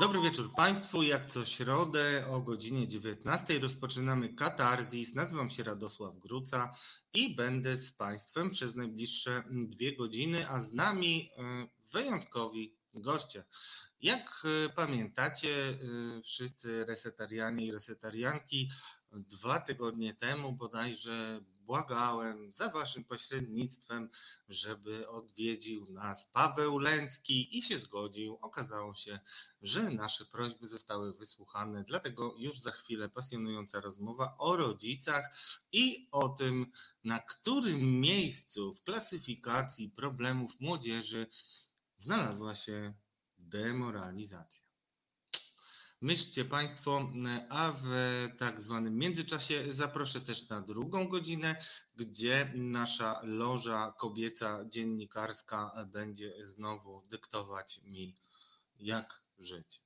Dobry wieczór Państwu. Jak co środę o godzinie 19 rozpoczynamy Katarzis. Nazywam się Radosław Gruca i będę z Państwem przez najbliższe dwie godziny, a z nami e, wyjątkowi goście. Jak e, pamiętacie, e, wszyscy resetarianie i resetarianki, dwa tygodnie temu bodajże błagałem za waszym pośrednictwem, żeby odwiedził nas Paweł Lęcki i się zgodził. Okazało się, że nasze prośby zostały wysłuchane, dlatego już za chwilę pasjonująca rozmowa o rodzicach i o tym, na którym miejscu w klasyfikacji problemów młodzieży znalazła się demoralizacja. Myślcie Państwo, a w tak zwanym międzyczasie zaproszę też na drugą godzinę, gdzie nasza loża kobieca dziennikarska będzie znowu dyktować mi, jak żyć.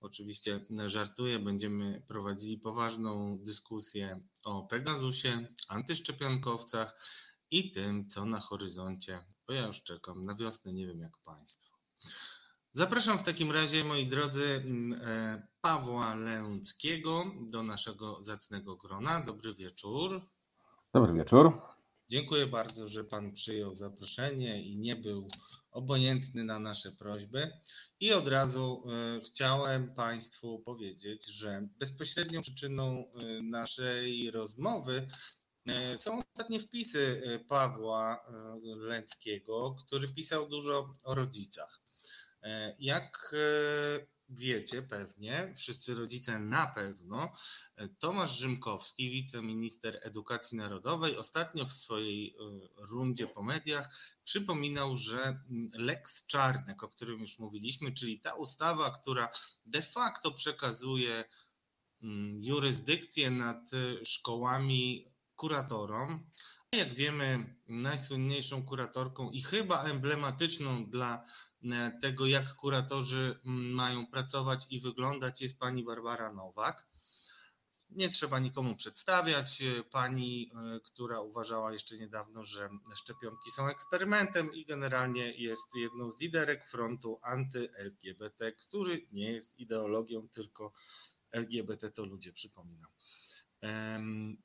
Oczywiście żartuję, będziemy prowadzili poważną dyskusję o Pegasusie, antyszczepionkowcach i tym, co na horyzoncie, bo ja już czekam na wiosnę, nie wiem jak Państwo. Zapraszam w takim razie, moi drodzy, mm, e, Pawła Lęckiego do naszego zacnego grona. Dobry wieczór. Dobry wieczór. Dziękuję bardzo, że Pan przyjął zaproszenie i nie był obojętny na nasze prośby. I od razu e, chciałem Państwu powiedzieć, że bezpośrednią przyczyną e, naszej rozmowy są ostatnie wpisy Pawła Lęckiego, który pisał dużo o rodzicach. E, jak e, wiecie pewnie, wszyscy rodzice na pewno, e, Tomasz Rzymkowski, wiceminister edukacji narodowej, ostatnio w swojej rundzie po mediach przypominał, że mm, Lex Czarnek, o którym już mówiliśmy, czyli ta ustawa, która de facto przekazuje mm, jurysdykcję nad szkołami kuratorom, jak wiemy, najsłynniejszą kuratorką i chyba emblematyczną dla tego, jak kuratorzy mm, mają pracować i wyglądać, jest pani Barbara Nowak. Nie trzeba nikomu przedstawiać. E, pani, e, która uważała jeszcze niedawno, że szczepionki są eksperymentem i generalnie jest jedną z liderek frontu anty-LGBT, który nie jest ideologią, tylko LGBT to ludzie, przypominam.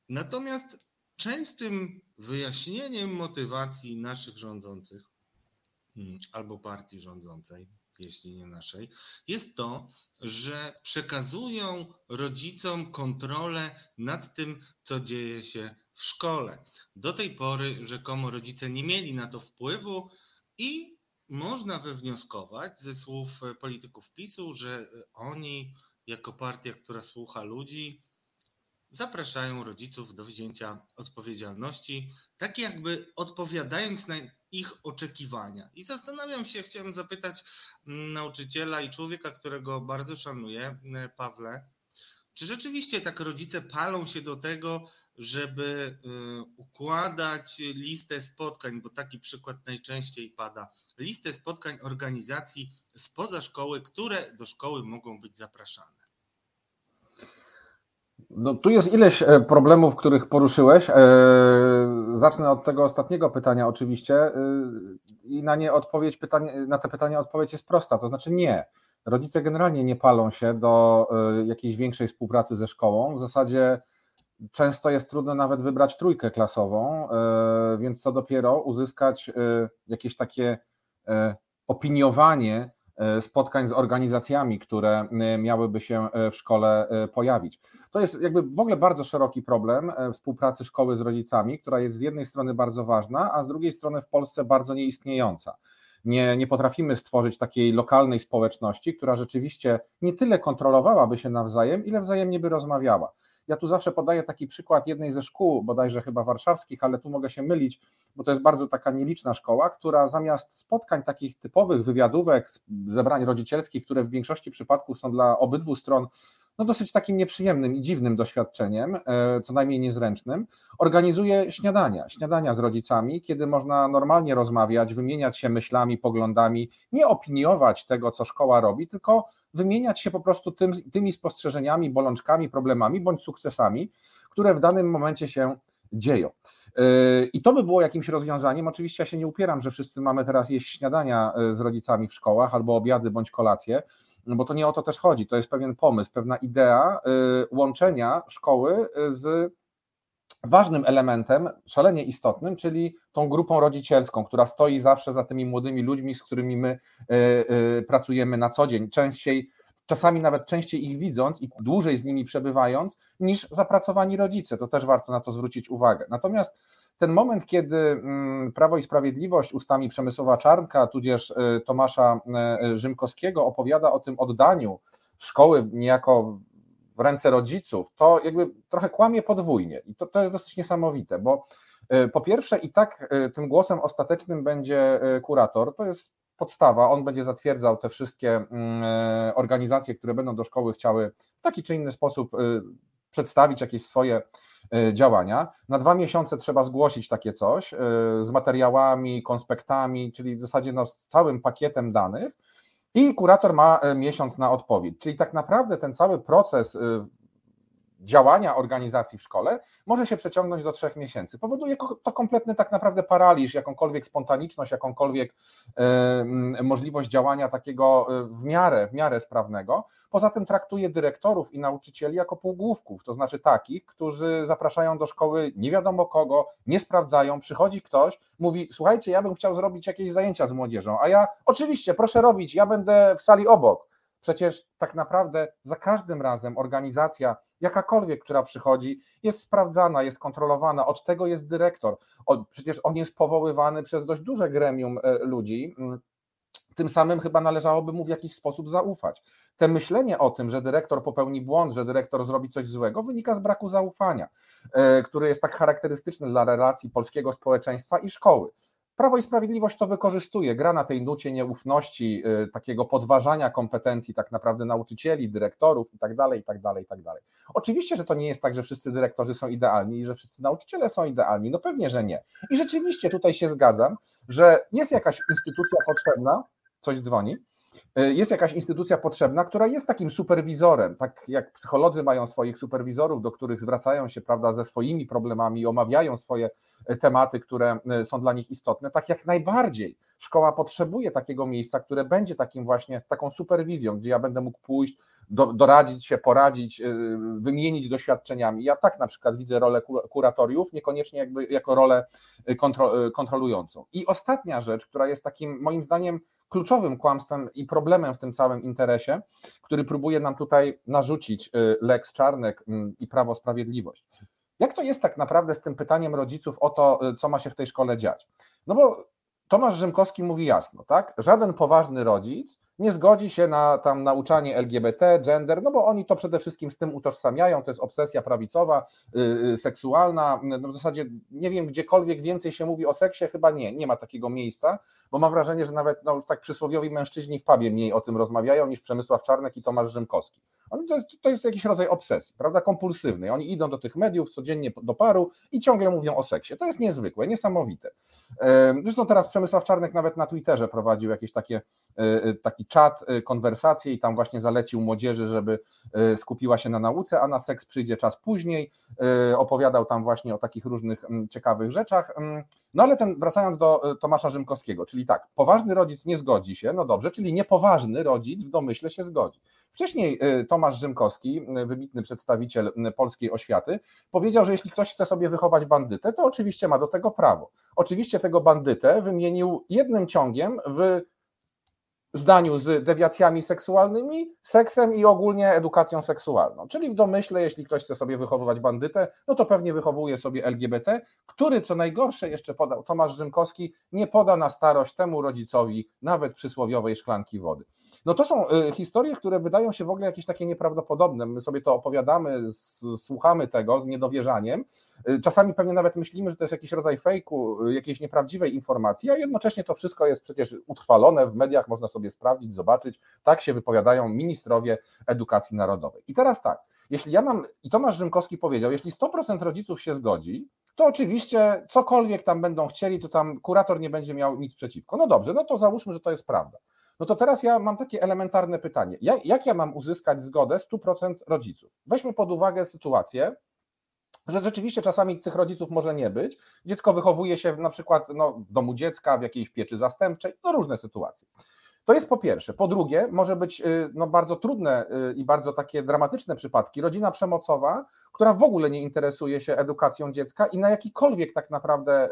Natomiast częstym wyjaśnieniem motywacji naszych rządzących albo partii rządzącej, jeśli nie naszej, jest to, że przekazują rodzicom kontrolę nad tym, co dzieje się w szkole. Do tej pory rzekomo rodzice nie mieli na to wpływu i można wywnioskować ze słów polityków PiSu, że oni, jako partia, która słucha ludzi, zapraszają rodziców do wzięcia odpowiedzialności, tak jakby odpowiadając na ich oczekiwania. I zastanawiam się, chciałem zapytać mm, nauczyciela i człowieka, którego bardzo szanuję, e, Pawle, czy rzeczywiście tak rodzice palą się do tego, żeby e, układać listę spotkań, bo taki przykład najczęściej pada, listę spotkań organizacji spoza szkoły, które do szkoły mogą być zapraszane? No, tu jest ileś e, problemów, których poruszyłeś. Zacznę od tego ostatniego pytania, oczywiście, e, i na nie odpowiedź pytanie, na te pytania odpowiedź jest prosta, to znaczy nie. Rodzice generalnie nie palą się do jakiejś większej współpracy ze szkołą. W zasadzie często jest trudno nawet wybrać trójkę klasową, więc co dopiero uzyskać jakieś takie opiniowanie spotkań z organizacjami, które e, miałyby się e, w szkole pojawić. To jest jakby w ogóle bardzo szeroki problem współpracy szkoły z rodzicami, która jest z jednej strony bardzo ważna, a z drugiej strony w Polsce bardzo nieistniejąca. Nie, nie potrafimy stworzyć takiej lokalnej społeczności, która rzeczywiście nie tyle kontrolowałaby się nawzajem, ile wzajemnie by rozmawiała. Ja tu zawsze podaję taki przykład jednej ze szkół, bodajże chyba warszawskich, ale tu mogę się mylić, bo to jest bardzo taka nieliczna szkoła, która zamiast spotkań takich typowych wywiadówek, zebrań rodzicielskich, które w większości przypadków są dla obydwu stron no dosyć takim nieprzyjemnym i dziwnym doświadczeniem, e, co najmniej niezręcznym, organizuje śniadania, śniadania z rodzicami, kiedy można normalnie rozmawiać, wymieniać się myślami, poglądami, nie opiniować tego, co szkoła robi, tylko wymieniać się po prostu tym, tymi spostrzeżeniami, bolączkami, problemami bądź sukcesami, które w danym momencie się dzieją. E, I to by było jakimś rozwiązaniem. Oczywiście ja się nie upieram, że wszyscy mamy teraz jeść śniadania e, z rodzicami w szkołach albo obiady bądź kolacje. No bo to nie o to też chodzi, to jest pewien pomysł, pewna idea łączenia szkoły z ważnym elementem, szalenie istotnym, czyli tą grupą rodzicielską, która stoi zawsze za tymi młodymi ludźmi, z którymi my pracujemy na co dzień. Częściej czasami nawet częściej ich widząc i dłużej z nimi przebywając, niż zapracowani rodzice. To też warto na to zwrócić uwagę. Natomiast ten moment, kiedy mm, Prawo i Sprawiedliwość ustami Przemysłowa Czarnka, tudzież y, Tomasza y, Rzymkowskiego opowiada o tym oddaniu szkoły niejako w ręce rodziców, to jakby trochę kłamie podwójnie i to, to jest dosyć niesamowite, bo y, po pierwsze i tak tym głosem ostatecznym będzie kurator, to jest podstawa, on będzie zatwierdzał te wszystkie mm, e, organizacje, które będą do szkoły chciały w taki czy inny sposób y, przedstawić jakieś swoje y, działania. Na dwa miesiące trzeba zgłosić takie coś z materiałami, konspektami, czyli w zasadzie no, z całym pakietem danych. I kurator ma miesiąc na odpowiedź. Czyli tak naprawdę ten cały proces działania organizacji w szkole może się przeciągnąć do trzech miesięcy. Powoduje to kompletny tak naprawdę paraliż, jakąkolwiek spontaniczność, jakąkolwiek y, możliwość działania takiego e, w miarę, w miarę sprawnego. Poza tym traktuje dyrektorów i nauczycieli jako półgłówków, to znaczy takich, którzy zapraszają do szkoły nie wiadomo kogo, nie sprawdzają, przychodzi ktoś, mówi słuchajcie, ja bym chciał zrobić jakieś zajęcia z młodzieżą, a ja oczywiście, proszę robić, ja będę w sali obok. Przecież tak naprawdę za każdym razem organizacja jakakolwiek, która przychodzi, jest sprawdzana, jest kontrolowana. Od tego jest dyrektor. Przecież on jest powoływany przez dość duże gremium e, ludzi. Mm, tym samym chyba należałoby mu w jakiś sposób zaufać. Te myślenie o tym, że dyrektor popełni błąd, że dyrektor zrobi coś złego, wynika z braku zaufania, e, który jest tak charakterystyczny dla relacji polskiego społeczeństwa i szkoły. Prawo i Sprawiedliwość to wykorzystuje, gra na tej nucie nieufności, y, takiego podważania kompetencji tak naprawdę nauczycieli, dyrektorów itd., itd., itd. Oczywiście, że to nie jest tak, że wszyscy dyrektorzy są idealni i że wszyscy nauczyciele są idealni, no pewnie, że nie. I rzeczywiście tutaj się zgadzam, że jest jakaś instytucja potrzebna, coś dzwoni, jest jakaś instytucja potrzebna, która jest takim superwizorem, tak jak psycholodzy mają swoich superwizorów, do których zwracają się prawda, ze swoimi problemami omawiają swoje e, tematy, które e, są dla nich istotne, tak jak najbardziej szkoła potrzebuje takiego miejsca, które będzie takim właśnie taką superwizją, gdzie ja będę mógł pójść, do, doradzić się, poradzić, wymienić doświadczeniami. Ja tak na przykład widzę rolę kuratoriów, niekoniecznie jakby jako rolę kontrolującą. I ostatnia rzecz, która jest takim moim zdaniem kluczowym kłamstwem i problemem w tym całym interesie, który próbuje nam tutaj narzucić y, Lex Czarnek mm, i Prawo Sprawiedliwość. Jak to jest tak naprawdę z tym pytaniem rodziców o to, y, co ma się w tej szkole dziać? No bo Tomasz Rzymkowski mówi jasno, tak? Żaden poważny rodzic nie zgodzi się na tam nauczanie LGBT, gender, no bo oni to przede wszystkim z tym utożsamiają, to jest obsesja prawicowa, yy, seksualna, no w zasadzie nie wiem, gdziekolwiek więcej się mówi o seksie, chyba nie, nie ma takiego miejsca, bo mam wrażenie, że nawet no, już tak przysłowiowi mężczyźni w pubie mniej o tym rozmawiają niż Przemysław Czarnek i Tomasz Rzymkowski. to, jest, to jest jakiś rodzaj obsesji, prawda, kompulsywnej. Oni idą do tych mediów codziennie do paru i ciągle mówią o seksie. To jest niezwykłe, niesamowite. Zresztą teraz Przemysław Czarnek nawet na Twitterze prowadził jakieś takie, e, taki czat, e, konwersację i tam właśnie zalecił młodzieży, żeby skupiła się na nauce, a na seks przyjdzie czas później. Opowiadał tam właśnie o takich różnych mm, ciekawych rzeczach. Mm, no ale ten, wracając do Tomasza Rzymkowskiego, czyli tak, poważny rodzic nie zgodzi się, no dobrze, czyli niepoważny rodzic w domyśle się zgodzi. Wcześniej Tomasz Rzymkowski, wybitny przedstawiciel polskiej oświaty, powiedział, że jeśli ktoś chce sobie wychować bandytę, to oczywiście ma do tego prawo. Oczywiście tego bandytę wymienił jednym ciągiem w zdaniu z dewiacjami seksualnymi, seksem i ogólnie edukacją seksualną. Czyli w domyśle, jeśli ktoś chce sobie wychowywać bandytę, no to pewnie wychowuje sobie LGBT, który co najgorsze jeszcze podał Tomasz Rzymkowski, nie poda na starość temu rodzicowi nawet przysłowiowej szklanki wody. No to są y, historie, które wydają się w ogóle jakieś takie nieprawdopodobne. My sobie to opowiadamy, słuchamy tego z niedowierzaniem. Y, czasami pewnie nawet myślimy, że to jest jakiś rodzaj fejku, y, jakiejś nieprawdziwej informacji, a jednocześnie to wszystko jest przecież utrwalone w mediach, można sobie sprawdzić, zobaczyć. Tak się wypowiadają ministrowie edukacji narodowej. I teraz tak, jeśli ja mam, i Tomasz Rzymkowski powiedział, jeśli 100% rodziców się zgodzi, to oczywiście cokolwiek tam będą chcieli, to tam kurator nie będzie miał nic przeciwko. No dobrze, no to załóżmy, że to jest prawda. No to teraz ja mam takie elementarne pytanie. Jak, jak ja mam uzyskać zgodę 100% rodziców? Weźmy pod uwagę sytuację, że rzeczywiście czasami tych rodziców może nie być. Dziecko wychowuje się na przykład no, w domu dziecka, w jakiejś pieczy zastępczej, no różne sytuacje. To jest po pierwsze. Po drugie, może być y, no, bardzo trudne y, i bardzo takie dramatyczne przypadki. Rodzina przemocowa, która w ogóle nie interesuje się edukacją dziecka i na jakikolwiek tak naprawdę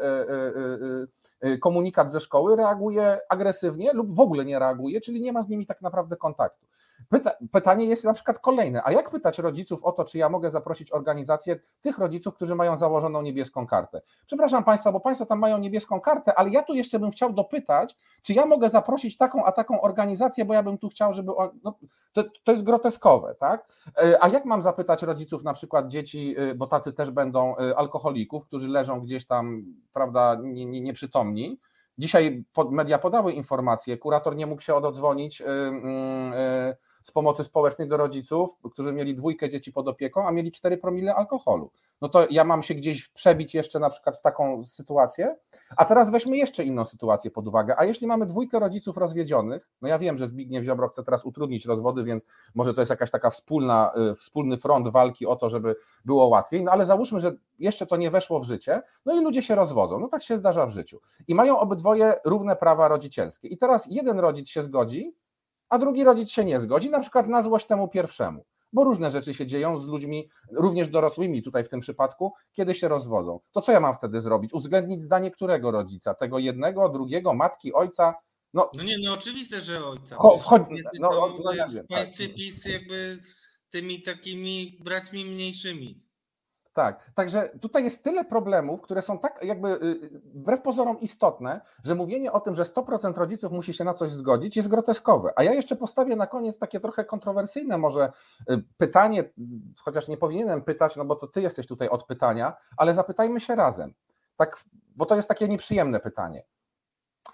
y, komunikat ze szkoły reaguje agresywnie lub w ogóle nie reaguje, czyli nie ma z nimi tak naprawdę kontaktu. Pyta, pytanie jest na przykład kolejne, a jak pytać rodziców o to, czy ja mogę zaprosić organizację tych rodziców, którzy mają założoną niebieską kartę? Przepraszam Państwa, bo Państwo tam mają niebieską kartę, ale ja tu jeszcze bym chciał dopytać, czy ja mogę zaprosić taką, a taką organizację, bo ja bym tu chciał, żeby. No, to, to jest groteskowe, tak? E, a jak mam zapytać rodziców, na przykład dzieci, e, bo tacy też będą e, alkoholików, którzy leżą gdzieś tam, prawda, nieprzytomni? Dzisiaj media podały informacje, kurator nie mógł się ododzwonić z pomocy społecznej do rodziców, którzy mieli dwójkę dzieci pod opieką, a mieli 4 promile alkoholu. No to ja mam się gdzieś przebić jeszcze na przykład w taką sytuację. A teraz weźmy jeszcze inną sytuację pod uwagę. A jeśli mamy dwójkę rodziców rozwiedzionych, no ja wiem, że Zbigniew Ziobro chce teraz utrudnić rozwody, więc może to jest jakaś taka wspólna, y, wspólny front walki o to, żeby było łatwiej, no ale załóżmy, że jeszcze to nie weszło w życie, no i ludzie się rozwodzą. No tak się zdarza w życiu. I mają obydwoje równe prawa rodzicielskie. I teraz jeden rodzic się zgodzi, a drugi rodzic się nie zgodzi, na przykład na złość temu pierwszemu. Bo różne rzeczy się dzieją z ludźmi, również dorosłymi tutaj w tym przypadku, kiedy się rozwodzą. To co ja mam wtedy zrobić? Uwzględnić zdanie którego rodzica? Tego jednego, drugiego, matki, ojca? No, no nie, no oczywiste, że ojca. Cho, cho, no, no, ja wiem, w państwie tak. PiS jakby tymi takimi braćmi mniejszymi. Tak, także tutaj jest tyle problemów, które są tak jakby y, y, wbrew pozorom istotne, że mówienie o tym, że 100% rodziców musi się na coś zgodzić jest groteskowe. A ja jeszcze postawię na koniec takie trochę kontrowersyjne może y, pytanie, chociaż nie powinienem pytać, no bo to ty jesteś tutaj od pytania, ale zapytajmy się razem. Tak, bo to jest takie nieprzyjemne pytanie.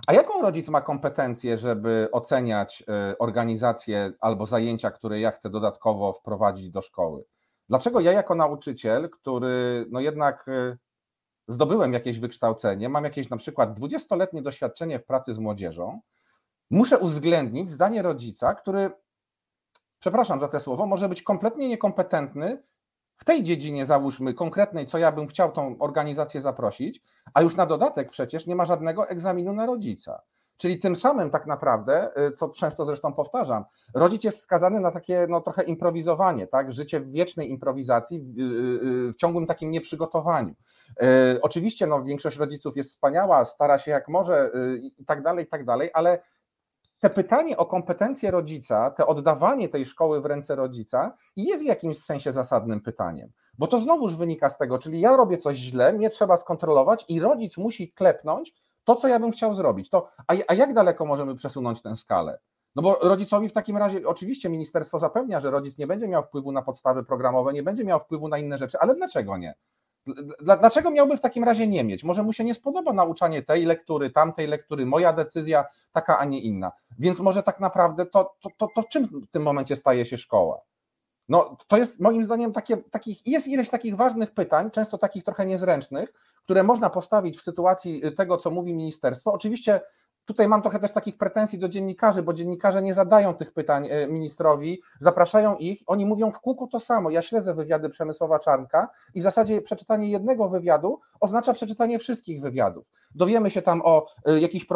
A jaką rodzic ma kompetencję, żeby oceniać organizację albo zajęcia, które ja chcę dodatkowo wprowadzić do szkoły? Dlaczego ja jako nauczyciel, który no jednak y, zdobyłem jakieś wykształcenie, mam jakieś na przykład 20-letnie doświadczenie w pracy z młodzieżą, muszę uwzględnić zdanie rodzica, który, przepraszam za te słowo, może być kompletnie niekompetentny w tej dziedzinie, załóżmy, konkretnej, co ja bym chciał tą organizację zaprosić, a już na dodatek przecież nie ma żadnego egzaminu na rodzica. Czyli tym samym tak naprawdę, y, co często zresztą powtarzam, rodzic jest skazany na takie no, trochę improwizowanie, tak? życie w wiecznej improwizacji, w ciągłym takim nieprzygotowaniu. Y, oczywiście no, większość rodziców jest wspaniała, stara się jak może y, i tak dalej, i tak dalej, ale te pytanie o kompetencje rodzica, te oddawanie tej szkoły w ręce rodzica jest w jakimś sensie zasadnym pytaniem, bo to znowuż wynika z tego, czyli ja robię coś źle, mnie trzeba skontrolować i rodzic musi klepnąć, to, co ja bym chciał zrobić, to a, a jak daleko możemy przesunąć tę skalę? No bo rodzicowi w takim razie, oczywiście ministerstwo zapewnia, że rodzic nie będzie miał wpływu na podstawy programowe, nie będzie miał wpływu na inne rzeczy, ale dlaczego nie? Dlaczego miałby w takim razie nie mieć? Może mu się nie spodoba nauczanie tej lektury, tamtej lektury, moja decyzja taka, a nie inna. Więc może tak naprawdę to, to, to, to w czym w tym momencie staje się szkoła? No, to jest moim zdaniem takie, takich, jest ileś takich ważnych pytań, często takich trochę niezręcznych, które można postawić w sytuacji tego, co mówi ministerstwo. Oczywiście tutaj mam trochę też takich pretensji do dziennikarzy, bo dziennikarze nie zadają tych pytań e, ministrowi, zapraszają ich, oni mówią w kółku to samo. Ja śledzę wywiady Przemysława Czarnka i w zasadzie przeczytanie jednego wywiadu oznacza przeczytanie wszystkich wywiadów. Dowiemy się tam o e, jakimś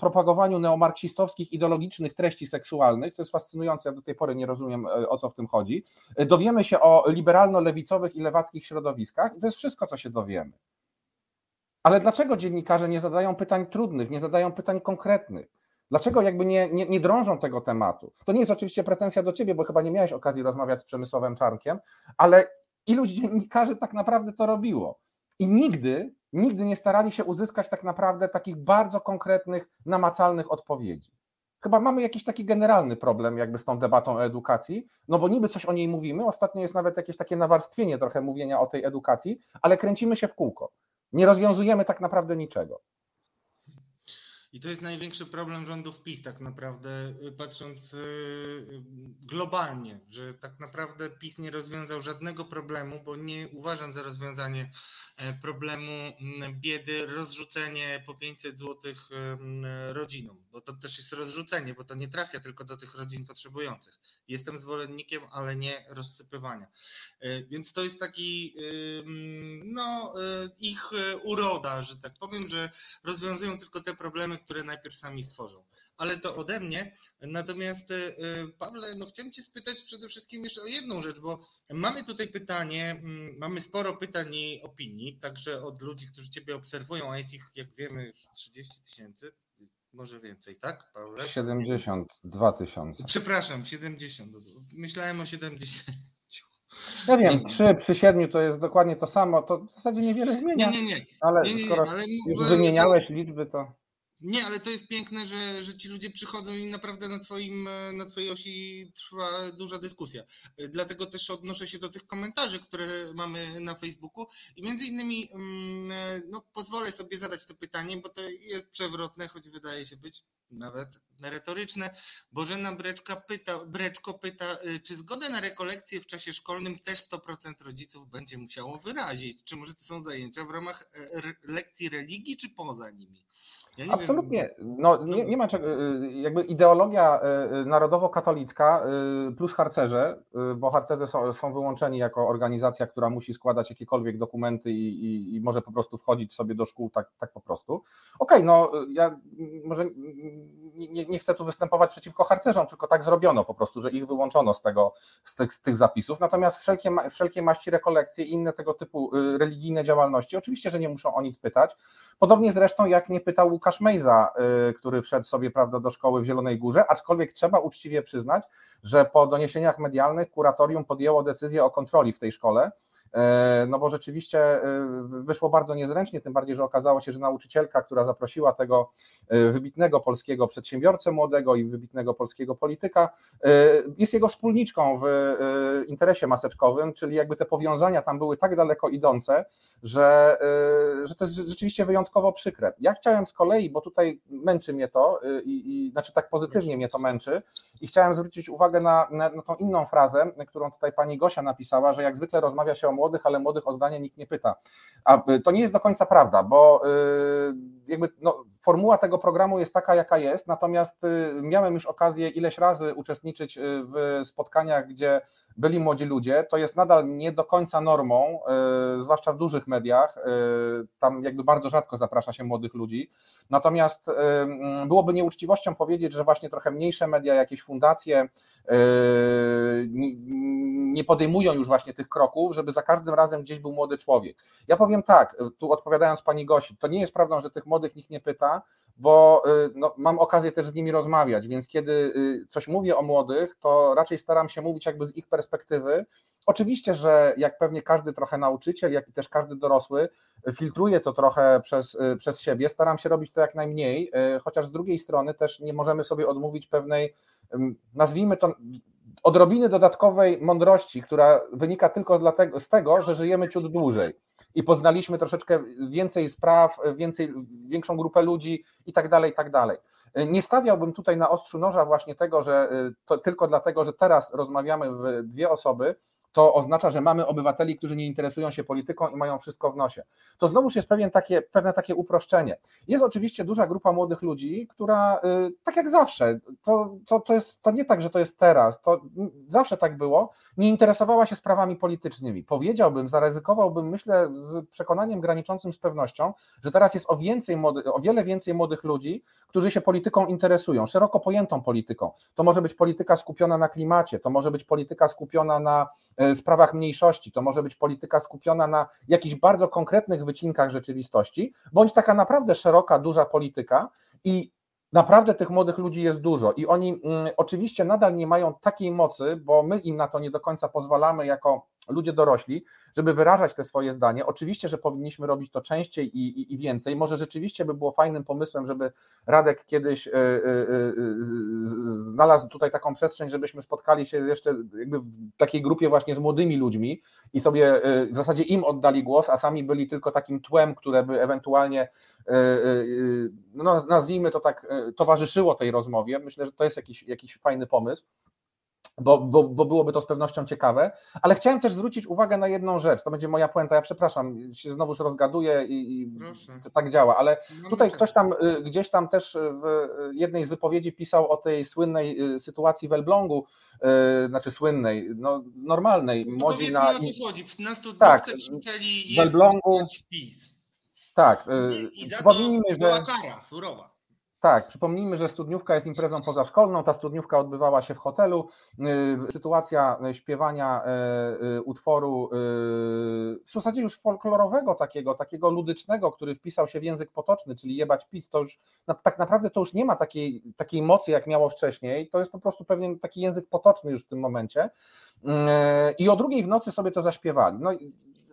propagowaniu neomarksistowskich, ideologicznych treści seksualnych, to jest fascynujące, ja do tej pory nie rozumiem e, o co w tym chodzi. Dowiemy się o liberalno-lewicowych i lewackich środowiskach to jest wszystko, co się dowiemy. Ale dlaczego dziennikarze nie zadają pytań trudnych, nie zadają pytań konkretnych? Dlaczego jakby nie, nie, nie drążą tego tematu? To nie jest oczywiście pretensja do ciebie, bo chyba nie miałeś okazji rozmawiać z Przemysławem Czarnkiem, ale ilu dziennikarzy tak naprawdę to robiło? I nigdy, nigdy nie starali się uzyskać tak naprawdę takich bardzo konkretnych, namacalnych odpowiedzi. Chyba mamy jakiś taki generalny problem jakby z tą debatą o edukacji, no bo niby coś o niej mówimy, ostatnio jest nawet jakieś takie nawarstwienie trochę mówienia o tej edukacji, ale kręcimy się w kółko. Nie rozwiązujemy tak naprawdę niczego. I to jest największy problem rządów PiS, tak naprawdę, y, patrząc y, globalnie, że tak naprawdę PiS nie rozwiązał żadnego problemu, bo nie uważam za rozwiązanie problemu biedy rozrzucenie po 500 zł rodzinom, bo to też jest rozrzucenie, bo to nie trafia tylko do tych rodzin potrzebujących. Jestem zwolennikiem, ale nie rozsypywania. E, więc to jest taki no, e, ich uroda, że tak powiem, że rozwiązują tylko te problemy, które najpierw sami stworzą. Ale to ode mnie. Natomiast y, Pawle, no chciałem Cię spytać przede wszystkim jeszcze o jedną rzecz, bo mamy tutaj pytanie, mm, mamy sporo pytań i opinii, także od ludzi, którzy Ciebie obserwują, a jest ich, jak wiemy, już 30 tysięcy, może więcej, tak, Paweł? 72 tysiące. Przepraszam, 70. Myślałem o 70. Ja wiem, 3 przy 7 to jest dokładnie to samo, to w zasadzie niewiele zmienia. Nie, nie, nie. Ale nie, nie, skoro ale już wymieniałeś liczby, to. Nie, ale to jest piękne, że, że ci ludzie przychodzą i naprawdę na, twoim, na twojej osi trwa duża dyskusja. Dlatego też odnoszę się do tych komentarzy, które mamy na Facebooku i między innymi mm, no, pozwolę sobie zadać to pytanie, bo to jest przewrotne, choć wydaje się być nawet retoryczne. Bożena Breczka pyta, Breczko pyta, czy zgodę na rekolekcje w czasie szkolnym też 100% rodziców będzie musiało wyrazić? Czy może to są zajęcia w ramach e, lekcji religii, czy poza nimi? Ja Absolutnie. No, nie, nie ma czego. Y, jakby ideologia y, narodowo-katolicka plus harcerze, bo harcerze są, są wyłączeni jako organizacja, która musi składać jakiekolwiek dokumenty i, i, i może po prostu wchodzić sobie do szkół tak, tak po prostu. Okej, okay, no ja może nie, nie, chcę tu występować przeciwko harcerzom, tylko tak zrobiono po prostu, że ich wyłączono z, tego, z, tych, z tych zapisów. Natomiast wszelkie, wszelkie maści rekolekcje i inne tego typu religijne działalności, oczywiście, że nie muszą o nic pytać. Podobnie zresztą jak nie pytał Łukasz Mejza, y, który wszedł sobie prawda, do szkoły w Zielonej Górze, aczkolwiek trzeba uczciwie przyznać, że po doniesieniach medialnych kuratorium podjęło decyzję o kontroli w tej szkole no bo rzeczywiście e, wyszło bardzo niezręcznie, tym bardziej, że okazało się, że nauczycielka, która zaprosiła tego e, wybitnego polskiego przedsiębiorcę młodego i wybitnego polskiego polityka, jest jego wspólniczką w interesie maseczkowym, czyli jakby te powiązania tam były tak daleko idące, że, że to jest rzeczywiście wyjątkowo przykre. Ja chciałem z kolei, bo tutaj męczy mnie to i, i znaczy tak pozytywnie mnie to męczy i chciałem zwrócić uwagę na, na, na tą inną frazę, którą tutaj pani Gosia napisała, że jak zwykle rozmawia się o młodych, ale młodych o zdanie nikt nie pyta. A y, to nie jest do końca prawda, bo y, jakby no, formuła tego programu jest taka, jaka jest, natomiast y, miałem już okazję ileś razy uczestniczyć w spotkaniach, gdzie byli młodzi ludzie, to jest nadal nie do końca normą, zwłaszcza w dużych mediach, tam jakby bardzo rzadko zaprasza się młodych ludzi, natomiast byłoby nieuczciwością powiedzieć, że właśnie trochę mniejsze media, jakieś fundacje nie podejmują już właśnie tych kroków, żeby za każdym razem gdzieś był młody człowiek. Ja powiem tak, tu odpowiadając pani Gosi, to nie jest prawdą, że tych młodych nikt nie pyta, bo y, no, mam okazję też z nimi rozmawiać, więc kiedy y, coś mówię o młodych, to raczej staram się mówić jakby z ich perspektywy. Oczywiście, że jak pewnie każdy trochę nauczyciel, jak i też każdy dorosły, filtruje to trochę przez, y, przez siebie, staram się robić to jak najmniej, chociaż z drugiej strony też nie możemy sobie odmówić pewnej, nazwijmy to odrobiny dodatkowej mądrości, która wynika tylko dlatego, z tego, że żyjemy ciut dłużej i poznaliśmy troszeczkę więcej spraw, więcej, większą grupę ludzi i tak dalej, i tak dalej. Nie stawiałbym tutaj na ostrzu noża właśnie tego, że to tylko dlatego, że teraz rozmawiamy w dwie osoby, to oznacza, że mamy obywateli, którzy nie interesują się polityką i mają wszystko w nosie. To znowuż jest pewien takie, pewne takie uproszczenie. Jest oczywiście duża grupa młodych ludzi, która y, tak jak zawsze, to, to, to, jest, to nie tak, że to jest teraz, to zawsze tak było, nie interesowała się sprawami politycznymi. Powiedziałbym, zaryzykowałbym, myślę, z przekonaniem graniczącym z pewnością, że teraz jest o, więcej młody, o wiele więcej młodych ludzi, którzy się polityką interesują, szeroko pojętą polityką. To może być polityka skupiona na klimacie, to może być polityka skupiona na sprawach mniejszości, to może być polityka skupiona na jakichś bardzo konkretnych wycinkach rzeczywistości, bądź taka naprawdę szeroka, duża polityka i Naprawdę tych młodych ludzi jest dużo. I oni mm, oczywiście nadal nie mają takiej mocy, bo my im na to nie do końca pozwalamy jako ludzie dorośli, żeby wyrażać te swoje zdanie. Oczywiście, że powinniśmy robić to częściej i, i, i więcej. Może rzeczywiście by było fajnym pomysłem, żeby Radek kiedyś y, y, y, znalazł tutaj taką przestrzeń, żebyśmy spotkali się jeszcze jakby w takiej grupie właśnie z młodymi ludźmi i sobie w zasadzie im oddali głos, a sami byli tylko takim tłem, które by ewentualnie, no nazwijmy to tak, towarzyszyło tej rozmowie. Myślę, że to jest jakiś, jakiś fajny pomysł bo, bo, bo byłoby to z pewnością ciekawe, ale chciałem też zwrócić uwagę na jedną rzecz, to będzie moja puenta, ja przepraszam, się znowuż rozgaduję i, i tak działa, ale no, tutaj ktoś tam y, gdzieś tam też w jednej z wypowiedzi pisał o tej słynnej y, sytuacji w Elblągu, yy, znaczy słynnej, no normalnej, no młodzi na... o co chodzi, tak, w Elblągu, PiS. Tak, I za to że... kara surowa. Tak, przypomnijmy, że studniówka jest imprezą pozaszkolną. Ta studniówka odbywała się w hotelu. Y, sytuacja śpiewania y, y, utworu w zasadzie już folklorowego, takiego, takiego ludycznego, który wpisał się w język potoczny, czyli jebać pis, to już tak naprawdę to już nie ma takiej, takiej mocy, jak miało wcześniej. To jest po prostu pewien taki język potoczny już w tym momencie. I o drugiej w nocy sobie to zaśpiewali. No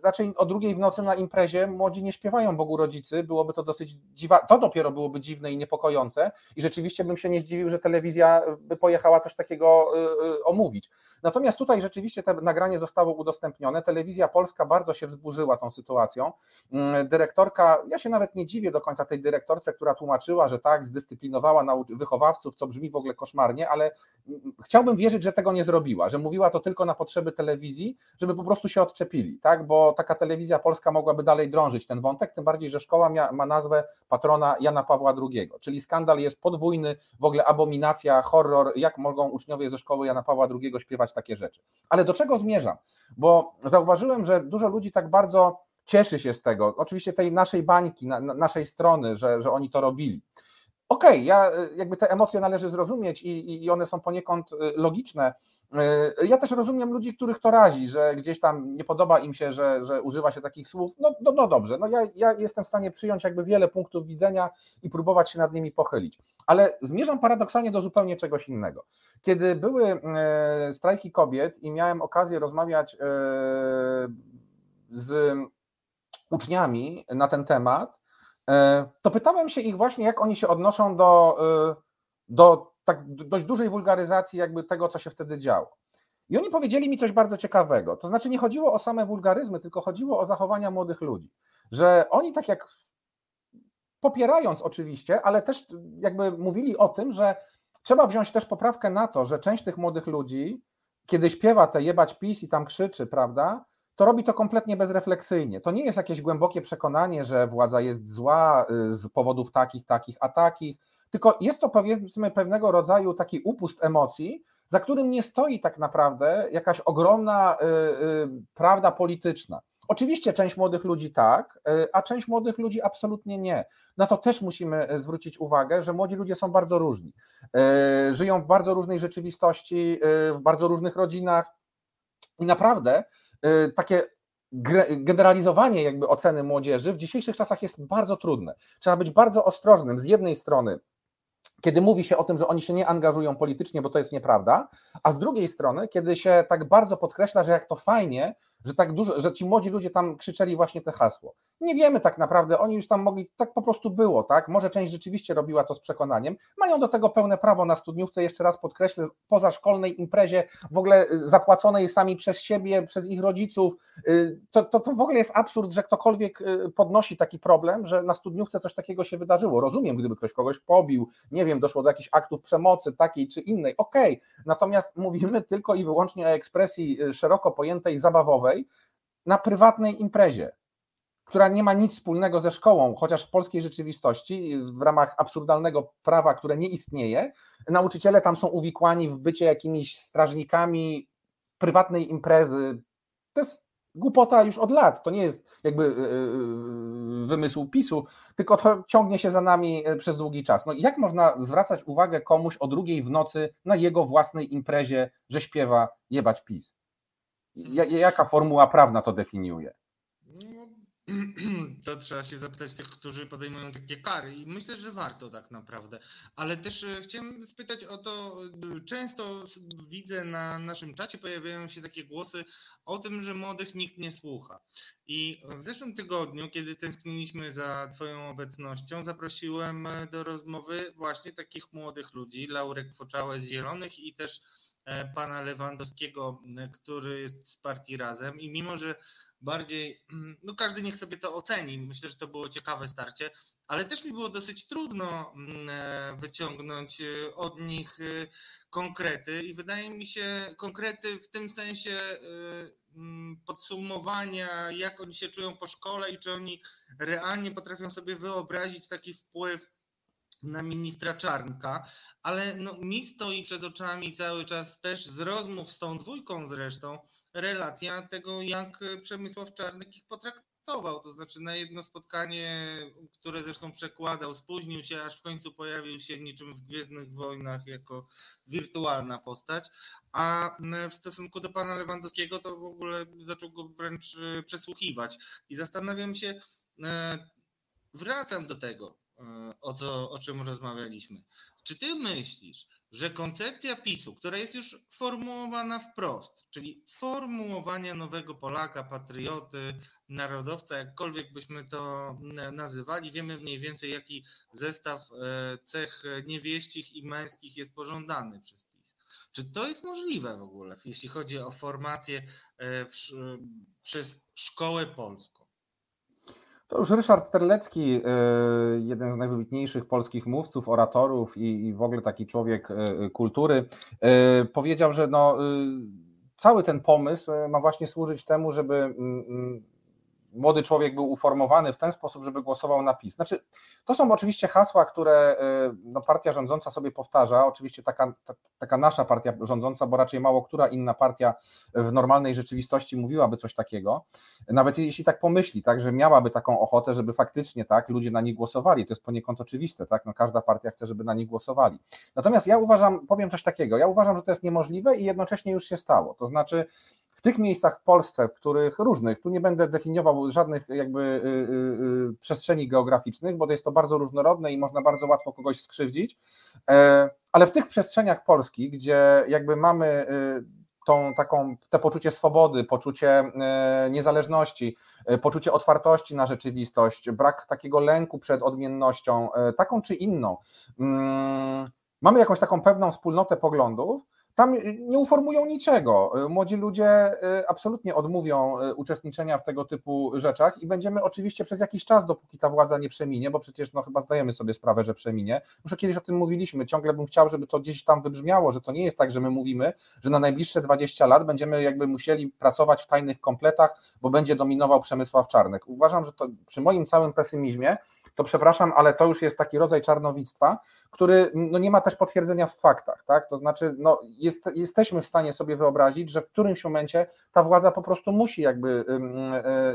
raczej o drugiej w nocy na imprezie młodzi nie śpiewają Bogu rodzicy, byłoby to dosyć dziwa, to dopiero byłoby dziwne i niepokojące i rzeczywiście bym się nie zdziwił, że telewizja by pojechała coś takiego y, y, omówić. Natomiast tutaj rzeczywiście to nagranie zostało udostępnione, telewizja polska bardzo się wzburzyła tą sytuacją, mm, dyrektorka, ja się nawet nie dziwię do końca tej dyrektorce, która tłumaczyła, że tak, zdyscyplinowała wychowawców, co brzmi w ogóle koszmarnie, ale mm, chciałbym wierzyć, że tego nie zrobiła, że mówiła to tylko na potrzeby telewizji, żeby po prostu się odczepili, tak, bo taka telewizja polska mogłaby dalej drążyć ten wątek, tym bardziej, że szkoła mia, ma nazwę patrona Jana Pawła II, czyli skandal jest podwójny, w ogóle abominacja, horror, jak mogą uczniowie ze szkoły Jana Pawła II śpiewać takie rzeczy. Ale do czego zmierzam? Bo zauważyłem, że dużo ludzi tak bardzo cieszy się z tego, oczywiście tej naszej bańki, na, naszej strony, że, że oni to robili. Okej, okay, ja jakby te emocje należy zrozumieć i, i one są poniekąd y, logiczne, E, ja też rozumiem ludzi, których to razi, że gdzieś tam nie podoba im się, że, że używa się takich słów. No, no, no dobrze, no ja, ja jestem w stanie przyjąć jakby wiele punktów widzenia i próbować się nad nimi pochylić. Ale zmierzam paradoksalnie do zupełnie czegoś innego. Kiedy były strajki kobiet i miałem okazję rozmawiać z uczniami na ten temat, to pytałem się ich właśnie, jak oni się odnoszą do, do tak dość dużej wulgaryzacji jakby tego, co się wtedy działo. I oni powiedzieli mi coś bardzo ciekawego. To znaczy nie chodziło o same wulgaryzmy, tylko chodziło o zachowania młodych ludzi. Że oni tak jak popierając oczywiście, ale też jakby mówili o tym, że trzeba wziąć też poprawkę na to, że część tych młodych ludzi, kiedy śpiewa te jebać pis i tam krzyczy, prawda, to robi to kompletnie bezrefleksyjnie. To nie jest jakieś głębokie przekonanie, że władza jest zła y, z powodów takich, takich, a takich, tylko jest to powiedzmy pewnego rodzaju taki upust emocji, za którym nie stoi tak naprawdę jakaś ogromna y, y, prawda polityczna. Oczywiście część młodych ludzi tak, y, a część młodych ludzi absolutnie nie. Na to też musimy zwrócić uwagę, że młodzi ludzie są bardzo różni. Żyją w bardzo różnej rzeczywistości, w bardzo różnych rodzinach i naprawdę takie generalizowanie jakby oceny młodzieży w dzisiejszych czasach jest bardzo trudne. Trzeba być bardzo ostrożnym z jednej strony kiedy mówi się o tym, że oni się nie angażują politycznie, bo to jest nieprawda, a z drugiej strony, kiedy się tak bardzo podkreśla, że jak to fajnie, że tak dużo, że ci młodzi ludzie tam krzyczeli właśnie te hasło. Nie wiemy tak naprawdę, oni już tam mogli, tak po prostu było, tak? Może część rzeczywiście robiła to z przekonaniem. Mają do tego pełne prawo na studniówce, jeszcze raz podkreślę, pozaszkolnej imprezie, w ogóle y, zapłaconej sami przez siebie, przez ich rodziców. Y, to, to, to w ogóle jest absurd, że ktokolwiek y, podnosi taki problem, że na studniówce coś takiego się wydarzyło. Rozumiem, gdyby ktoś kogoś pobił, nie wiem, doszło do jakichś aktów przemocy takiej czy innej, okej. Okay. Natomiast mówimy tylko i wyłącznie o ekspresji szeroko pojętej zabawowej na prywatnej imprezie która nie ma nic wspólnego ze szkołą, chociaż w polskiej rzeczywistości, w ramach absurdalnego prawa, które nie istnieje, nauczyciele tam są uwikłani w bycie jakimiś strażnikami prywatnej imprezy. To jest głupota już od lat. To nie jest jakby y, y, wymysł PiSu, tylko to ciągnie się za nami y, przez długi czas. No jak można zwracać uwagę komuś o drugiej w nocy na jego własnej imprezie, że śpiewa jebać PiS? Jaka formuła prawna to definiuje? to trzeba się zapytać tych, którzy podejmują takie kary i myślę, że warto tak naprawdę. Ale też e, chciałem spytać o to, e, często widzę na naszym czacie pojawiają się takie głosy o tym, że młodych nikt nie słucha. I w zeszłym tygodniu, kiedy tęskniliśmy za Twoją obecnością, zaprosiłem e, do rozmowy właśnie takich młodych ludzi, Laurę Kwoczałę z Zielonych i też pana Lewandowskiego, który jest z partii Razem i mimo, że bardziej, no każdy niech sobie to oceni. Myślę, że to było ciekawe starcie, ale też mi było dosyć trudno e, wyciągnąć e, od nich e, konkrety i wydaje mi się konkrety w tym sensie podsumowania, jak oni się czują po szkole i czy oni realnie potrafią sobie wyobrazić taki wpływ na ministra Czarnka, ale no, mi stoi przed oczami cały czas też z rozmów z tą dwójką zresztą, relacja tego, jak Przemysław Czarnek ich potraktował. To znaczy na jedno spotkanie, które zresztą przekładał, spóźnił się, aż w końcu pojawił się niczym w Gwiezdnych Wojnach jako wirtualna postać, a w stosunku do pana Lewandowskiego to w ogóle zaczął go wręcz e, przesłuchiwać. I zastanawiam się, e, wracam do tego, o, co, o czym rozmawialiśmy. Czy ty myślisz, że koncepcja PiSu, która jest już formułowana wprost, czyli formułowania nowego Polaka, patrioty, narodowca, jakkolwiek byśmy to nazywali, wiemy mniej więcej, jaki zestaw e, cech niewieścich i męskich jest pożądany przez PiS. Czy to jest możliwe w ogóle, jeśli chodzi o formację e, w, przez szkołę polską? To już Ryszard Terlecki, y, jeden z najwybitniejszych polskich mówców, oratorów i, w ogóle taki człowiek y, kultury, y, powiedział, że no, cały ten pomysł ma właśnie służyć temu, żeby mm, mm, młody człowiek był uformowany w ten sposób, żeby głosował na PiS. Znaczy, to są oczywiście hasła, które y, no, partia rządząca sobie powtarza, oczywiście taka, ta, taka nasza partia rządząca, bo raczej mało która inna partia w normalnej rzeczywistości mówiłaby coś takiego, nawet jeśli tak pomyśli, tak, że miałaby taką ochotę, żeby faktycznie tak ludzie na nich głosowali, to jest poniekąd oczywiste, tak, no, każda partia chce, żeby na nich głosowali. Natomiast ja uważam, powiem coś takiego, ja uważam, że to jest niemożliwe i jednocześnie już się stało, to znaczy w tych miejscach w Polsce, w których różnych, tu nie będę definiował żadnych jakby y, y, y, przestrzeni geograficznych, bo to jest to bardzo różnorodne i można bardzo łatwo kogoś skrzywdzić, e, ale w tych przestrzeniach Polski, gdzie jakby mamy tą taką, te poczucie swobody, poczucie niezależności, poczucie otwartości na rzeczywistość, brak takiego lęku przed odmiennością, taką czy inną. Mm, mamy jakąś taką pewną wspólnotę poglądów, tam nie uformują niczego. Młodzi ludzie y, absolutnie odmówią y, uczestniczenia w tego typu rzeczach i będziemy oczywiście przez jakiś czas, dopóki ta władza nie przeminie, bo przecież no, chyba zdajemy sobie sprawę, że przeminie. Już kiedyś o tym mówiliśmy, ciągle bym chciał, żeby to gdzieś tam wybrzmiało, że to nie jest tak, że my mówimy, że na najbliższe 20 lat będziemy jakby musieli pracować w tajnych kompletach, bo będzie dominował Przemysław Czarnek. Uważam, że to przy moim całym pesymizmie to przepraszam, ale to już jest taki rodzaj czarnowictwa, który no, nie ma też potwierdzenia w faktach, tak? To znaczy, no, jest, jesteśmy w stanie sobie wyobrazić, że w którymś momencie ta władza po prostu musi jakby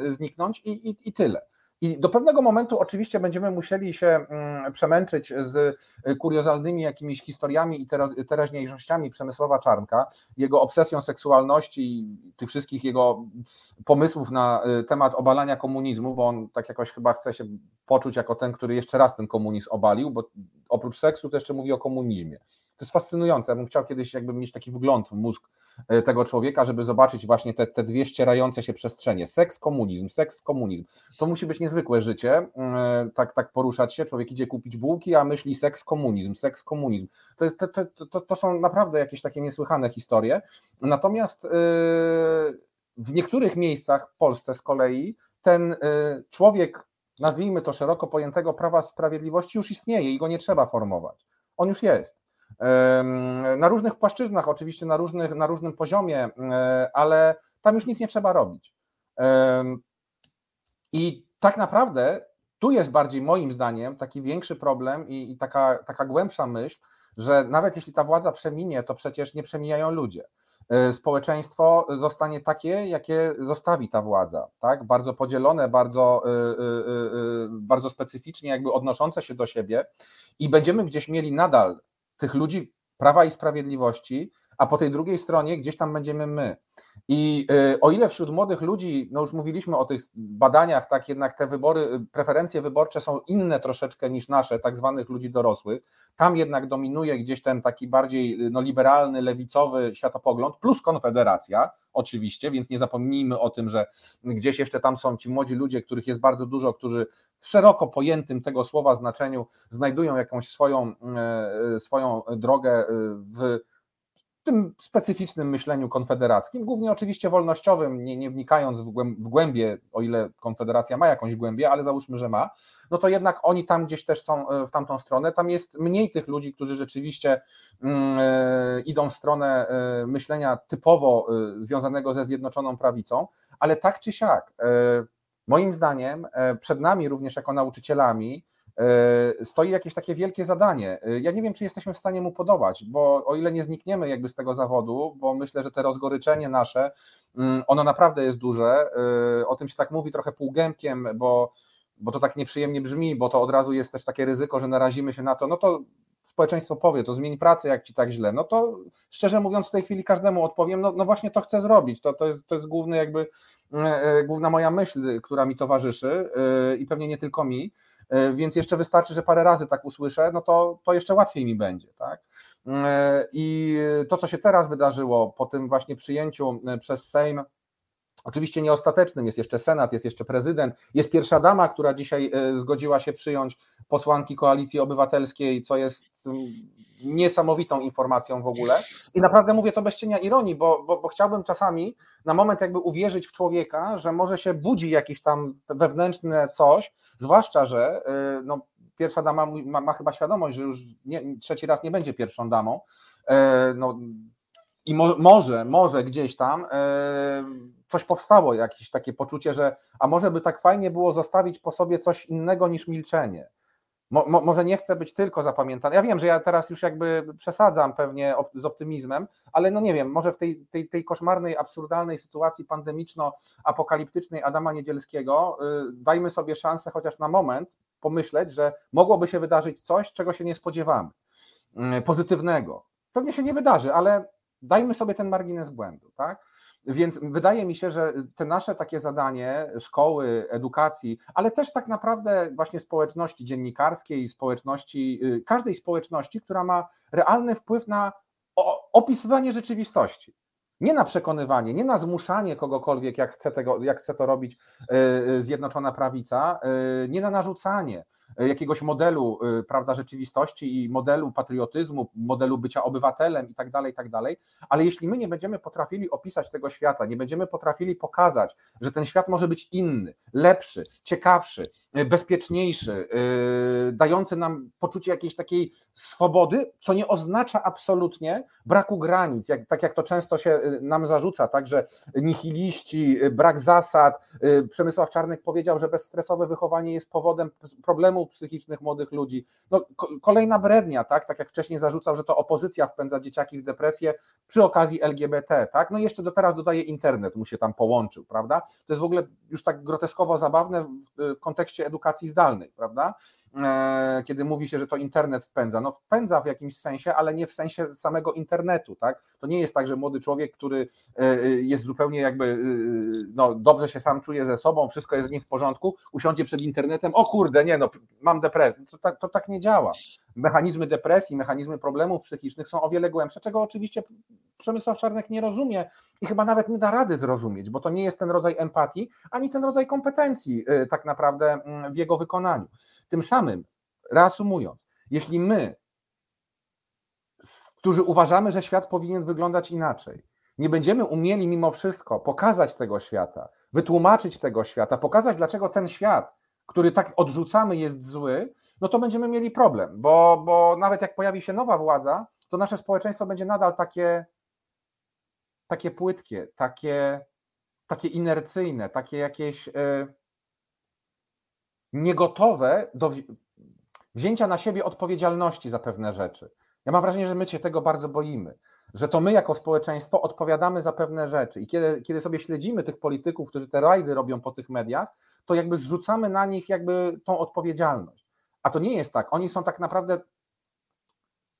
yy, zniknąć i, i, i tyle. I do pewnego momentu oczywiście będziemy musieli się mm, przemęczyć z kuriozalnymi jakimiś historiami i teraźniejszościami Przemysława Czarnka, jego obsesją seksualności tych wszystkich jego pomysłów na y, temat obalania komunizmu, bo on tak jakoś chyba chce się poczuć jako ten, który jeszcze raz ten komunizm obalił, bo oprócz seksu to jeszcze mówi o komunizmie. To jest fascynujące. Ja bym chciał kiedyś jakby mieć taki wgląd w mózg e, tego człowieka, żeby zobaczyć właśnie te, te dwie ścierające się przestrzenie. Seks, komunizm, seks, komunizm. To musi być niezwykłe życie, e, tak, tak poruszać się. Człowiek idzie kupić bułki, a myśli seks, komunizm, seks, komunizm. To, to, to, to, to są naprawdę jakieś takie niesłychane historie. Natomiast e, w niektórych miejscach w Polsce z kolei ten człowiek, nazwijmy to szeroko pojętego prawa sprawiedliwości, już istnieje i go nie trzeba formować. On już jest na różnych płaszczyznach, oczywiście na, różnych, na różnym poziomie, ale tam już nic nie trzeba robić. I tak naprawdę tu jest bardziej moim zdaniem taki większy problem i, taka, taka głębsza myśl, że nawet jeśli ta władza przeminie, to przecież nie przemijają ludzie. E, społeczeństwo zostanie takie, jakie zostawi ta władza, tak? Bardzo podzielone, bardzo, e, e, bardzo specyficznie, jakby odnoszące się do siebie, i będziemy gdzieś mieli nadal tych ludzi Prawa i Sprawiedliwości, a po tej drugiej stronie gdzieś tam będziemy my. I y, o ile wśród młodych ludzi, no już mówiliśmy o tych badaniach, tak jednak te wybory, y, preferencje wyborcze są inne troszeczkę niż nasze, tak zwanych ludzi dorosłych. Tam jednak dominuje gdzieś ten taki bardziej y, no, liberalny, lewicowy światopogląd, plus konfederacja, oczywiście, więc nie zapomnijmy o tym, że gdzieś jeszcze tam są ci młodzi ludzie, których jest bardzo dużo, którzy w szeroko pojętym tego słowa znaczeniu znajdują jakąś swoją, swoją drogę w tym specyficznym myśleniu konfederackim, głównie oczywiście wolnościowym, nie, nie wnikając w, głęb, w głębie, o ile konfederacja ma jakąś głębię, ale załóżmy, że ma, no to jednak oni tam gdzieś też są e, w tamtą stronę. Tam jest mniej tych ludzi, którzy rzeczywiście e, idą w stronę e, myślenia typowo e, związanego ze Zjednoczoną Prawicą, ale tak czy siak, moim zdaniem, przed nami również jako nauczycielami, stoi jakieś takie wielkie zadanie. Ja nie wiem, czy jesteśmy w stanie mu podobać, bo o ile nie znikniemy jakby z tego zawodu, bo myślę, że te rozgoryczenie nasze, mm, ono naprawdę jest duże. O tym się tak mówi trochę półgębkiem, bo bo to tak nieprzyjemnie brzmi, bo to od razu jest też takie ryzyko, że narazimy się na to, no to społeczeństwo powie, to zmień pracę, jak ci tak źle. No to szczerze mówiąc, w tej chwili każdemu odpowiem, no, no właśnie to chcę zrobić. To, to, jest, to jest główny jakby, e, e, główna moja myśl, która mi towarzyszy e, i pewnie nie tylko mi. Więc jeszcze wystarczy, że parę razy tak usłyszę, no to, to jeszcze łatwiej mi będzie. Tak? I to, co się teraz wydarzyło po tym właśnie przyjęciu przez Sejm Oczywiście nieostatecznym jest jeszcze Senat, jest jeszcze prezydent, jest pierwsza dama, która dzisiaj e, zgodziła się przyjąć posłanki Koalicji Obywatelskiej, co jest mm, niesamowitą informacją w ogóle. I naprawdę mówię to bez cienia ironii, bo, bo, bo chciałbym czasami na moment jakby uwierzyć w człowieka, że może się budzi jakieś tam wewnętrzne coś, zwłaszcza, że e, no, pierwsza dama ma, ma chyba świadomość, że już nie, trzeci raz nie będzie pierwszą damą. E, no, i mo, może, może gdzieś tam coś powstało, jakieś takie poczucie, że a może by tak fajnie było zostawić po sobie coś innego niż milczenie. Mo, mo, może nie chcę być tylko zapamiętany. Ja wiem, że ja teraz już jakby przesadzam pewnie op, z optymizmem, ale no nie wiem, może w tej, tej, tej koszmarnej, absurdalnej sytuacji pandemiczno-apokaliptycznej Adama Niedzielskiego y, dajmy sobie szansę chociaż na moment pomyśleć, że mogłoby się wydarzyć coś, czego się nie spodziewamy, y, pozytywnego. Pewnie się nie wydarzy, ale dajmy sobie ten margines błędu, tak? Więc wydaje mi się, że te nasze takie zadanie szkoły, edukacji, ale też tak naprawdę właśnie społeczności dziennikarskiej, społeczności, y, każdej społeczności, która ma realny wpływ na opisywanie rzeczywistości. Nie na przekonywanie, nie na zmuszanie kogokolwiek, jak chce, tego, jak chce to robić y, y, Zjednoczona Prawica, nie na narzucanie, E, jakiegoś modelu e, prawda, rzeczywistości i modelu patriotyzmu, modelu bycia obywatelem i tak dalej, i tak dalej, ale jeśli my nie będziemy potrafili opisać tego świata, nie będziemy potrafili pokazać, że ten świat może być inny, lepszy, ciekawszy, e, bezpieczniejszy, dający nam poczucie jakiejś takiej swobody, co nie oznacza absolutnie braku granic, jak, tak jak to często się nam zarzuca, także nihiliści, brak zasad. Przemysław Czarnek powiedział, że bezstresowe wychowanie jest powodem problemów psychicznych młodych ludzi. No, kolejna brednia, tak? Tak jak wcześniej zarzucał, że to opozycja wpędza dzieciaki w depresję przy okazji LGBT, tak? No i jeszcze do teraz dodaje internet, mu się tam połączył, prawda? To jest w ogóle już tak groteskowo zabawne w, w kontekście edukacji zdalnej, prawda? E, kiedy mówi się, że to internet wpędza. No wpędza w jakimś sensie, ale nie w sensie samego internetu, tak? To nie jest tak, że młody człowiek, który e, e, jest zupełnie jakby, no dobrze się sam czuje ze sobą, wszystko jest z nim w porządku, usiądzie przed internetem, o kurde, nie no, mam depresję. To tak, to tak nie działa. Mechanizmy depresji, mechanizmy problemów psychicznych są o wiele głębsze, czego oczywiście Przemysław Czarnek nie rozumie i chyba nawet nie da rady zrozumieć, bo to nie jest ten rodzaj empatii, ani ten rodzaj kompetencji tak naprawdę mm, w jego wykonaniu. Tym samym, reasumując, jeśli my, którzy uważamy, że świat powinien wyglądać inaczej, nie będziemy umieli mimo wszystko pokazać tego świata, wytłumaczyć tego świata, pokazać, dlaczego ten świat, który tak odrzucamy, jest zły, no to będziemy mieli problem, bo, bo nawet jak pojawi się nowa władza, to nasze społeczeństwo będzie nadal takie, takie płytkie, takie, takie inercyjne, takie jakieś. Yy, niegotowe do wzięcia na siebie odpowiedzialności za pewne rzeczy. Ja mam wrażenie, że my się tego bardzo boimy, że to my jako społeczeństwo odpowiadamy za pewne rzeczy i kiedy, kiedy sobie śledzimy tych polityków, którzy te rajdy robią po tych mediach, to jakby zrzucamy na nich jakby tą odpowiedzialność. A to nie jest tak. Oni są tak naprawdę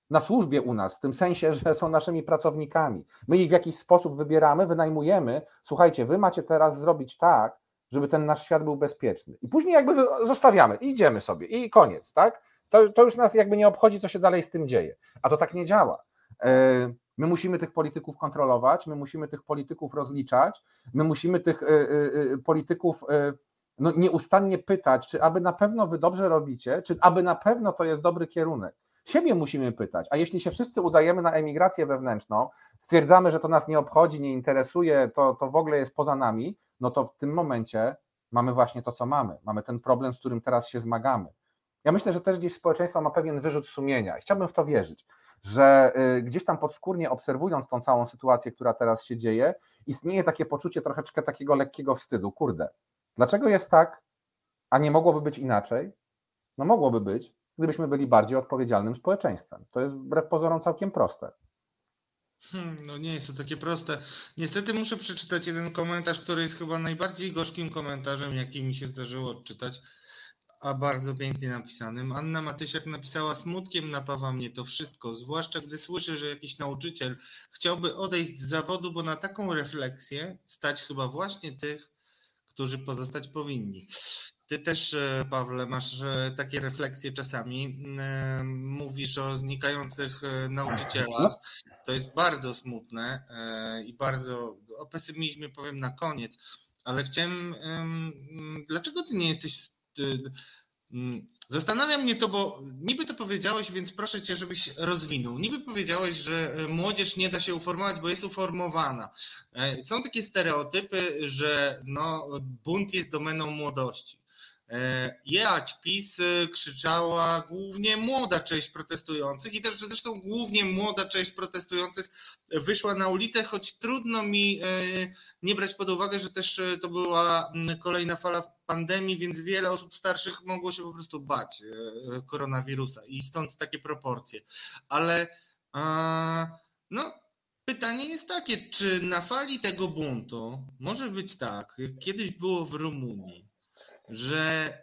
na służbie u nas, w tym sensie, że są naszymi pracownikami. My ich w jakiś sposób wybieramy, wynajmujemy. Słuchajcie, wy macie teraz zrobić tak, żeby ten nasz świat był bezpieczny. I później jakby zostawiamy i idziemy sobie i koniec, tak? To, to już nas jakby nie obchodzi, co się dalej z tym dzieje. A to tak nie działa. E, my musimy tych polityków kontrolować, my musimy tych polityków rozliczać, my musimy tych e, e, polityków no, nieustannie pytać, czy aby na pewno wy dobrze robicie, czy aby na pewno to jest dobry kierunek. Siebie musimy pytać, a jeśli się wszyscy udajemy na emigrację wewnętrzną, stwierdzamy, że to nas nie obchodzi, nie interesuje, to, to w ogóle jest poza nami, no to w tym momencie mamy właśnie to, co mamy. Mamy ten problem, z którym teraz się zmagamy. Ja myślę, że też gdzieś społeczeństwo ma pewien wyrzut sumienia. Chciałbym w to wierzyć, że y, gdzieś tam podskórnie obserwując tą całą sytuację, która teraz się dzieje, istnieje takie poczucie troszeczkę takiego lekkiego wstydu. Kurde, dlaczego jest tak, a nie mogłoby być inaczej? No mogłoby być, gdybyśmy byli bardziej odpowiedzialnym społeczeństwem. To jest wbrew pozorom całkiem proste. Hmm, no nie jest to takie proste. Niestety muszę przeczytać jeden komentarz, który jest chyba najbardziej gorzkim komentarzem, jaki mi się zdarzyło odczytać, a bardzo pięknie napisanym. Anna Matysiak napisała: Smutkiem napawa mnie to wszystko, zwłaszcza gdy słyszę, że jakiś nauczyciel chciałby odejść z zawodu, bo na taką refleksję stać chyba właśnie tych, którzy pozostać powinni. Ty też, e, Pawle, masz e, takie refleksje czasami. E, mówisz o znikających nauczycielach. To jest bardzo smutne i bardzo o pesymizmie powiem na koniec, ale chciałem, dlaczego ty nie jesteś. Zastanawia mnie to, bo niby to powiedziałeś, więc proszę cię, żebyś rozwinął. Niby powiedziałeś, że młodzież nie da się uformować, bo jest uformowana. Są takie stereotypy, że no, bunt jest domeną młodości. E, jechać PiS e, krzyczała głównie młoda część protestujących i też zresztą głównie młoda część protestujących wyszła na ulicę, choć trudno mi e, nie brać pod uwagę, że też to była kolejna fala pandemii, więc wiele osób starszych mogło się po prostu bać koronawirusa i stąd takie proporcje. Ale no, pytanie jest takie, czy na fali tego buntu może być tak, jak kiedyś było w Rumunii, że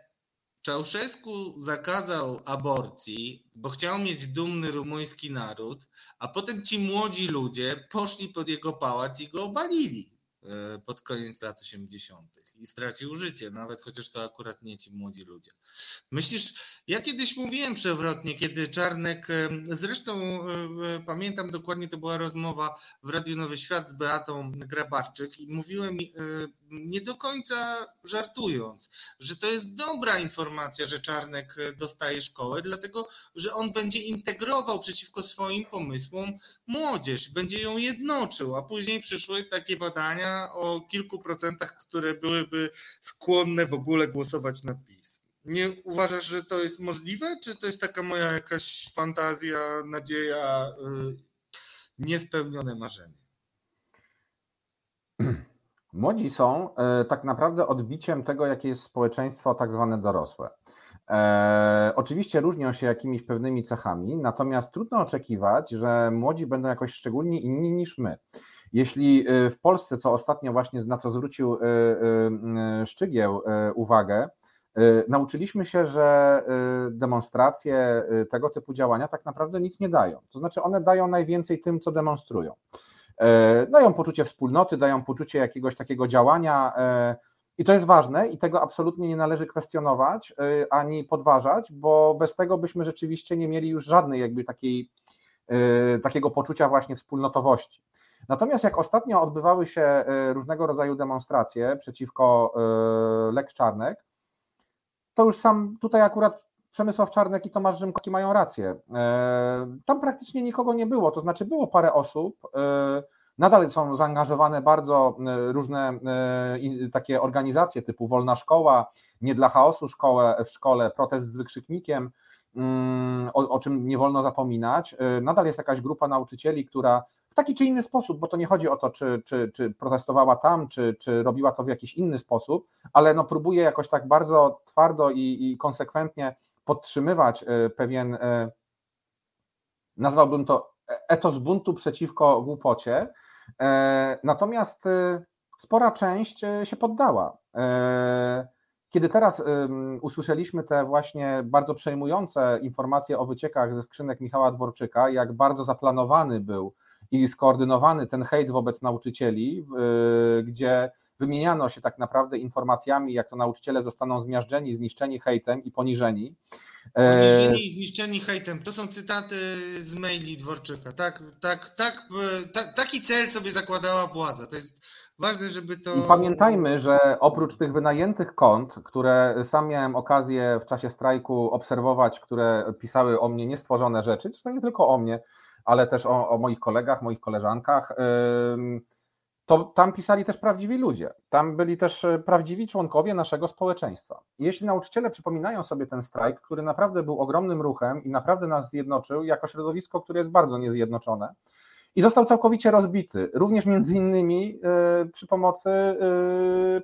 Czałszewsku zakazał aborcji, bo chciał mieć dumny rumuński naród, a potem ci młodzi ludzie poszli pod jego pałac i go obalili e, pod koniec lat 80. i stracił życie, nawet chociaż to akurat nie ci młodzi ludzie. Myślisz, ja kiedyś mówiłem przewrotnie, kiedy Czarnek, e, zresztą e, pamiętam dokładnie, to była rozmowa w Radiu Nowy Świat z Beatą Grabarczyk i mówiłem nie do końca żartując, że to jest dobra informacja, że Czarnek dostaje szkołę, dlatego że on będzie integrował przeciwko swoim pomysłom młodzież, będzie ją jednoczył, a później przyszły takie badania o kilku procentach, które byłyby skłonne w ogóle głosować na PiS. Nie uważasz, że to jest możliwe, czy to jest taka moja jakaś fantazja, nadzieja, yy, niespełnione marzenie? Młodzi są e, tak naprawdę odbiciem tego, jakie jest społeczeństwo tak zwane dorosłe. E, oczywiście różnią się jakimiś pewnymi cechami, natomiast trudno oczekiwać, że młodzi będą jakoś szczególnie inni niż my. Jeśli e, w Polsce, co ostatnio właśnie na co zwrócił e, Szczygieł uwagę, nauczyliśmy się, że demonstracje tego typu działania tak naprawdę nic nie dają. To znaczy, one dają najwięcej tym, co demonstrują. E, dają poczucie wspólnoty, dają poczucie jakiegoś takiego działania. E, I to jest ważne i tego absolutnie nie należy kwestionować e, ani podważać, bo bez tego byśmy rzeczywiście nie mieli już żadnej jakby takiej, takiego poczucia właśnie wspólnotowości. Natomiast jak ostatnio odbywały się różnego rodzaju demonstracje przeciwko Lek Czarnek, to już sam tutaj akurat Przemysław Czarnek i Tomasz Rzymkowski mają rację. E, tam praktycznie nikogo nie było, to znaczy było parę osób, e, nadal są zaangażowane bardzo e, różne takie organizacje typu Wolna Szkoła, Nie dla chaosu szkołę, w szkole, protest z wykrzyknikiem, mm, o, o, czym nie wolno zapominać. Nadal jest jakaś grupa nauczycieli, która w taki czy inny sposób, bo to nie chodzi o to, czy, czy, czy protestowała tam, czy, czy robiła to w jakiś inny sposób, ale no próbuje jakoś tak bardzo twardo i, i konsekwentnie podtrzymywać e, pewien, e, nazwałbym to etos buntu przeciwko głupocie, e, natomiast spora część się poddała. Kiedy teraz usłyszeliśmy te właśnie bardzo przejmujące informacje o wyciekach ze skrzynek Michała Dworczyka, jak bardzo zaplanowany był i skoordynowany ten hejt wobec nauczycieli, gdzie wymieniano się tak naprawdę informacjami, jak to nauczyciele zostaną zmiażdżeni, zniszczeni hejtem i poniżeni. Poniżeni i zniszczeni hejtem. To są cytaty z maili Dworczyka. Tak, tak, tak, tak, taki cel sobie zakładała władza. To jest ważne, żeby to. I pamiętajmy, że oprócz tych wynajętych kont, które sam miałem okazję w czasie strajku obserwować, które pisały o mnie niestworzone rzeczy, zresztą nie tylko o mnie, ale też o, o moich kolegach, moich koleżankach. To tam pisali też prawdziwi ludzie. Tam byli też e, prawdziwi członkowie naszego społeczeństwa. Jeśli nauczyciele przypominają sobie ten strajk, który naprawdę był ogromnym ruchem i naprawdę nas zjednoczył, jako środowisko, które jest bardzo niezjednoczone, i został całkowicie rozbity, również między innymi przy pomocy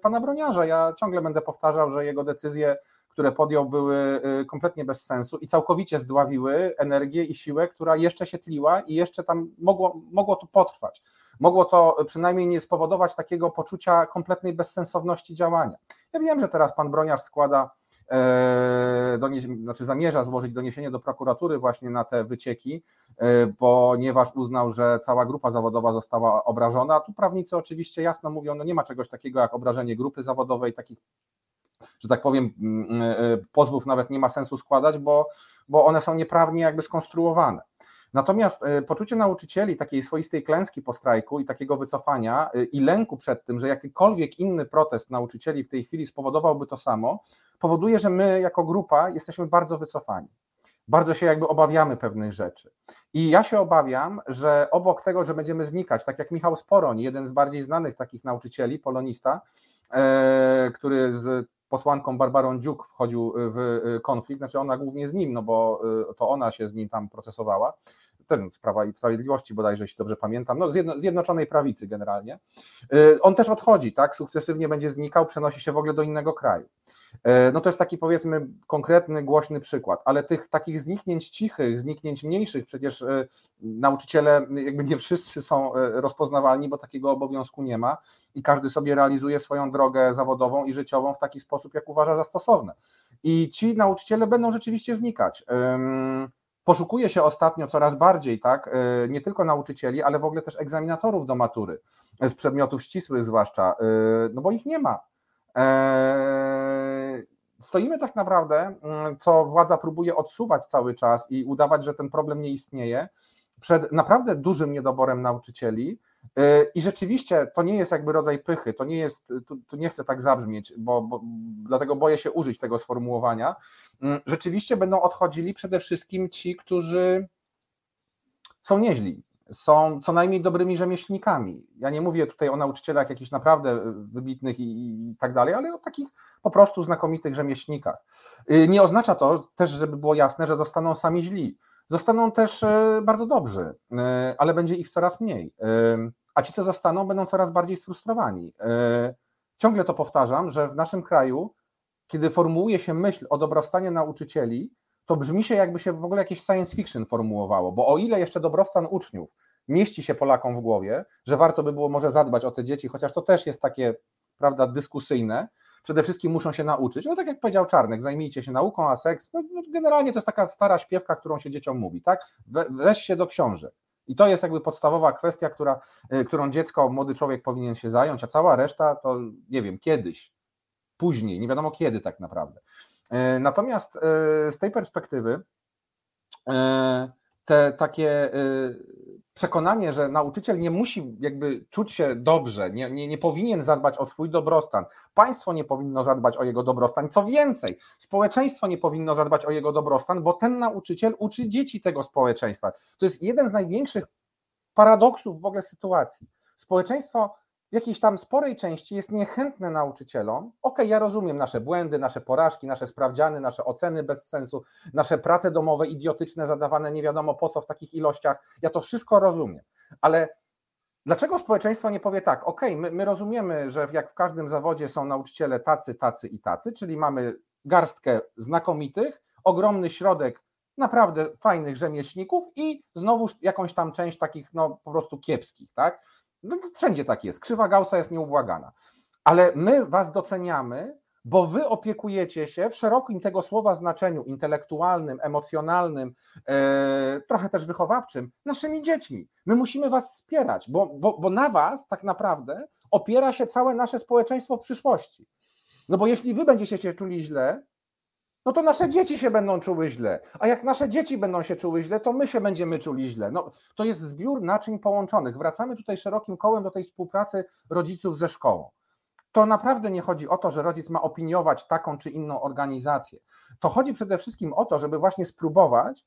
pana Broniarza. Ja ciągle będę powtarzał, że jego decyzje które podjął, były kompletnie bez sensu i całkowicie zdławiły energię i siłę, która jeszcze się tliła i jeszcze tam mogło, mogło to potrwać. Mogło to przynajmniej nie spowodować takiego poczucia kompletnej bezsensowności działania. Ja wiem, że teraz pan Broniarz składa E, znaczy zamierza złożyć doniesienie do prokuratury właśnie na te wycieki, e, ponieważ uznał, że cała grupa zawodowa została obrażona. Tu prawnicy oczywiście jasno mówią, no nie ma czegoś takiego jak obrażenie grupy zawodowej, takich że tak powiem, mm, e, pozwów nawet nie ma sensu składać, bo, bo one są nieprawnie jakby skonstruowane. Natomiast e, poczucie nauczycieli takiej swoistej klęski po strajku i takiego wycofania e, i lęku przed tym, że jakikolwiek inny protest nauczycieli w tej chwili spowodowałby to samo, powoduje, że my jako grupa jesteśmy bardzo wycofani. Bardzo się jakby obawiamy pewnych rzeczy. I ja się obawiam, że obok tego, że będziemy znikać, tak jak Michał Sporoń, jeden z bardziej znanych takich nauczycieli, polonista, który z posłanką Barbarą Dziuk wchodził w konflikt, znaczy ona głównie z nim, no bo to ona się z nim tam procesowała, ten z Prawa i Sprawiedliwości bodajże, jeśli dobrze pamiętam, no Zjednoczonej Prawicy generalnie, y, on też odchodzi, tak, sukcesywnie będzie znikał, przenosi się w ogóle do innego kraju. Y, no to jest taki powiedzmy konkretny, głośny przykład, ale tych takich zniknięć cichych, zniknięć mniejszych, przecież y, nauczyciele jakby nie wszyscy są rozpoznawalni, bo takiego obowiązku nie ma i każdy sobie realizuje swoją drogę zawodową i życiową w taki sposób, jak uważa za stosowne. I ci nauczyciele będą rzeczywiście znikać. Poszukuje się ostatnio coraz bardziej, tak, e, nie tylko nauczycieli, ale w ogóle też egzaminatorów do matury, e, z przedmiotów ścisłych zwłaszcza, e, no bo ich nie ma. Stoimy tak naprawdę, mm, co władza próbuje odsuwać cały czas i udawać, że ten problem nie istnieje, przed naprawdę dużym niedoborem nauczycieli, I rzeczywiście to nie jest jakby rodzaj pychy, to nie jest, tu, tu nie chcę tak zabrzmieć, bo, bo, dlatego boję się użyć tego sformułowania. Mm, rzeczywiście będą odchodzili przede wszystkim ci, którzy są nieźli, są co najmniej dobrymi rzemieślnikami. Ja nie mówię tutaj o nauczycielach jakichś naprawdę wybitnych i, i, tak dalej, ale o takich po prostu znakomitych rzemieślnikach. Y, nie oznacza to też, żeby było jasne, że zostaną sami źli Zostaną też e, bardzo dobrzy, e, ale będzie ich coraz mniej. E, a ci, co zostaną, będą coraz bardziej sfrustrowani. Ciągle to powtarzam, że w naszym kraju, kiedy formułuje się myśl o dobrostanie nauczycieli, to brzmi się, jakby się w ogóle jakieś science fiction formułowało, bo o ile jeszcze dobrostan uczniów mieści się Polakom w głowie, że warto by było może zadbać o te dzieci, chociaż to też jest takie, prawda, dyskusyjne, przede wszystkim muszą się nauczyć. No tak jak powiedział Czarnek, zajmijcie się nauką, a seks, no, no generalnie to jest taka stara śpiewka, którą się dzieciom mówi, tak? We, weź się do książek. I to jest jakby podstawowa kwestia, która, y, którą dziecko, młody człowiek powinien się zająć, a cała reszta to nie wiem, kiedyś, później, nie wiadomo kiedy tak naprawdę. Y, natomiast y, z tej perspektywy te takie przekonanie, że nauczyciel nie musi jakby czuć się dobrze, nie, nie, nie powinien zadbać o swój dobrostan, państwo nie powinno zadbać o jego dobrostan, co więcej, społeczeństwo nie powinno zadbać o jego dobrostan, bo ten nauczyciel uczy dzieci tego społeczeństwa. To jest jeden z największych paradoksów w ogóle sytuacji. Społeczeństwo w jakiejś tam sporej części jest niechętne nauczycielom. Ok, ja rozumiem nasze błędy, nasze porażki, nasze sprawdziany, nasze oceny bez sensu, nasze prace domowe idiotyczne, zadawane nie wiadomo po co w takich ilościach. Ja to wszystko rozumiem, ale dlaczego społeczeństwo nie powie tak, ok, my, my rozumiemy, że jak w każdym zawodzie są nauczyciele tacy, tacy i tacy, czyli mamy garstkę znakomitych, ogromny środek naprawdę fajnych rzemieślników i znowuż jakąś tam część takich no po prostu kiepskich, tak? No, wszędzie tak jest. Krzywa Gaussa jest nieubłagana. Ale my was doceniamy, bo wy opiekujecie się w szerokim tego słowa znaczeniu intelektualnym, emocjonalnym, e, trochę też wychowawczym, naszymi dziećmi. My musimy was wspierać, bo, bo, bo na was tak naprawdę opiera się całe nasze społeczeństwo w przyszłości. No bo jeśli wy będziecie się czuli źle, no to nasze dzieci się będą czuły źle. A jak nasze dzieci będą się czuły źle, to my się będziemy czuli źle. No, to jest zbiór naczyń połączonych. Wracamy tutaj szerokim kołem do tej współpracy rodziców ze szkołą. To naprawdę nie chodzi o to, że rodzic ma opiniować taką czy inną organizację. To chodzi przede wszystkim o to, żeby właśnie spróbować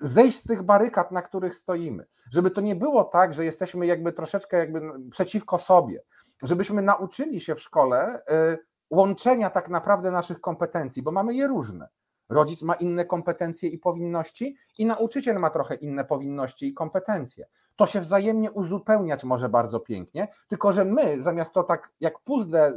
zejść z tych barykad, na których stoimy. Żeby to nie było tak, że jesteśmy jakby troszeczkę jakby przeciwko sobie. Żebyśmy nauczyli się w szkole y, łączenia tak naprawdę naszych kompetencji, bo mamy je różne. Rodzic ma inne kompetencje i powinności, i nauczyciel ma trochę inne powinności i kompetencje. To się wzajemnie uzupełniać może bardzo pięknie, tylko że my zamiast to tak jak puzzle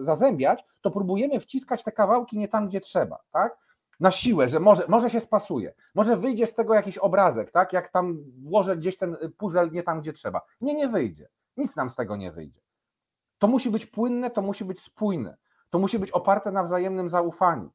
zazębiać, to próbujemy wciskać te kawałki nie tam, gdzie trzeba, tak? Na siłę, że może, może się spasuje, może wyjdzie z tego jakiś obrazek, tak? Jak tam włożę gdzieś ten puzzle nie tam, gdzie trzeba. Nie, nie wyjdzie. Nic nam z tego nie wyjdzie. To musi być płynne, to musi być spójne, to musi być oparte na wzajemnym zaufaniu.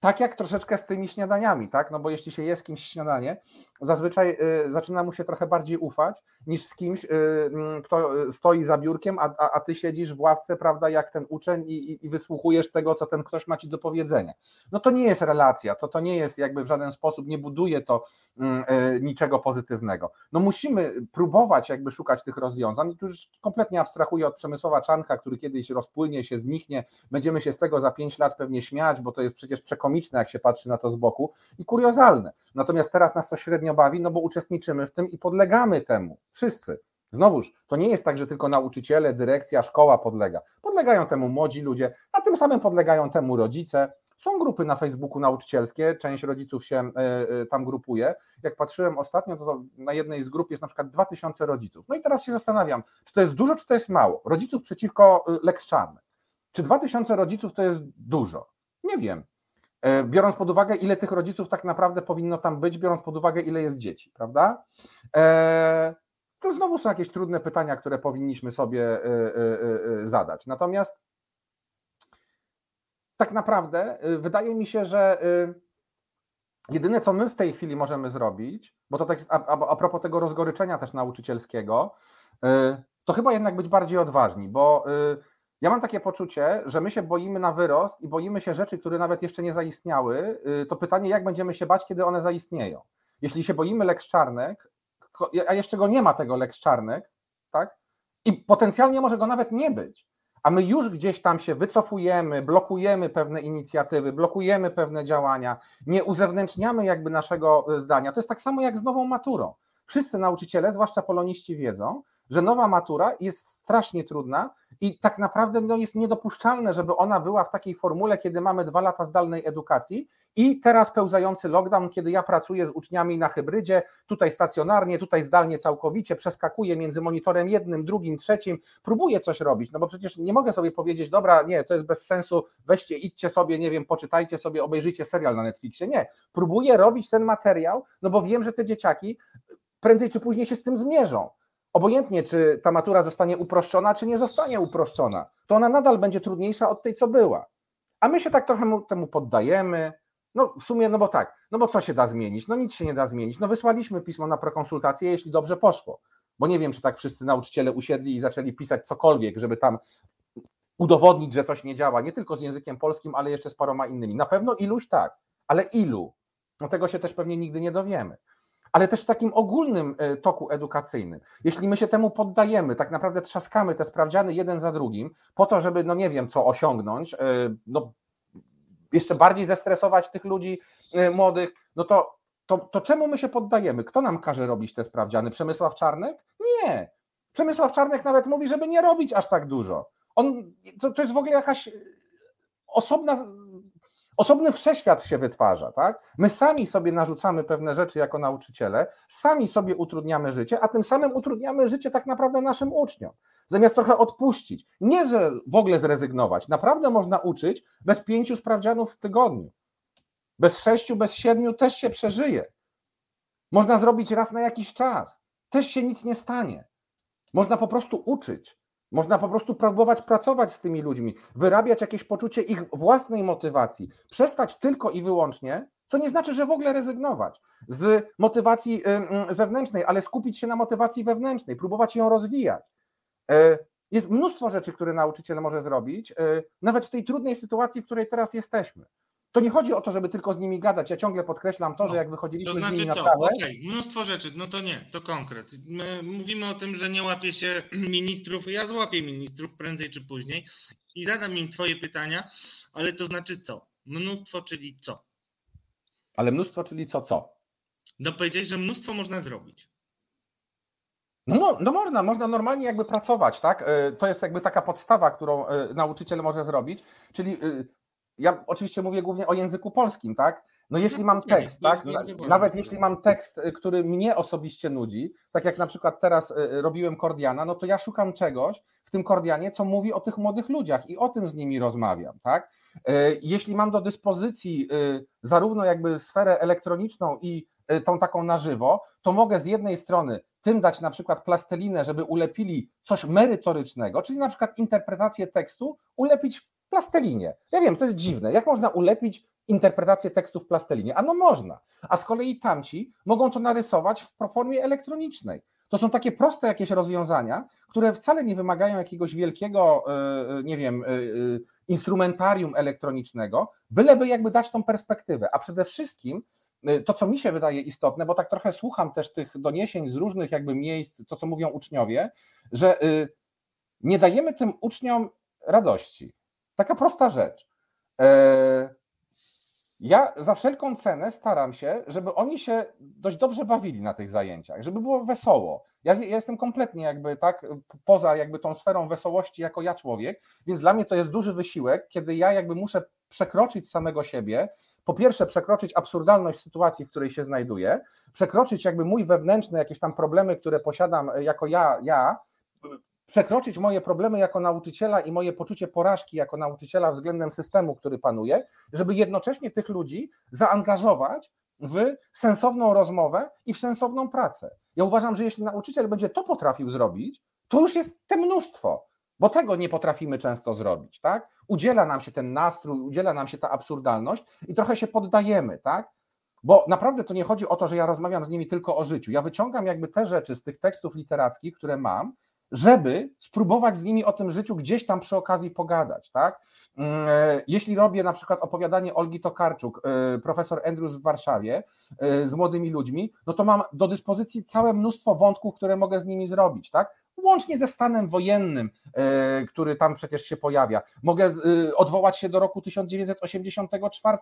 Tak jak troszeczkę z tymi śniadaniami, tak? No bo jeśli się jest kimś śniadanie, zazwyczaj y, zaczyna mu się trochę bardziej ufać niż z kimś, y, mm, kto stoi za biurkiem, a, a, a ty siedzisz w ławce, prawda, jak ten uczeń i, i, i, wysłuchujesz tego, co ten ktoś ma ci do powiedzenia. No to nie jest relacja, to, to nie jest jakby w żaden sposób, nie buduje to y, niczego pozytywnego. No musimy próbować jakby szukać tych rozwiązań i tu już kompletnie abstrahuję od Przemysława Czanka, który kiedyś rozpłynie się, zniknie, będziemy się z tego za pięć lat pewnie śmiać, bo to jest przecież przekomiczne, jak się patrzy na to z boku i kuriozalne. Natomiast teraz nas to średnio bawi, no bo uczestniczymy w tym i podlegamy temu. Wszyscy. Znowuż, to nie jest tak, że tylko nauczyciele, dyrekcja, szkoła podlega. Podlegają temu młodzi ludzie, a tym samym podlegają temu rodzice. Są grupy na Facebooku nauczycielskie, część rodziców się e, e, tam grupuje. Jak patrzyłem ostatnio, to na jednej z grup jest na przykład 2000 rodziców. No i teraz się zastanawiam, czy to jest dużo, czy to jest mało. Rodziców przeciwko e, lekszczarnym. Czy 2000 rodziców to jest dużo? Nie wiem. E, biorąc pod uwagę, ile tych rodziców tak naprawdę powinno tam być, biorąc pod uwagę, ile jest dzieci, prawda? E, to znowu są jakieś trudne pytania, które powinniśmy sobie e, zadać. Natomiast tak naprawdę wydaje mi się, że jedyne, co my w tej chwili możemy zrobić, bo to tak jest a, a, a propos tego rozgoryczenia też nauczycielskiego, to chyba jednak być bardziej odważni, bo ja mam takie poczucie, że my się boimy na wyrost i boimy się rzeczy, które nawet jeszcze nie zaistniały. Y, to pytanie, jak będziemy się bać, kiedy one zaistnieją? Jeśli się boimy Lex Czarnek, a jeszcze go nie ma tego Lex Czarnek, tak? I potencjalnie może go nawet nie być, a my już gdzieś tam się wycofujemy, blokujemy pewne inicjatywy, blokujemy pewne działania, nie uzewnętrzniamy jakby naszego y, zdania. To jest tak samo jak z nową maturą. Wszyscy nauczyciele, zwłaszcza poloniści, wiedzą, że nowa matura jest strasznie trudna i tak naprawdę no, jest niedopuszczalne, żeby ona była w takiej formule, kiedy mamy dwa lata zdalnej edukacji i teraz pełzający lockdown, kiedy ja pracuję z uczniami na hybrydzie, tutaj stacjonarnie, tutaj zdalnie całkowicie, przeskakuję między monitorem jednym, drugim, trzecim, próbuję coś robić, no bo przecież nie mogę sobie powiedzieć, dobra, nie, to jest bez sensu, weźcie, idźcie sobie, nie wiem, poczytajcie sobie, obejrzyjcie serial na Netflixie. Nie, próbuję robić ten materiał, no bo wiem, że te dzieciaki prędzej czy później się z tym zmierzą obojętnie czy ta matura zostanie uproszczona, czy nie zostanie uproszczona, to ona nadal będzie trudniejsza od tej, co była. A my się tak trochę temu poddajemy. No w sumie, no bo tak, no bo co się da zmienić? No nic się nie da zmienić. No wysłaliśmy pismo na prekonsultację, jeśli dobrze poszło. Bo nie wiem, czy tak wszyscy nauczyciele usiedli i zaczęli pisać cokolwiek, żeby tam udowodnić, że coś nie działa, nie tylko z językiem polskim, ale jeszcze z paroma innymi. Na pewno iluś tak, ale ilu? No tego się też pewnie nigdy nie dowiemy ale też w takim ogólnym e, toku edukacyjnym. Jeśli my się temu poddajemy, tak naprawdę trzaskamy te sprawdziany jeden za drugim, po to, żeby, no nie wiem, co osiągnąć, e, no jeszcze bardziej zestresować tych ludzi e, młodych, no to, to, to czemu my się poddajemy? Kto nam każe robić te sprawdziany? Przemysław Czarnek? Nie. Przemysław Czarnek nawet mówi, żeby nie robić aż tak dużo. On, to, to jest w ogóle jakaś osobna Osobny wszechświat się wytwarza, tak? My sami sobie narzucamy pewne rzeczy jako nauczyciele, sami sobie utrudniamy życie, a tym samym utrudniamy życie tak naprawdę naszym uczniom. Zamiast trochę odpuścić, nie że w ogóle zrezygnować, naprawdę można uczyć bez pięciu sprawdzianów w tygodniu. Bez sześciu, bez siedmiu też się przeżyje. Można zrobić raz na jakiś czas, też się nic nie stanie. Można po prostu uczyć. Można po prostu próbować pracować z tymi ludźmi, wyrabiać jakieś poczucie ich własnej motywacji, przestać tylko i wyłącznie, co nie znaczy, że w ogóle rezygnować z motywacji zewnętrznej, ale skupić się na motywacji wewnętrznej, próbować ją rozwijać. E, jest mnóstwo rzeczy, które nauczyciel może zrobić, e, nawet w tej trudnej sytuacji, w której teraz jesteśmy. To nie chodzi o to, żeby tylko z nimi gadać. Ja ciągle podkreślam to, no, że jak wychodziliśmy to znaczy z nimi co? na kawę... Okej, okay, mnóstwo rzeczy, no to nie, to konkret. My mówimy o tym, że nie łapie się ministrów, ja złapię ministrów prędzej czy później i zadam im twoje pytania, ale to znaczy co? Mnóstwo, czyli co? Ale mnóstwo, czyli co, co? No powiedzieć, że mnóstwo można zrobić. No, no można, można normalnie jakby pracować, tak? E, to jest jakby taka podstawa, którą e, nauczyciel może zrobić, czyli e, ja oczywiście mówię głównie o języku polskim, tak? No jeśli mam tekst, tak? Nawet jeśli mam tekst, y, który mnie osobiście nudzi, tak jak na przykład teraz y, robiłem Kordiana, no to ja szukam czegoś w tym Kordianie, co mówi o tych młodych ludziach i o tym z nimi rozmawiam, tak? Jeśli mam do dyspozycji zarówno jakby sferę elektroniczną i tą taką na żywo, to mogę z jednej strony tym dać na przykład plastelinę, żeby ulepili coś merytorycznego, czyli na przykład interpretację tekstu, ulepić plastelinie. Ja wiem, to jest dziwne. Jak można ulepić interpretację tekstu w plastelinie? A no można. A z kolei tamci mogą to narysować w formie elektronicznej. To są takie proste jakieś rozwiązania, które wcale nie wymagają jakiegoś wielkiego, e, e, nie wiem, e, instrumentarium elektronicznego, byleby jakby dać tą perspektywę. A przede wszystkim to, co mi się wydaje istotne, bo tak trochę słucham też tych doniesień z różnych jakby miejsc, to co mówią uczniowie, że nie dajemy tym uczniom radości. Taka prosta rzecz. E, ja za wszelką cenę staram się, żeby oni się dość dobrze bawili na tych zajęciach, żeby było wesoło. Ja, ja, jestem kompletnie jakby tak poza jakby tą sferą wesołości jako ja człowiek, więc dla mnie to jest duży wysiłek, kiedy ja jakby muszę przekroczyć samego siebie, po pierwsze przekroczyć absurdalność sytuacji, w której się znajduję, przekroczyć jakby mój wewnętrzny jakieś tam problemy, które posiadam jako ja, ja, przekroczyć moje problemy jako nauczyciela i moje poczucie porażki jako nauczyciela względem systemu, który panuje, żeby jednocześnie tych ludzi zaangażować w sensowną rozmowę i w sensowną pracę. Ja uważam, że jeśli nauczyciel będzie to potrafił zrobić, to już jest te mnóstwo, bo tego nie potrafimy często zrobić, tak? Udziela nam się ten nastrój, udziela nam się ta absurdalność i trochę się poddajemy, tak? Bo naprawdę to nie chodzi o to, że ja rozmawiam z nimi tylko o życiu. Ja wyciągam jakby te rzeczy z tych tekstów literackich, które mam, żeby spróbować z nimi o tym życiu gdzieś tam przy okazji pogadać, tak? Mm, e, jeśli robię na przykład opowiadanie Olgi Tokarczuk, e, profesor Andrews w Warszawie e, z młodymi ludźmi, no to mam do dyspozycji całe mnóstwo wątków, które mogę z nimi zrobić, tak? Łącznie ze stanem wojennym, e, który tam przecież się pojawia. Mogę e, odwołać się do roku 1984,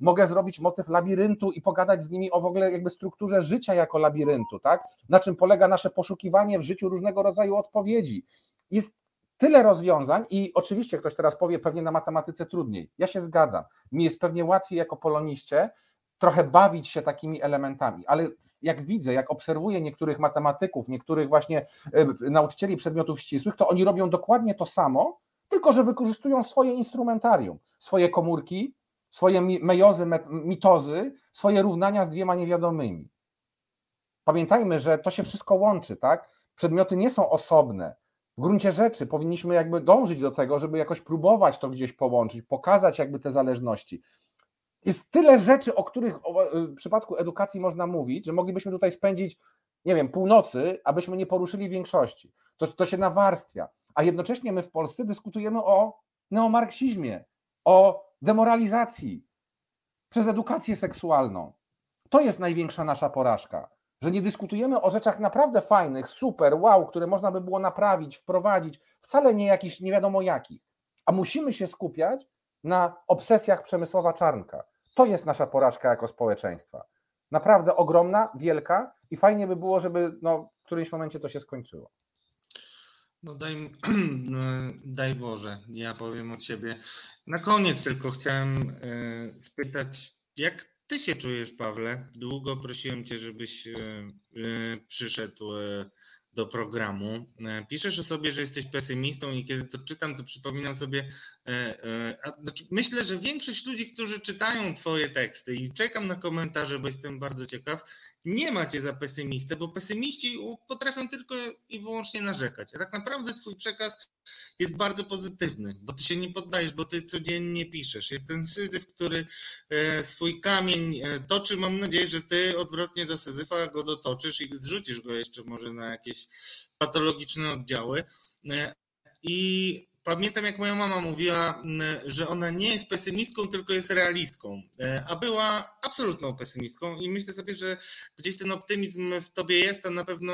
mogę zrobić motyw labiryntu i pogadać z nimi o w ogóle jakby strukturze życia jako labiryntu, tak? Na czym polega nasze poszukiwanie w życiu różnego rodzaju odpowiedzi. Jest tyle rozwiązań i oczywiście ktoś teraz powie pewnie na matematyce trudniej. Ja się zgadzam. Mi jest pewnie łatwiej jako poloniście trochę bawić się takimi elementami, ale jak widzę, jak obserwuję niektórych matematyków, niektórych właśnie e, nauczycieli przedmiotów ścisłych, to oni robią dokładnie to samo, tylko że wykorzystują swoje instrumentarium, swoje komórki, swoje mejozy, mitozy, swoje równania z dwiema niewiadomymi. Pamiętajmy, że to się wszystko łączy, tak? Przedmioty nie są osobne. W gruncie rzeczy powinniśmy jakby dążyć do tego, żeby jakoś próbować to gdzieś połączyć, pokazać jakby te zależności jest tyle rzeczy, o których w przypadku edukacji można mówić, że moglibyśmy tutaj spędzić, nie wiem, północy, abyśmy nie poruszyli większości. To, to się nawarstwia. A jednocześnie my w Polsce dyskutujemy o neomarksizmie, o demoralizacji przez edukację seksualną. To jest największa nasza porażka, że nie dyskutujemy o rzeczach naprawdę fajnych, super, wow, które można by było naprawić, wprowadzić, wcale nie jakichś nie wiadomo jakich. A musimy się skupiać na obsesjach Przemysłowa Czarnka. To jest nasza porażka jako społeczeństwa. Naprawdę ogromna, wielka i fajnie by było, żeby no, w którymś momencie to się skończyło. No daj, no, daj Boże, ja powiem od siebie. Na koniec tylko chciałem e, spytać, jak ty się czujesz, Pawle? Długo prosiłem cię, żebyś e, e, przyszedł do programu. E, piszesz o sobie, że jesteś pesymistą i kiedy to czytam, to przypominam sobie, e, e, znaczy myślę, że większość ludzi, którzy czytają twoje teksty i czekam na komentarze, bo jestem bardzo ciekaw, nie macie za pesymistę, bo pesymiści potrafią tylko i wyłącznie narzekać. A tak naprawdę twój przekaz jest bardzo pozytywny, bo ty się nie poddajesz, bo ty codziennie piszesz. Jak ten syzyf, który e, swój kamień e, toczy, mam nadzieję, że ty odwrotnie do syzyfa go dotoczysz i zrzucisz go jeszcze może na jakieś patologiczne oddziały. E, I pamiętam, jak moja mama mówiła, że ona nie jest pesymistką, tylko jest realistką, e, a była absolutną pesymistką i myślę sobie, że gdzieś ten optymizm w tobie jest, a na pewno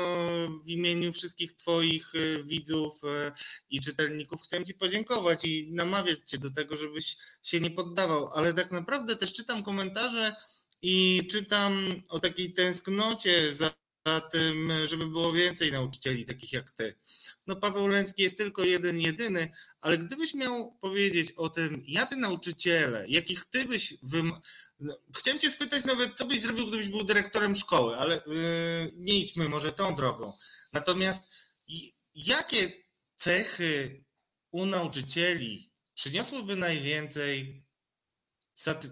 w imieniu wszystkich twoich e, widzów e, i czytelników chcę ci podziękować i namawiać cię do tego, żebyś się nie poddawał, ale tak naprawdę też czytam komentarze i czytam o takiej tęsknocie za tym, żeby było więcej nauczycieli takich jak ty. No Paweł Lęcki jest tylko jeden, jedyny, ale gdybyś miał powiedzieć o tym, jacy nauczyciele, jakich ty byś wym... No, chciałem cię spytać nawet, co byś zrobił, gdybyś był dyrektorem szkoły, ale yy, nie idźmy może tą drogą. Natomiast jakie cechy u nauczycieli przyniosłyby najwięcej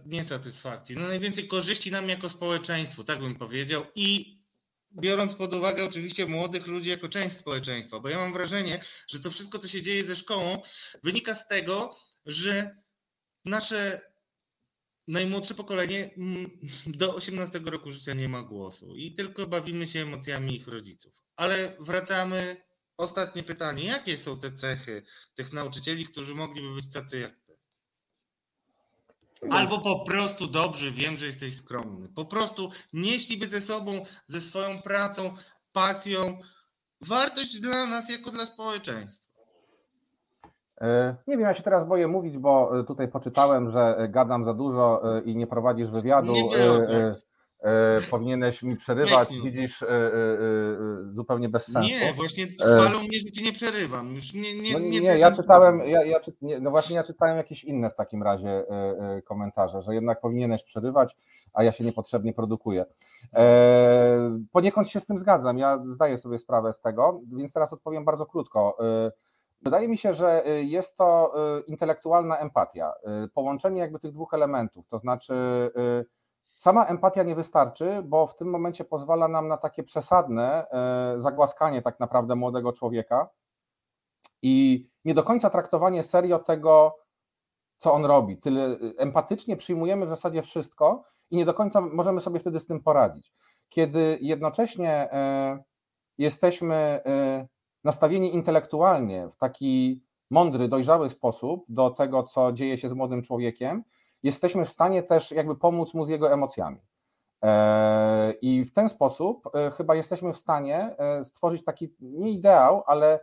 nie satysfakcji, no najwięcej korzyści nam jako społeczeństwu, tak bym powiedział. I biorąc pod uwagę oczywiście młodych ludzi jako część społeczeństwa, bo ja mam wrażenie, że to wszystko, co się dzieje ze szkołą, wynika z tego, że nasze najmłodsze pokolenie mm, do 18 roku życia nie ma głosu i tylko bawimy się emocjami ich rodziców. Ale wracamy. Ostatnie pytanie. Jakie są te cechy tych nauczycieli, którzy mogliby być tacy jak Albo po prostu dobrze, wiem, że jesteś skromny. Po prostu nieśliby ze sobą, ze swoją pracą, pasją, wartość dla nas jako dla społeczeństwa. E, nie wiem, ja się teraz boję mówić, bo e, tutaj poczytałem, że gadam za dużo e, i nie prowadzisz wywiadu. Nie e, powinieneś mi przerywać, widzisz, e, e, zupełnie bez sensu. Nie, właśnie chwalą mnie, że ci nie przerywam. Już nie, nie, no, nie, ja czytałem, ja, ja czy, nie, no właśnie ja czytałem jakieś inne w takim razie komentarze, że jednak powinieneś przerywać, a ja się niepotrzebnie produkuję. Poniekąd się z tym zgadzam, ja zdaję sobie sprawę z tego, więc teraz odpowiem bardzo krótko. Wydaje mi się, że jest to intelektualna empatia, połączenie jakby tych dwóch elementów, to znaczy Sama empatia nie wystarczy, bo w tym momencie pozwala nam na takie przesadne e, zagłaskanie tak naprawdę młodego człowieka i nie do końca traktowanie serio tego, co on robi. Tyle e, empatycznie przyjmujemy w zasadzie wszystko i nie do końca możemy sobie wtedy z tym poradzić. Kiedy jednocześnie e, jesteśmy nastawieni intelektualnie w taki mądry, dojrzały sposób do tego, co dzieje się z młodym człowiekiem, jesteśmy w stanie też jakby pomóc mu z jego emocjami. E, I w ten sposób e, chyba jesteśmy w stanie e, stworzyć taki nie ideał, ale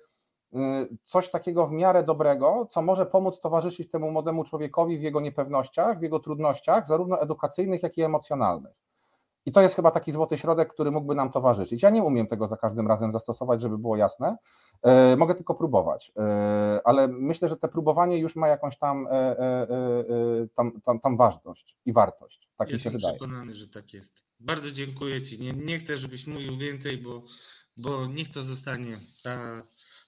coś takiego w miarę dobrego, co może pomóc towarzyszyć temu młodemu człowiekowi w jego niepewnościach, w jego trudnościach, zarówno edukacyjnych, jak i emocjonalnych. I to jest chyba taki złoty środek, który mógłby nam towarzyszyć. Ja nie umiem tego za każdym razem zastosować, żeby było jasne. E, mogę tylko próbować, e, ale myślę, że te próbowanie już ma jakąś tam, e, tam, tam, tam ważność i wartość. Tak Jestem mi się wydaje. przekonany, że tak jest. Bardzo dziękuję Ci. Nie, nie chcę, żebyś mówił więcej, bo, bo niech to zostanie ta,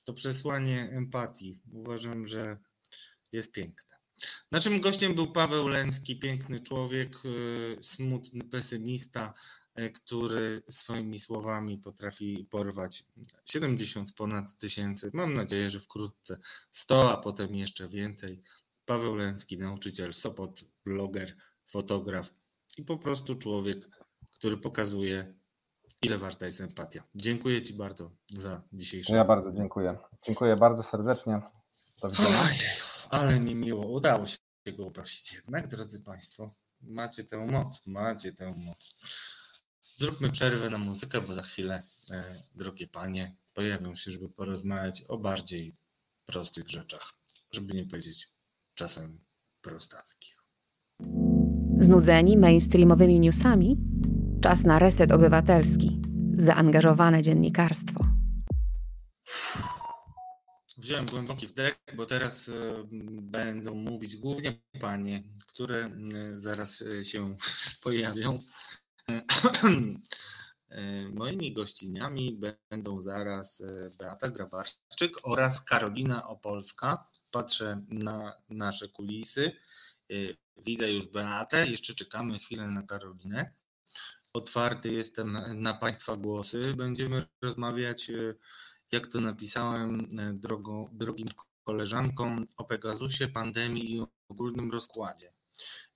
to przesłanie empatii. Uważam, że jest piękne. Naszym gościem był Paweł Lęcki, piękny człowiek, y, smutny pesymista, y, który swoimi słowami potrafi porwać 70 ponad tysięcy. Mam nadzieję, że wkrótce 100, a potem jeszcze więcej. Paweł Lęcki, nauczyciel, Sopot, bloger, fotograf i po prostu człowiek, który pokazuje, ile warta jest empatia. Dziękuję Ci bardzo za dzisiejszy. Ja bardzo dziękuję. Dziękuję bardzo serdecznie. Do widzenia. Ale mi miło, udało się go uprosić jednak, drodzy Państwo. Macie tę moc, macie tę moc. Zróbmy przerwę na muzykę, bo za chwilę, e, drogie panie, pojawią się, żeby porozmawiać o bardziej prostych rzeczach, żeby nie powiedzieć czasem prostackich. Znudzeni mainstreamowymi newsami? Czas na reset obywatelski. Zaangażowane dziennikarstwo. Wziąłem głęboki wdech, bo teraz e, będą mówić głównie panie, które e, zaraz e, się pojawią. Moimi gościniami będą zaraz Beata Grabarczyk oraz Karolina Opolska. Patrzę na nasze kulisy. Widzę już Beatę, jeszcze czekamy chwilę na Karolinę. Otwarty jestem na Państwa głosy. Będziemy rozmawiać jak to napisałem e, drogo, drogim koleżankom o Pegasusie, pandemii i ogólnym rozkładzie.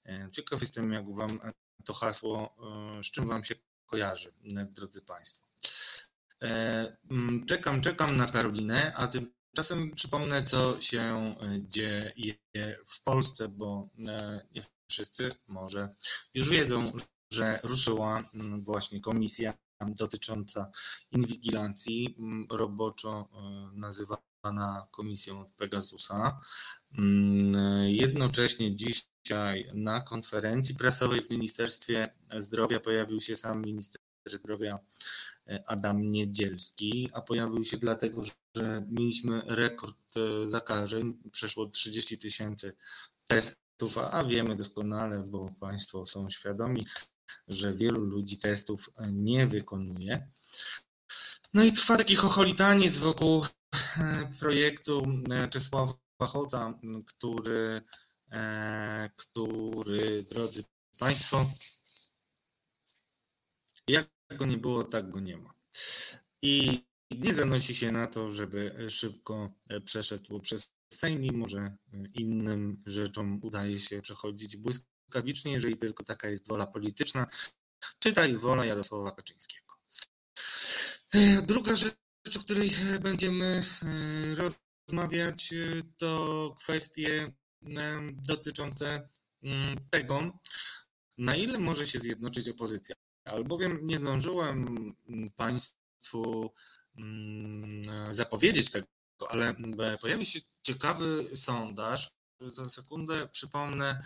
E, ciekaw jestem, jak Wam to hasło, e, z czym Wam się kojarzy, drodzy Państwo. Czekam, czekam na Karolinę, a tymczasem przypomnę, co się dzieje w Polsce, bo nie wszyscy może już wiedzą, że ruszyła właśnie komisja dotycząca inwigilacji, mm, roboczo e, nazywana komisją od Pegasusa. Mm, jednocześnie dzisiaj na konferencji prasowej w Ministerstwie Zdrowia pojawił się sam minister zdrowia Adam Niedzielski, a pojawił się dlatego, że mieliśmy rekord zakażeń, przeszło 30 tysięcy testów, a wiemy doskonale, bo Państwo są świadomi, że wielu ludzi testów nie wykonuje. No i trwa taki chocholitaniec wokół projektu Czesława Chodza, który, który, drodzy Państwo, jak go nie było, tak go nie ma. I nie zanosi się na to, żeby szybko przeszedł przez Sejm, mimo że innym rzeczom udaje się przechodzić błyskawicznie, jeżeli tylko taka jest wola polityczna, czytaj wola Jarosława Kaczyńskiego. Druga rzecz, o której będziemy rozmawiać, to kwestie dotyczące tego, na ile może się zjednoczyć opozycja albowiem nie zdążyłem Państwu zapowiedzieć tego, ale pojawi się ciekawy sondaż. Za sekundę przypomnę,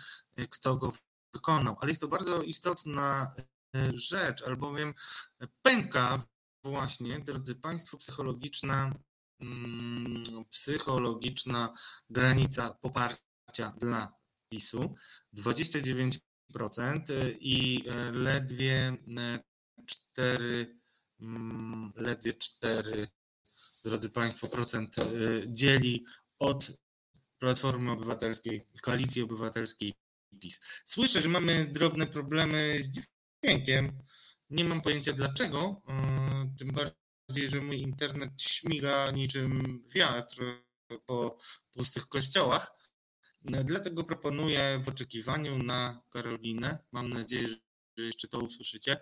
kto go wykonał, ale jest to bardzo istotna e, rzecz, albowiem pęka właśnie, drodzy Państwo, psychologiczna, mm, psychologiczna granica poparcia dla PiSu. 29 Y, i e, ledwie 4, e, mm, ledwie 4, drodzy Państwo, procent e, dzieli od Platformy Obywatelskiej, Koalicji Obywatelskiej PiS. Słyszę, że mamy drobne problemy z dźwiękiem. Nie mam pojęcia dlaczego, tym bardziej, że mój internet śmiga niczym wiatr po pustych kościołach. No, dlatego proponuję w oczekiwaniu na Karolinę, mam nadzieję, że jeszcze to usłyszycie,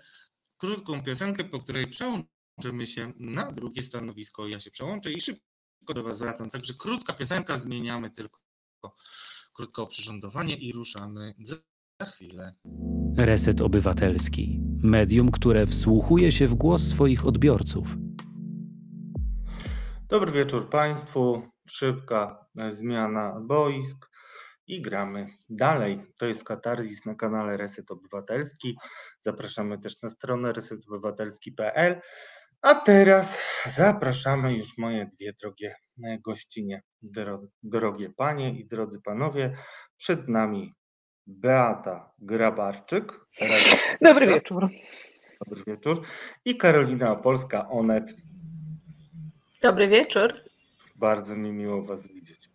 krótką piosenkę, po której przełączymy się na drugie stanowisko. Ja się przełączę i szybko do Was wracam. Także krótka piosenka, zmieniamy tylko krótko oprzyrządowanie i ruszamy za chwilę. Reset Obywatelski. Medium, które wsłuchuje się w głos swoich odbiorców. Dobry wieczór Państwu. Szybka zmiana boisk i gramy dalej. To jest Katarzis na kanale Reset Obywatelski. Zapraszamy też na stronę resetobywatelski.pl. A teraz zapraszamy już moje dwie drogie gościnie, drogie panie i drodzy panowie. Przed nami Beata Grabarczyk. Dobry wieczór. Dobry wieczór. I Karolina Opolska, Onet. Dobry wieczór. Bardzo mi miło Was widzieć.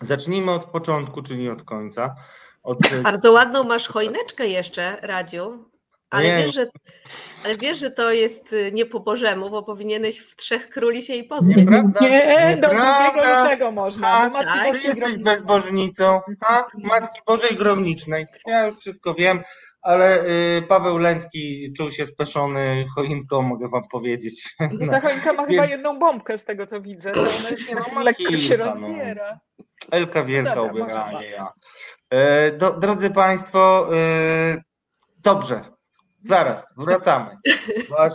Zacznijmy od początku, czyli od końca. Od... Bardzo ładną masz choineczkę jeszcze, Radziu. Ale wiesz, że, ale wiesz, że to jest y, nie po Bożemu, bo powinieneś w Trzech Króli się i pozbyć. Nieprawda? Nie, do drugiego lutego można. A, Matki tak. Ty jesteś bezbożnicą, a Matki Bożej Gromnicznej. Ja już wszystko wiem, ale y, Paweł Lęcki czuł się speszony choinką, mogę wam powiedzieć. No. Ta choinka ma Więc... chyba jedną bombkę z tego, co widzę. To ona lekko się no. rozbiera. Elka Wielka ubiera, nie ja. E, do, drodzy Państwo, e, dobrze, zaraz, wracamy. Aż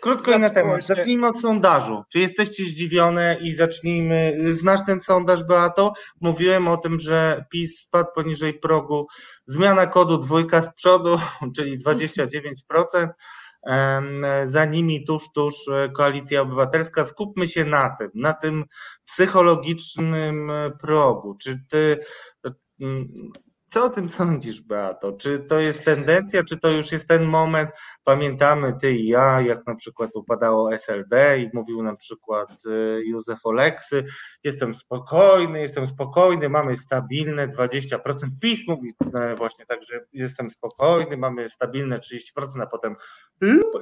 krótko i na temat. Zacznijmy od sondażu. Czy jesteście zdziwione i zacznijmy. Znasz ten sondaż, Beato? Mówiłem o tym, że PiS spadł poniżej progu. Zmiana kodu dwójka z przodu, czyli 29% za nimi tuż, tuż e, Koalicja Obywatelska. Skupmy się na tym, na tym psychologicznym e, progu. Czy ty, e, co o tym sądzisz, Beato? Czy to jest tendencja, czy to już jest ten moment? Pamiętamy ty i ja, jak na przykład upadało SLD i mówił na przykład Józef Oleksy, jestem spokojny, jestem spokojny, mamy stabilne 20%. PiS mówi właśnie tak, że jestem spokojny, mamy stabilne 30%, a potem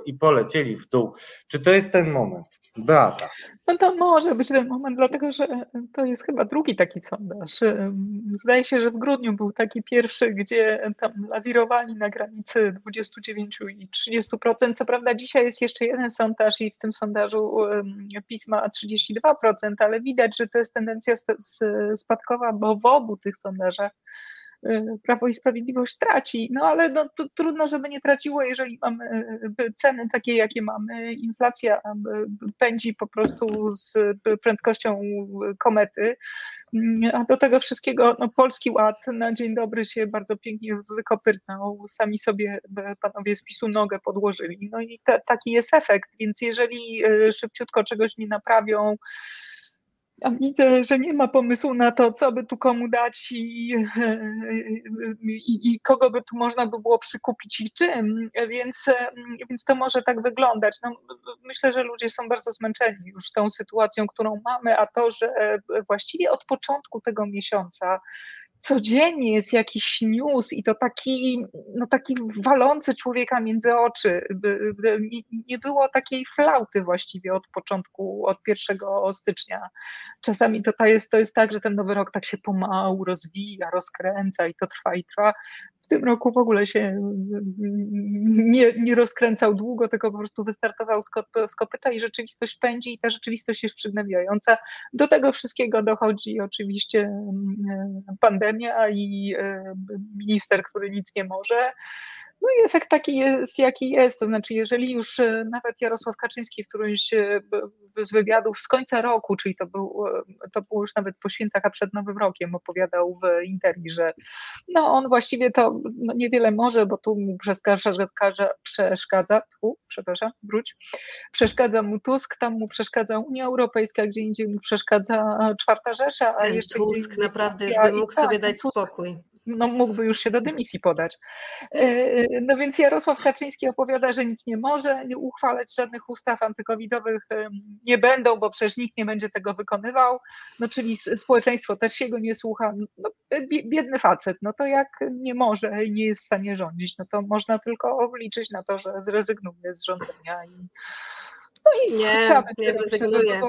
i polecieli w dół. Czy to jest ten moment? Beata. No to może być ten moment, dlatego że to jest chyba drugi taki sondaż. Zdaje się, że w grudniu był taki pierwszy, gdzie tam lawirowali na granicy 29 i 30%. Co prawda dzisiaj jest jeszcze jeden sondaż i w tym sondażu pisma 32%, ale widać, że to jest tendencja spadkowa, bo w obu tych sondażach Prawo i Sprawiedliwość traci. No ale no, trudno, żeby nie traciło, jeżeli mamy y, ceny takie, jakie mamy. Inflacja y, pędzi po prostu z prędkością komety. Mm, a do tego wszystkiego no, Polski Ład na dzień dobry się bardzo pięknie wykopyrnął. Sami sobie panowie z PiSu nogę podłożyli. No i taki jest efekt, więc jeżeli szybciutko czegoś nie naprawią, a widzę, że nie ma pomysłu na to, co by tu komu dać i, i, i, kogo by tu można by było przykupić i czym, więc, więc to może tak wyglądać. No, myślę, że ludzie są bardzo zmęczeni już tą sytuacją, którą mamy, a to, że właściwie od początku tego miesiąca codziennie jest jakiś news i to taki, no taki walący człowieka między oczy. Nie było takiej flauty właściwie od początku, od 1 stycznia. Czasami to jest, to jest tak, że ten nowy rok tak się pomału rozwija, rozkręca i to trwa i trwa w tym roku w ogóle się nie, nie rozkręcał długo, tylko po prostu wystartował z kopyta i rzeczywistość pędzi i ta rzeczywistość jest przygnębiająca. Do tego wszystkiego dochodzi oczywiście mm, pandemia i e, minister, który nic nie może. No i efekt taki jest, jaki jest. To znaczy, jeżeli już e, nawet Jarosław Kaczyński w którymś e, z wywiadów z końca roku, czyli to, był, e, to było już nawet po świętach, a przed Nowym Rokiem, opowiadał w Interi, że no on właściwie to no niewiele może, bo tu mu przeszkadza, przeszkadza, tu, przepraszam, wróć, przeszkadza mu Tusk, tam mu przeszkadza Unia Europejska, gdzie indziej mu przeszkadza Czwarta Rzesza, a Ten jeszcze Tusk naprawdę już by mógł sobie tak, dać Tusk, spokój no, mógłby już się do dymisji podać. E, no więc Jarosław Kaczyński opowiada, że nic nie może, nie uchwalać żadnych ustaw antykowidowych nie będą, bo przecież nikt nie będzie tego wykonywał, no czyli społeczeństwo też się go nie słucha. No, biedny facet, no to jak nie może i nie jest w stanie rządzić, no to można tylko liczyć na to, że zrezygnuje z rządzenia i no i nie, nie zrezygnuje.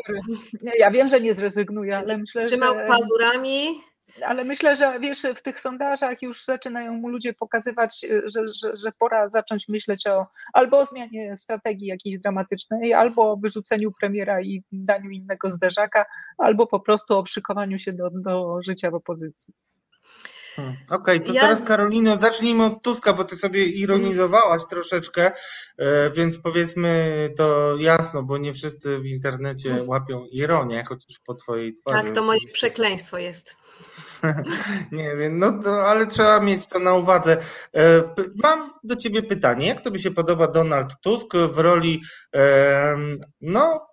Ja wiem, że nie zrezygnuje, ale myślę, Trzymał że... pazurami ale myślę, że wiesz, w tych sondażach już zaczynają mu ludzie pokazywać, y, że, że, że pora zacząć myśleć o albo o zmianie strategii jakiejś dramatycznej, albo o wyrzuceniu premiera i daniu innego zderzaka, albo po prostu o przykowaniu się do, do życia w opozycji. Hmm. Okej, okay, to ja... teraz Karolino, zacznijmy od Tuska, bo ty sobie ironizowałaś troszeczkę, e, więc powiedzmy to jasno, bo nie wszyscy w internecie hmm. łapią ironię, chociaż po twojej twarzy. Tak, to moje przekleństwo jest. Nie wiem, no to, ale trzeba mieć to na uwadze. E, mam do ciebie pytanie. Jak tobie się podoba Donald Tusk w roli no,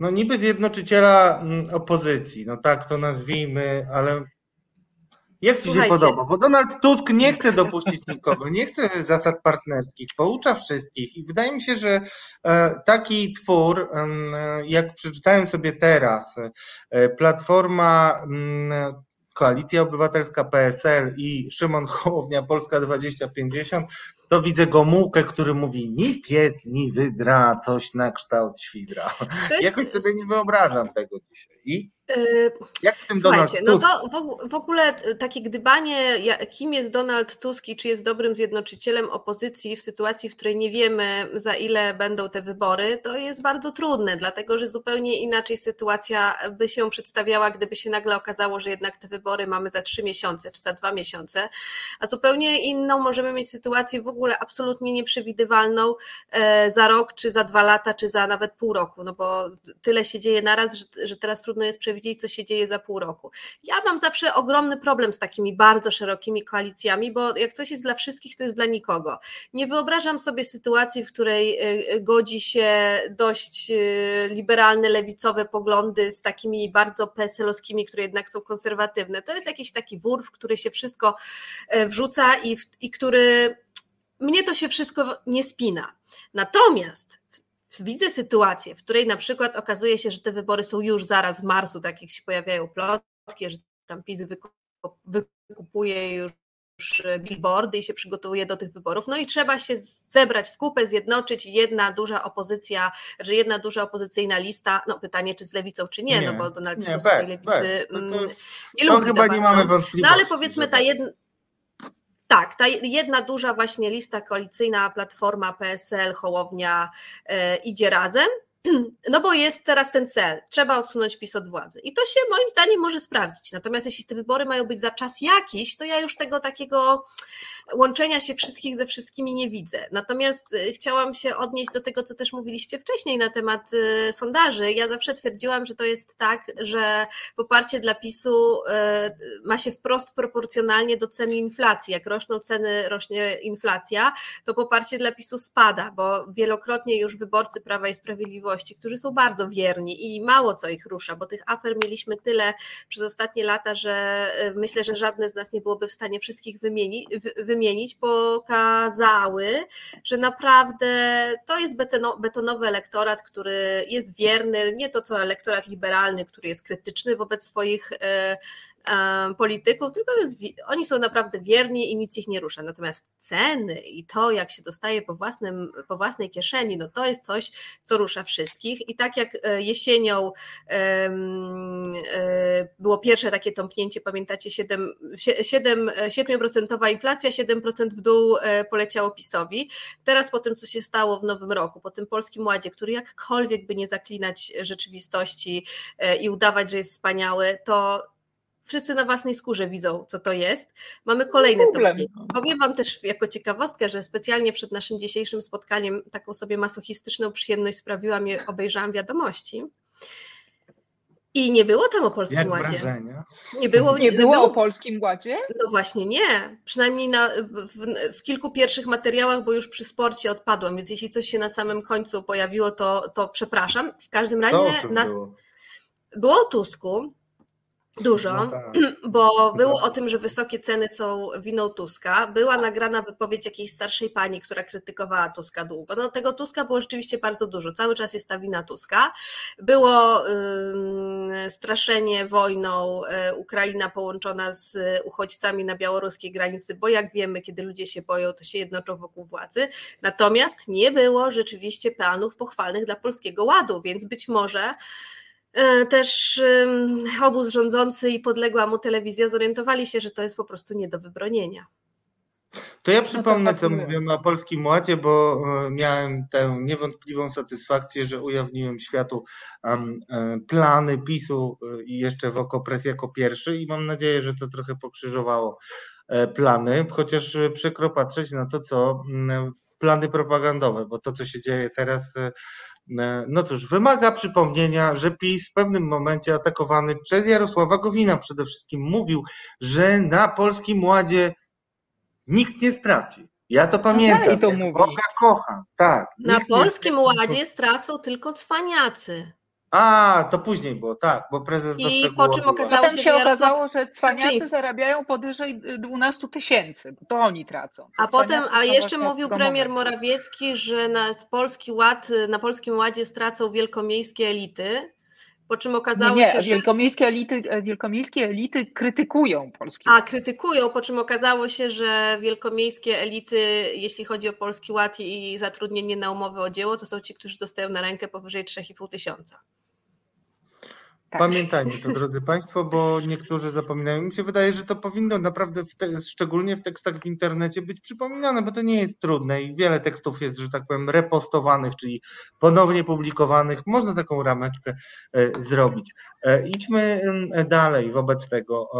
no niby zjednoczyciela mm, opozycji, no tak to nazwijmy, ale jak ci się podoba? Bo Donald Tusk nie chce dopuścić nikogo, nie chce zasad partnerskich, poucza wszystkich i wydaje mi się, że e, taki twór, jak przeczytałem sobie teraz, e, Platforma mm, Koalicja Obywatelska PSL i Szymon Hołownia Polska 2050, to widzę Gomułkę, który mówi ni pies, ni wydra, coś na kształt świdra. Jest... Jakoś sobie nie wyobrażam tego dzisiaj. I Yy, Jak w tym Słuchajcie, Donald no to w ogóle takie gdybanie, kim jest Donald Tusk i czy jest dobrym zjednoczycielem opozycji w sytuacji, w której nie wiemy za ile będą te wybory, to jest bardzo trudne, dlatego że zupełnie inaczej sytuacja by się przedstawiała, gdyby się nagle okazało, że jednak te wybory mamy za trzy miesiące czy za dwa miesiące, a zupełnie inną możemy mieć sytuację w ogóle absolutnie nieprzewidywalną e, za rok, czy za dwa lata, czy za nawet pół roku, no bo tyle się dzieje naraz, że, że teraz trudno jest przewidzieć co się dzieje za pół roku. Ja mam zawsze ogromny problem z takimi bardzo szerokimi koalicjami, bo jak coś jest dla wszystkich, to jest dla nikogo. Nie wyobrażam sobie sytuacji, w której y, godzi się dość y, liberalne, lewicowe poglądy z takimi bardzo peselowskimi, które jednak są konserwatywne. To jest jakiś taki wór, w który się wszystko wrzuca i, i który mnie to się wszystko nie spina. Natomiast widzę sytuację, w której na przykład okazuje się, że te wybory są już zaraz w marcu, tak jak się pojawiają plotki, że tam PiS wykupuje już billboardy i się przygotowuje do tych wyborów. No i trzeba się zebrać w kupę, zjednoczyć jedna duża opozycja, że jedna duża opozycyjna lista, no pytanie czy z lewicą czy nie, no nie no bo Donald Tusk lewicy bez. No to, nie lubi. To chyba nie mamy wątpliwości. No ale powiedzmy ta jedna tak, ta jedna duża właśnie lista koalicyjna, Platforma, PSL, Hołownia e, idzie razem. no bo jest teraz ten cel, trzeba odsunąć PiS od władzy. I to się moim zdaniem może sprawdzić. Natomiast jeśli te wybory mają być za czas jakiś, to ja już tego takiego łączenia się wszystkich ze wszystkimi nie widzę. Natomiast y, chciałam się odnieść do tego, co też mówiliście wcześniej na temat y, sondaży. Ja zawsze twierdziłam, że to jest tak, że poparcie dla PiSu y, ma się wprost proporcjonalnie do ceny inflacji. Jak rosną ceny, rośnie inflacja, to poparcie dla PiSu spada, bo wielokrotnie już wyborcy Prawa i Sprawiedliwości, którzy są bardzo wierni i mało co ich rusza, bo tych afer mieliśmy tyle przez ostatnie lata, że myślę, że żadne z nas nie byłoby w stanie wszystkich wymienić, wymienić, pokazały, że naprawdę to jest betonowy elektorat, który jest wierny, nie to co elektorat liberalny, który jest krytyczny wobec swoich e, polityków, tylko jest, oni są naprawdę wierni i nic ich nie rusza. Natomiast ceny i to, jak się dostaje po, własnym, po własnej kieszeni, no to jest coś, co rusza wszystkich. I tak jak e, jesienią e, było pierwsze takie tąpnięcie, pamiętacie, 7, 7, 7% inflacja, 7% w dół e, poleciało PiSowi. Teraz po tym, co się stało w nowym roku, po tym Polskim Ładzie, który jakkolwiek by nie zaklinać rzeczywistości i udawać, że jest wspaniały, to wszyscy na własnej skórze widzą, co to jest. Mamy kolejne topki. Powiem Wam też jako ciekawostkę, że specjalnie przed naszym dzisiejszym spotkaniem taką sobie masochistyczną przyjemność sprawiłam i obejrzałam wiadomości. I nie było tam o Polskim Jak Ładzie. Wrażenia? Nie było, nie, nie było, było o Polskim Ładzie? No właśnie nie. Przynajmniej na, w, w, kilku pierwszych materiałach, bo już przy sporcie odpadłam, więc jeśli coś się na samym końcu pojawiło, to, to przepraszam. W każdym razie nas... Było? było o Tusku, Dużo, no tak. bo było o tym, że wysokie ceny są winą Tuska. Była nagrana wypowiedź jakiejś starszej pani, która krytykowała Tuska długo. No tego Tuska było rzeczywiście bardzo dużo. Cały czas jest ta wina Tuska. Było straszenie wojną y, Ukraina połączona z uchodźcami na białoruskiej granicy, bo jak wiemy, kiedy ludzie się boją, to się jednoczą wokół władzy. Natomiast nie było rzeczywiście planów pochwalnych dla Polskiego Ładu, więc być może też obóz rządzący i podległa mu telewizja zorientowali się, że to jest po prostu nie do wybronienia. To ja przypomnę, co mówiono o Polskim Ładzie, bo e, miałem tę niewątpliwą satysfakcję, że ujawniłem światu e, plany PiSu i jeszcze w Okopres jako pierwszy i mam nadzieję, że to trochę pokrzyżowało plany, chociaż przykro patrzeć na to, co plany propagandowe, bo to, co się dzieje teraz E, no cóż, wymaga przypomnienia, że PiS w pewnym momencie atakowany przez Jarosława Gowina przede wszystkim mówił, że na Polskim Ładzie nikt nie straci. Ja to pamiętam. No to mówi. Boga kocham, tak. Na Polskim Ładzie stracą tylko cwaniacy. A, to później było, tak, bo prezes I po czym okazało się, się okazało, że cwaniacy zarabiają powyżej 12 tysięcy, to oni tracą. A potem, a jeszcze mówił premier Morawiecki, że na Polski Ład, na Polskim Ładzie stracą wielkomiejskie elity, po czym okazało nie, nie, się, że... Wielkomiejskie elity, wielkomiejskie elity krytykują Polski A, krytykują, po czym okazało się, że wielkomiejskie elity, jeśli chodzi o Polski Ład i zatrudnienie na umowę o dzieło, to są ci, którzy dostają na rękę powyżej 3,5 tysiąca. Tak. To, drodzy Państwo, bo niektórzy zapominają. Mi się wydaje, że to powinno naprawdę, w te, szczególnie w tekstach w internecie, być przypominane, bo to nie jest trudne i wiele tekstów jest, że tak powiem, repostowanych, czyli ponownie publikowanych. Można taką rameczkę e, zrobić. E, idźmy dalej wobec tego.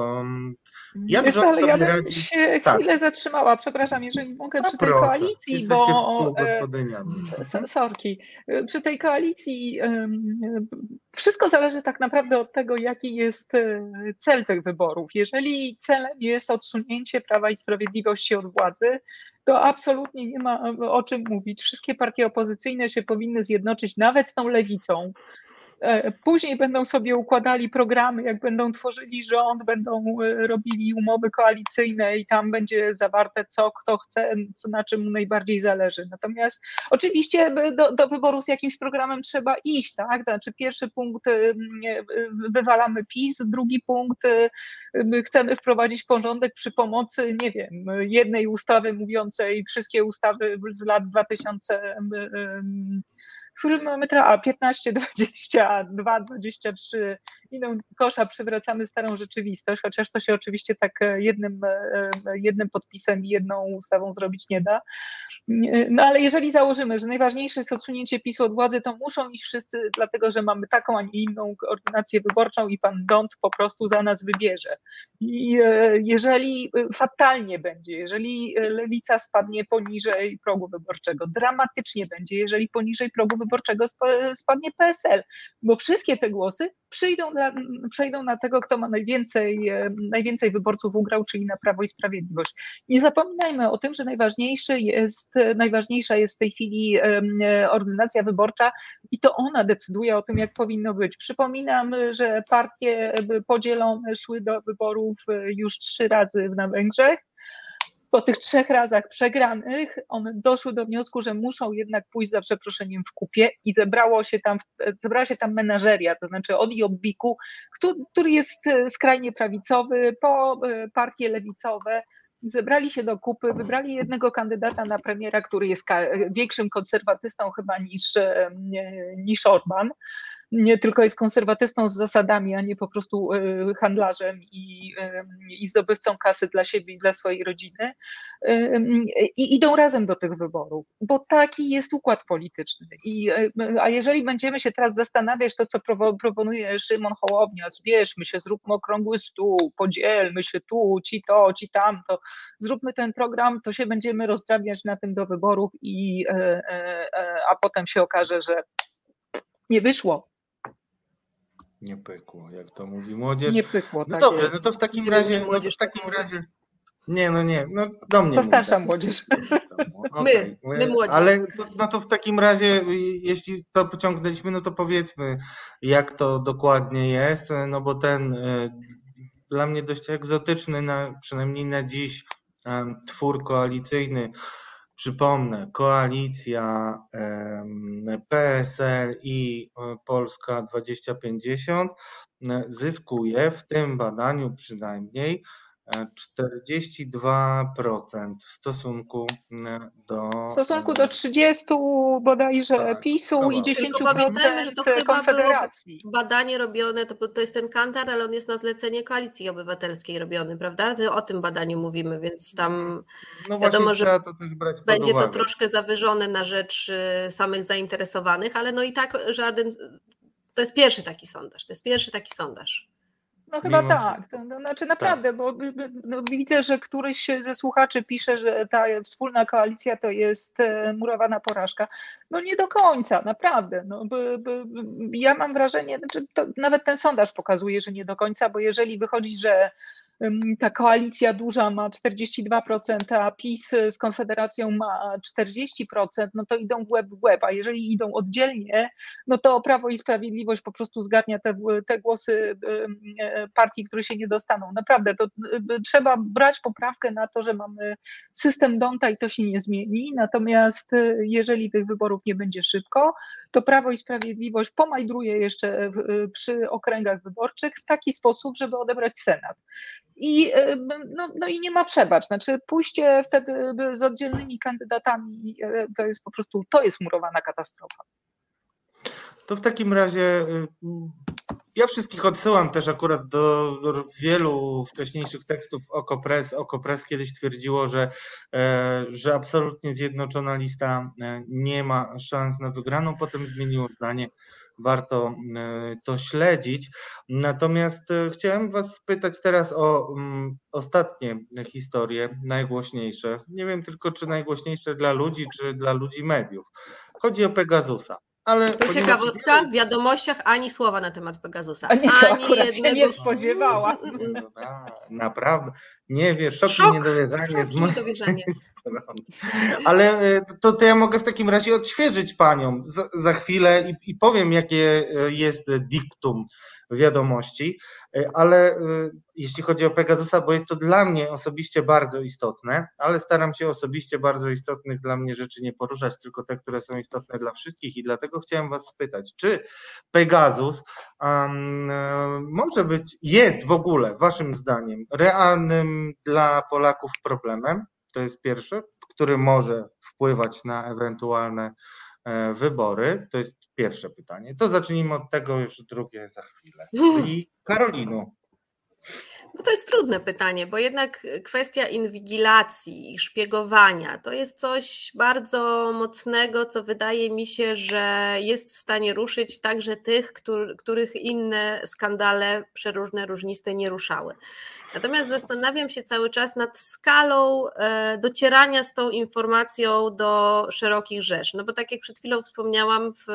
Jak Wiesz, ale ja bym się tak. chwilę zatrzymała, przepraszam, jeżeli mogę, przy tej koalicji, bo e, sorki, przy tej koalicji wszystko zależy tak naprawdę od tego, jaki jest e, cel tych wyborów. Jeżeli celem jest odsunięcie Prawa i Sprawiedliwości od władzy, to absolutnie nie ma o czym mówić. Wszystkie partie opozycyjne się powinny zjednoczyć nawet z tą lewicą, później będą sobie układali programy, jak będą tworzyli rząd, będą e, robili umowy koalicyjne i tam będzie zawarte, co kto chce, co, na czym mu najbardziej zależy. Natomiast oczywiście do, do wyboru z jakimś programem trzeba iść, tak? Znaczy pierwszy punkt wywalamy PiS, drugi punkt chcemy wprowadzić porządek przy pomocy, nie wiem, jednej ustawy mówiącej wszystkie ustawy z lat 2000 który mamy teraz, a 15, 22, 23 miną kosza przywracamy starą rzeczywistość, chociaż to się oczywiście tak jednym, jednym podpisem i jedną ustawą zrobić nie da. No ale jeżeli założymy, że najważniejsze jest odsunięcie PiSu od władzy, to muszą iść wszyscy, dlatego że mamy taką, a nie inną ordynację wyborczą i pan Dąd po prostu za nas wybierze. I jeżeli fatalnie będzie, jeżeli lewica spadnie poniżej progu wyborczego, dramatycznie będzie, jeżeli poniżej progu wyborczego spadnie PSL, bo wszystkie te głosy przyjdą na, przejdą na tego, kto ma najwięcej, najwięcej wyborców ugrał, czyli na Prawo i Sprawiedliwość. Nie zapominajmy o tym, że najważniejszy jest, najważniejsza jest w tej chwili ordynacja wyborcza i to ona decyduje o tym, jak powinno być. Przypominam, że partie podzielone szły do wyborów już trzy razy na Węgrzech po tych trzech razach przegranych, one doszły do wniosku, że muszą jednak pójść za przeproszeniem w kupie i zebrało się tam, zebrała się tam menażeria, to znaczy od Jobbiku, który jest e, skrajnie prawicowy, po e, partie lewicowe, zebrali się do kupy, wybrali jednego kandydata na premiera, który jest większym konserwatystą chyba niż, e, niż Orban nie tylko jest konserwatystą z zasadami, a nie po prostu e, handlarzem i, e, i zdobywcą kasy dla siebie i dla swojej rodziny. E, I idą razem do tych wyborów, bo taki jest układ polityczny. I, a jeżeli będziemy się teraz zastanawiać, to co proponuje Szymon Hołownia, zbierzmy się, zróbmy okrągły stół, podzielmy się tu, ci to, ci tamto, zróbmy ten program, to się będziemy rozdrabniać na tym do wyborów i a potem się okaże, że nie wyszło, nie pykło, jak to mówi młodzież. Nie pykło, No tak dobrze, jest. no to w takim nie razie, no to w takim razie. Nie, no nie, no do mnie. To starsza młodzież. Okay. My, my młodzi. Ale no to w takim razie, jeśli to pociągnęliśmy, no to powiedzmy, jak to dokładnie jest, no bo ten y, dla mnie dość egzotyczny, na, przynajmniej na dziś, twór koalicyjny Przypomnę, koalicja PSL i e, Polska 2050 e, zyskuje w tym badaniu przynajmniej 42% w stosunku do. W stosunku do 30 bodajże tak, PiSu i 10% pamiętajmy, że to Konfederacji. badanie robione, to, to jest ten kantar, ale on jest na zlecenie Koalicji Obywatelskiej robiony, prawda? O tym badaniu mówimy, więc tam no wiadomo, że to będzie to troszkę zawyżone na rzecz y, samych zainteresowanych, ale no i tak żaden. To jest pierwszy taki sondaż. To jest pierwszy taki sondaż. No chyba Mimo tak. To, no, znaczy naprawdę, tak. bo no, widzę, że któryś ze słuchaczy pisze, że ta wspólna koalicja to jest e, murowana porażka. No nie do końca, naprawdę. No, by, by, ja mam wrażenie, znaczy nawet ten sondaż pokazuje, że nie do końca, bo jeżeli wychodzi, że ta koalicja duża ma 42%, a PiS z Konfederacją ma 40%, no to idą w łeb w łeb, a jeżeli idą oddzielnie, no to Prawo i Sprawiedliwość po prostu zgarnia te, te głosy e, partii, które się nie dostaną. Naprawdę, to trzeba brać poprawkę na to, że mamy system Donta i to się nie zmieni, natomiast e, jeżeli tych wyborów nie będzie szybko, to Prawo i Sprawiedliwość pomajdruje jeszcze przy okręgach wyborczych w taki sposób, żeby odebrać Senat. I, e, no, no i nie ma przebacz. Znaczy pójście wtedy z oddzielnymi kandydatami e, to jest po prostu, to jest murowana katastrofa. To w takim razie y, ja wszystkich odsyłam też akurat do, wielu wcześniejszych tekstów Okopres. Okopres kiedyś twierdziło, że, e, że absolutnie zjednoczona lista nie ma szans na wygraną, potem zmieniło zdanie warto e, to śledzić. Natomiast e, chciałem Was spytać teraz o mm, ostatnie historie, najgłośniejsze. Nie wiem tylko, czy najgłośniejsze dla ludzi, czy dla ludzi mediów. Chodzi o Pegasusa. Ale to ciekawostka, w wiadomościach ani słowa na temat Pegasusa. Ani, ani jednego... się nie spodziewała. No, naprawdę. Nie wiesz, szok, szok niedowierzanie. Szok niedowierzanie. Ale e, to, to ja mogę w takim razie odświeżyć panią za, za chwilę i, i powiem, jakie e, jest diktum wiadomości, e, ale jeśli chodzi o Pegasusa, bo jest to dla mnie osobiście bardzo istotne, ale staram się osobiście bardzo istotnych dla mnie rzeczy nie poruszać, tylko te, które są istotne dla wszystkich i dlatego chciałem Was spytać, czy Pegasus um, może być, jest w ogóle Waszym zdaniem realnym dla Polaków problemem? To jest pierwsze, który może wpływać na ewentualne wybory? To jest pierwsze pytanie. To zacznijmy od tego, już drugie za chwilę. Czyli Karolinu, no to jest trudne pytanie, bo jednak kwestia inwigilacji i szpiegowania to jest coś bardzo mocnego, co wydaje mi się, że jest w stanie ruszyć także tych, których inne skandale przeróżne, różniste nie ruszały. Natomiast zastanawiam się cały czas nad skalą e, docierania z tą informacją do szerokich rzesz. No bo tak jak przed chwilą wspomniałam, w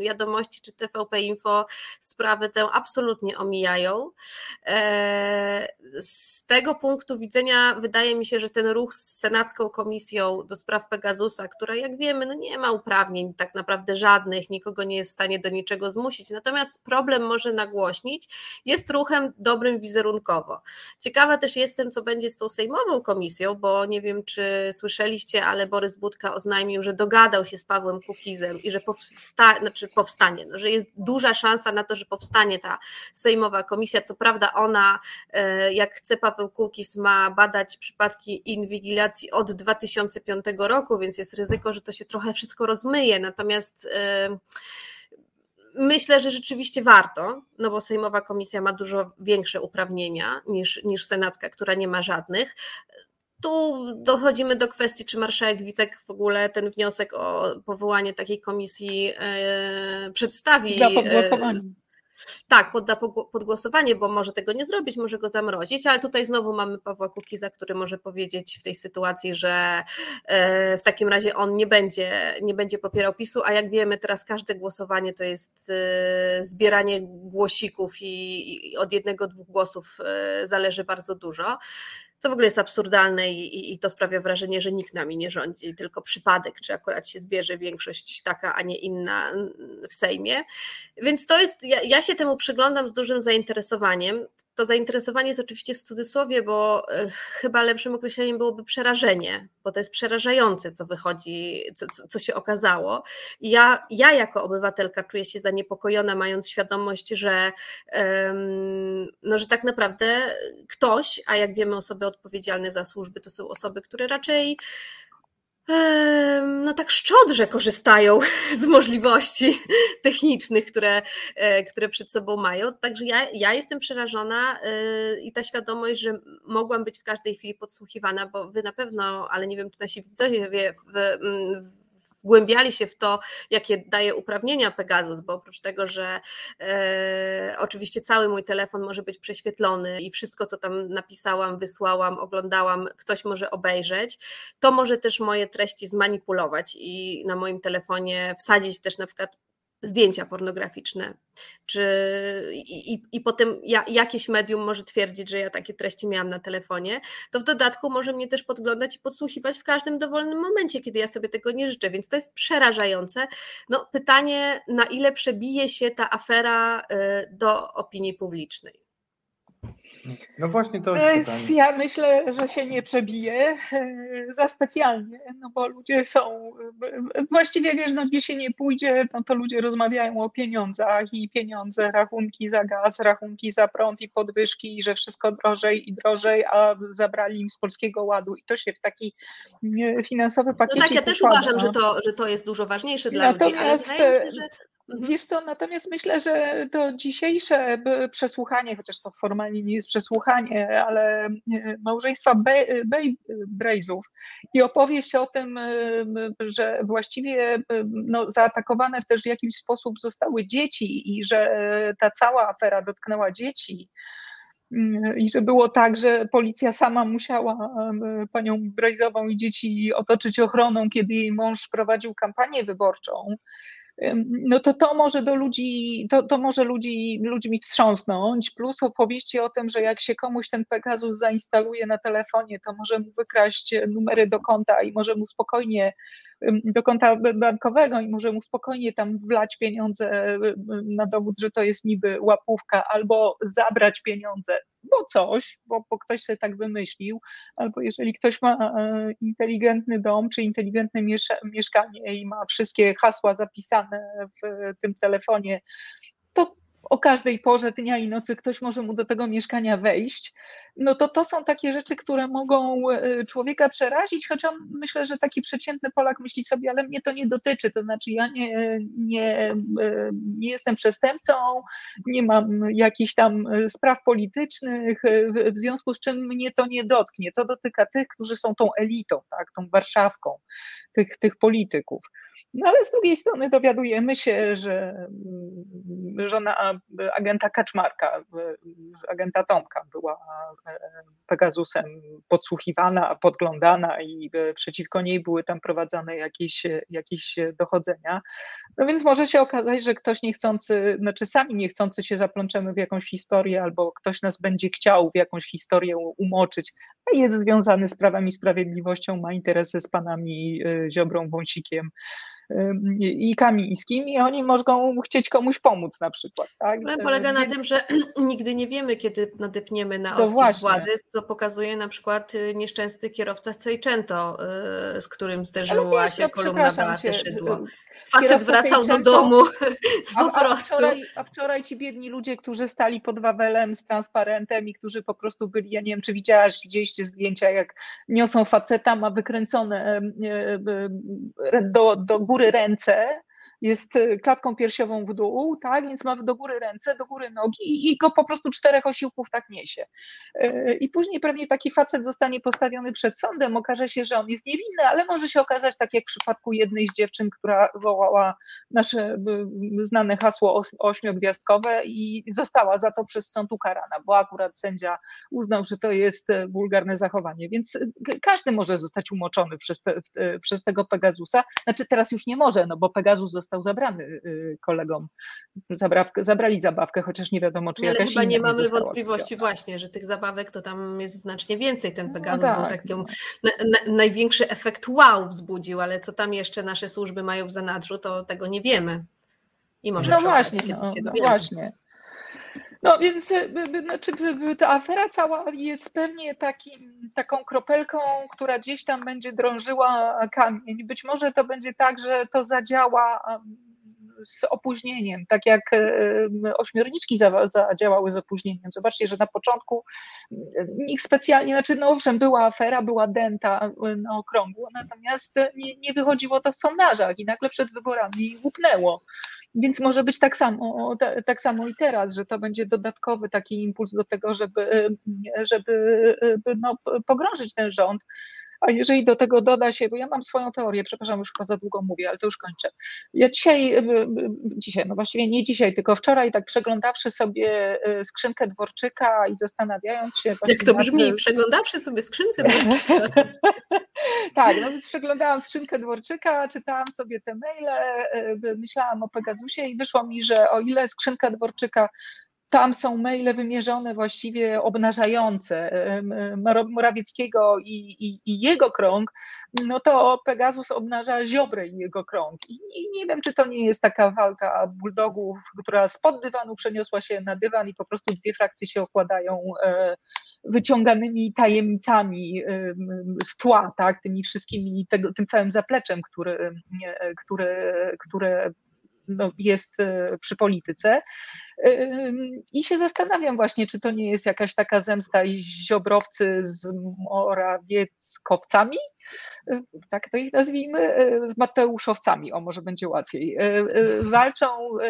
wiadomości czy TVP Info sprawy tę absolutnie omijają. E, z tego punktu widzenia wydaje mi się, że ten ruch z Senacką Komisją do spraw Pegasusa, która jak wiemy, no nie ma uprawnień tak naprawdę żadnych, nikogo nie jest w stanie do niczego zmusić, natomiast problem może nagłośnić, jest ruchem dobrym wizerunkowo. Ciekawa też jestem, co będzie z tą Sejmową Komisją, bo nie wiem, czy słyszeliście, ale Borys Budka oznajmił, że dogadał się z Pawłem Kukizem i że powsta znaczy powstanie, no, że jest duża szansa na to, że powstanie ta Sejmowa Komisja. Co prawda ona, e, jak chce Paweł Kukiz, ma badać przypadki inwigilacji od 2005 roku, więc jest ryzyko, że to się trochę wszystko rozmyje. Natomiast e, Myślę, że rzeczywiście warto, no bo Sejmowa Komisja ma dużo większe uprawnienia niż, niż Senacka, która nie ma żadnych. Tu dochodzimy do kwestii, czy marszałek Wicek w ogóle ten wniosek o powołanie takiej komisji e, przedstawi. Dla podgłosowania. Tak, podda pod głosowanie, bo może tego nie zrobić, może go zamrozić, ale tutaj znowu mamy Pawła Kukiza, który może powiedzieć w tej sytuacji, że e, w takim razie on nie będzie, nie będzie popierał PiSu, a jak wiemy teraz każde głosowanie to jest e, zbieranie głosików i od jednego, dwóch głosów e, zależy bardzo dużo co w ogóle jest absurdalne i, i, to sprawia wrażenie, że nikt nami nie rządzi, tylko przypadek, czy akurat się zbierze większość taka, a nie inna w Sejmie. Więc to jest, ja, ja się temu przyglądam z dużym zainteresowaniem. To zainteresowanie jest oczywiście w cudzysłowie, bo e, chyba lepszym określeniem byłoby przerażenie, bo to jest przerażające, co wychodzi, co, co się okazało. Ja, ja jako obywatelka czuję się zaniepokojona, mając świadomość, że, no, że tak naprawdę ktoś, a jak wiemy, osoby odpowiedzialne za służby to są osoby, które raczej no tak szczodrze korzystają z możliwości technicznych, które, e, które przed sobą mają. Także ja, ja jestem przerażona e, i ta świadomość, że mogłam być w każdej chwili podsłuchiwana, bo wy na pewno, ale nie wiem, czy nasi widzowie w, w wgłębiali się w to, jakie daje uprawnienia Pegasus, bo oprócz tego, że e, oczywiście cały mój telefon może być prześwietlony i wszystko, co tam napisałam, wysłałam, oglądałam, ktoś może obejrzeć, to może też moje treści zmanipulować i na moim telefonie wsadzić też na przykład zdjęcia pornograficzne, czy i, i, i potem ja, jakieś medium może twierdzić, że ja takie treści miałam na telefonie, to w dodatku może mnie też podglądać i podsłuchiwać w każdym dowolnym momencie, kiedy ja sobie tego nie życzę, więc to jest przerażające. No, pytanie, na ile przebije się ta afera y, do opinii publicznej. No właśnie to. Ja myślę, że się nie przebije e, za specjalnie, no bo ludzie są, właściwie wiesz, no gdzie się nie pójdzie, no to ludzie rozmawiają o pieniądzach i pieniądze, rachunki za gaz, rachunki za prąd i podwyżki i że wszystko drożej i drożej, a zabrali im z Polskiego Ładu i to się w taki finansowy pakiet. No tak, ja też uważam, że to, że to jest dużo ważniejsze dla Natomiast, ludzi, ale wydaje mi się, że Mhm. Wiesz co, natomiast myślę, że to dzisiejsze przesłuchanie, chociaż to formalnie nie jest przesłuchanie, ale e, małżeństwa Be Brejzów i opowieść o tym, e, że właściwie e, no, zaatakowane też w jakiś sposób zostały dzieci i że ta cała afera dotknęła dzieci, mm, i że było tak, że policja sama musiała panią Brejzową i dzieci otoczyć ochroną, kiedy jej mąż prowadził kampanię wyborczą no to to może do ludzi, to, to może ludzi, ludźmi wstrząsnąć, plus opowieści o tym, że jak się komuś ten Pegasus zainstaluje na telefonie, to może mu wykraść numery do konta i może mu spokojnie do konta bankowego i może mu spokojnie tam wlać pieniądze na dowód, że to jest niby łapówka, albo zabrać pieniądze, bo coś, bo, bo ktoś sobie tak wymyślił, albo jeżeli ktoś ma e, inteligentny dom czy inteligentne mieszkanie i ma wszystkie hasła zapisane w tym telefonie, o każdej porze dnia i nocy ktoś może mu do tego mieszkania wejść, no to to są takie rzeczy, które mogą e, człowieka przerazić, choć on myślę, że taki przeciętny Polak myśli sobie, ale mnie to nie dotyczy, to znaczy ja nie, nie, e, nie jestem przestępcą, nie mam jakichś tam spraw politycznych, w związku z czym mnie to nie dotknie. To dotyka tych, którzy są tą elitą, tak, tą Warszawką tych, tych polityków. No ale z drugiej strony dowiadujemy się, że mm, żona agenta Kaczmarka, agenta Tomka była e, Pegasusem podsłuchiwana, podglądana i e, przeciwko niej były tam prowadzone jakieś, jakieś dochodzenia. No więc może się okazać, że ktoś niechcący, znaczy sami niechcący się zaplączemy w jakąś historię albo ktoś nas będzie chciał w jakąś historię umoczyć, a jest związany z prawem i sprawiedliwością, ma interesy z panami e, Ziobrą, Wąsikiem, i Kamińskim i oni mogą chcieć komuś pomóc na przykład. Tak? Problem polega Więc... na tym, że nigdy nie wiemy, kiedy nadepniemy na odcisk władzy, co pokazuje na przykład y, nieszczęsny kierowca z Seicento, y, z którym zderzyła wiesz, się kolumna Beaty Szydło facet wracał do domu. A, a, wczoraj, a, wczoraj, ci biedni ludzie, którzy stali pod Wawelem z transparentem i którzy po prostu byli, ja nie wiem, czy widziałaś, widzieliście zdjęcia, jak niosą faceta, ma wykręcone do, do góry ręce, jest y, klatką piersiową w dół, tak, więc ma do góry ręce, do góry nogi i, go po prostu czterech osiłków tak niesie. Y, I później pewnie taki facet zostanie postawiony przed sądem, okaże się, że on jest niewinny, ale może się okazać tak jak w przypadku jednej z dziewczyn, która wołała nasze znane hasło ośmiogwiazdkowe i została za to przez sąd ukarana, bo akurat sędzia uznał, że to jest e, wulgarne zachowanie, więc e, każdy może zostać umoczony przez, te, przez tego Pegasusa, znaczy teraz już nie może, no bo Pegasus został został zabrany y, kolegom. Zabrawkę, zabrali zabawkę, chociaż nie wiadomo, czy Ale jakaś chyba nie mamy wątpliwości właśnie, że tych zabawek to tam jest znacznie więcej. Ten no Pegasus no tak. był taki na, na, największy efekt wow wzbudził, ale co tam jeszcze nasze służby mają w zanadrzu, to tego nie wiemy. I może no właśnie, no, no właśnie. No więc y, znaczy, ta afera cała jest pewnie takim, taką kropelką, która gdzieś tam będzie drążyła kamień. Być może to będzie tak, że to zadziała z opóźnieniem, tak jak ośmiorniczki zadziałały z opóźnieniem. Zobaczcie, że na początku nikt specjalnie, znaczy no owszem, była afera, była denta na okrągło, natomiast nie, nie wychodziło to w sondażach i nagle przed wyborami łupnęło. Więc może być tak samo, tak samo i teraz, że to będzie dodatkowy taki impuls do tego, żeby, żeby no, pogrążyć ten rząd. A jeżeli do tego doda się, bo ja mam swoją teorię, przepraszam, już chyba za długo mówię, ale to już kończę. Ja dzisiaj, dzisiaj, no właściwie nie dzisiaj, tylko wczoraj, tak przeglądawszy sobie y, skrzynkę Dworczyka i zastanawiając się. Jak to brzmi, nad... przeglądawszy sobie skrzynkę Dworczyka. tak, no więc przeglądałam skrzynkę Dworczyka, czytałam sobie te maile, y, myślałam o Pegasusie i wyszło mi, że o ile skrzynka Dworczyka tam są maile wymierzone właściwie obnażające Morawieckiego i, i, i, jego krąg, no to Pegasus obnaża Ziobrę i jego krąg. I, I, nie wiem, czy to nie jest taka walka bulldogów, która spod dywanu przeniosła się na dywan i po prostu dwie frakcje się okładają e, wyciąganymi tajemnicami z tła, tak, tymi wszystkimi, tego, tym całym zapleczem, który, które, które no, jest e, przy polityce. I się zastanawiam właśnie, czy to nie jest jakaś taka zemsta i ziobrowcy z Morawieckowcami, tak to ich nazwijmy, z Mateuszowcami, o może będzie łatwiej. Walczą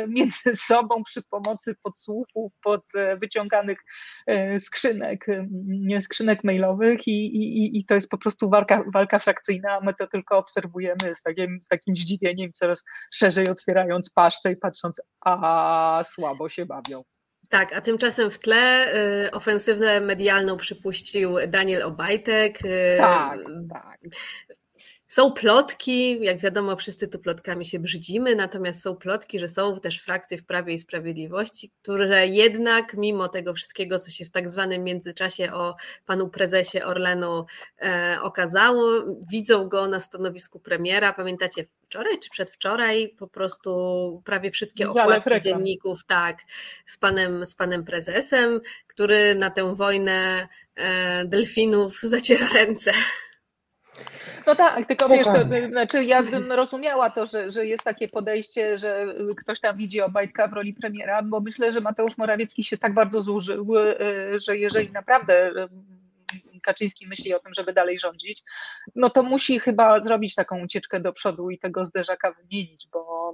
między sobą przy pomocy podsłuchów, pod wyciąganych skrzynek, skrzynek mailowych i, i, i to jest po prostu walka, walka frakcyjna, my to tylko obserwujemy z takim, z takim zdziwieniem, coraz szerzej otwierając paszczę i patrząc, a słabo się bawią. Tak, a tymczasem w tle y, ofensywę medialną przypuścił Daniel Obajtek. Y, tak, tak. Są plotki, jak wiadomo, wszyscy tu plotkami się brzydzimy, natomiast są plotki, że są też frakcje w Prawie i Sprawiedliwości, które jednak, mimo tego wszystkiego, co się w tak zwanym międzyczasie o panu prezesie Orlenu e, okazało, widzą go na stanowisku premiera. Pamiętacie, wczoraj czy przedwczoraj po prostu prawie wszystkie okładki dzienników, tak, z panem, z panem prezesem, który na tę wojnę e, delfinów zaciera ręce. No tak, tylko wiesz, to, znaczy ja bym rozumiała to, że, że jest takie podejście, że ktoś tam widzi Obajtka w roli premiera, bo myślę, że Mateusz Morawiecki się tak bardzo zużył, y, że jeżeli naprawdę y, Kaczyński myśli o tym, żeby dalej rządzić, no to musi chyba zrobić taką ucieczkę do przodu i tego zderzaka wymienić, bo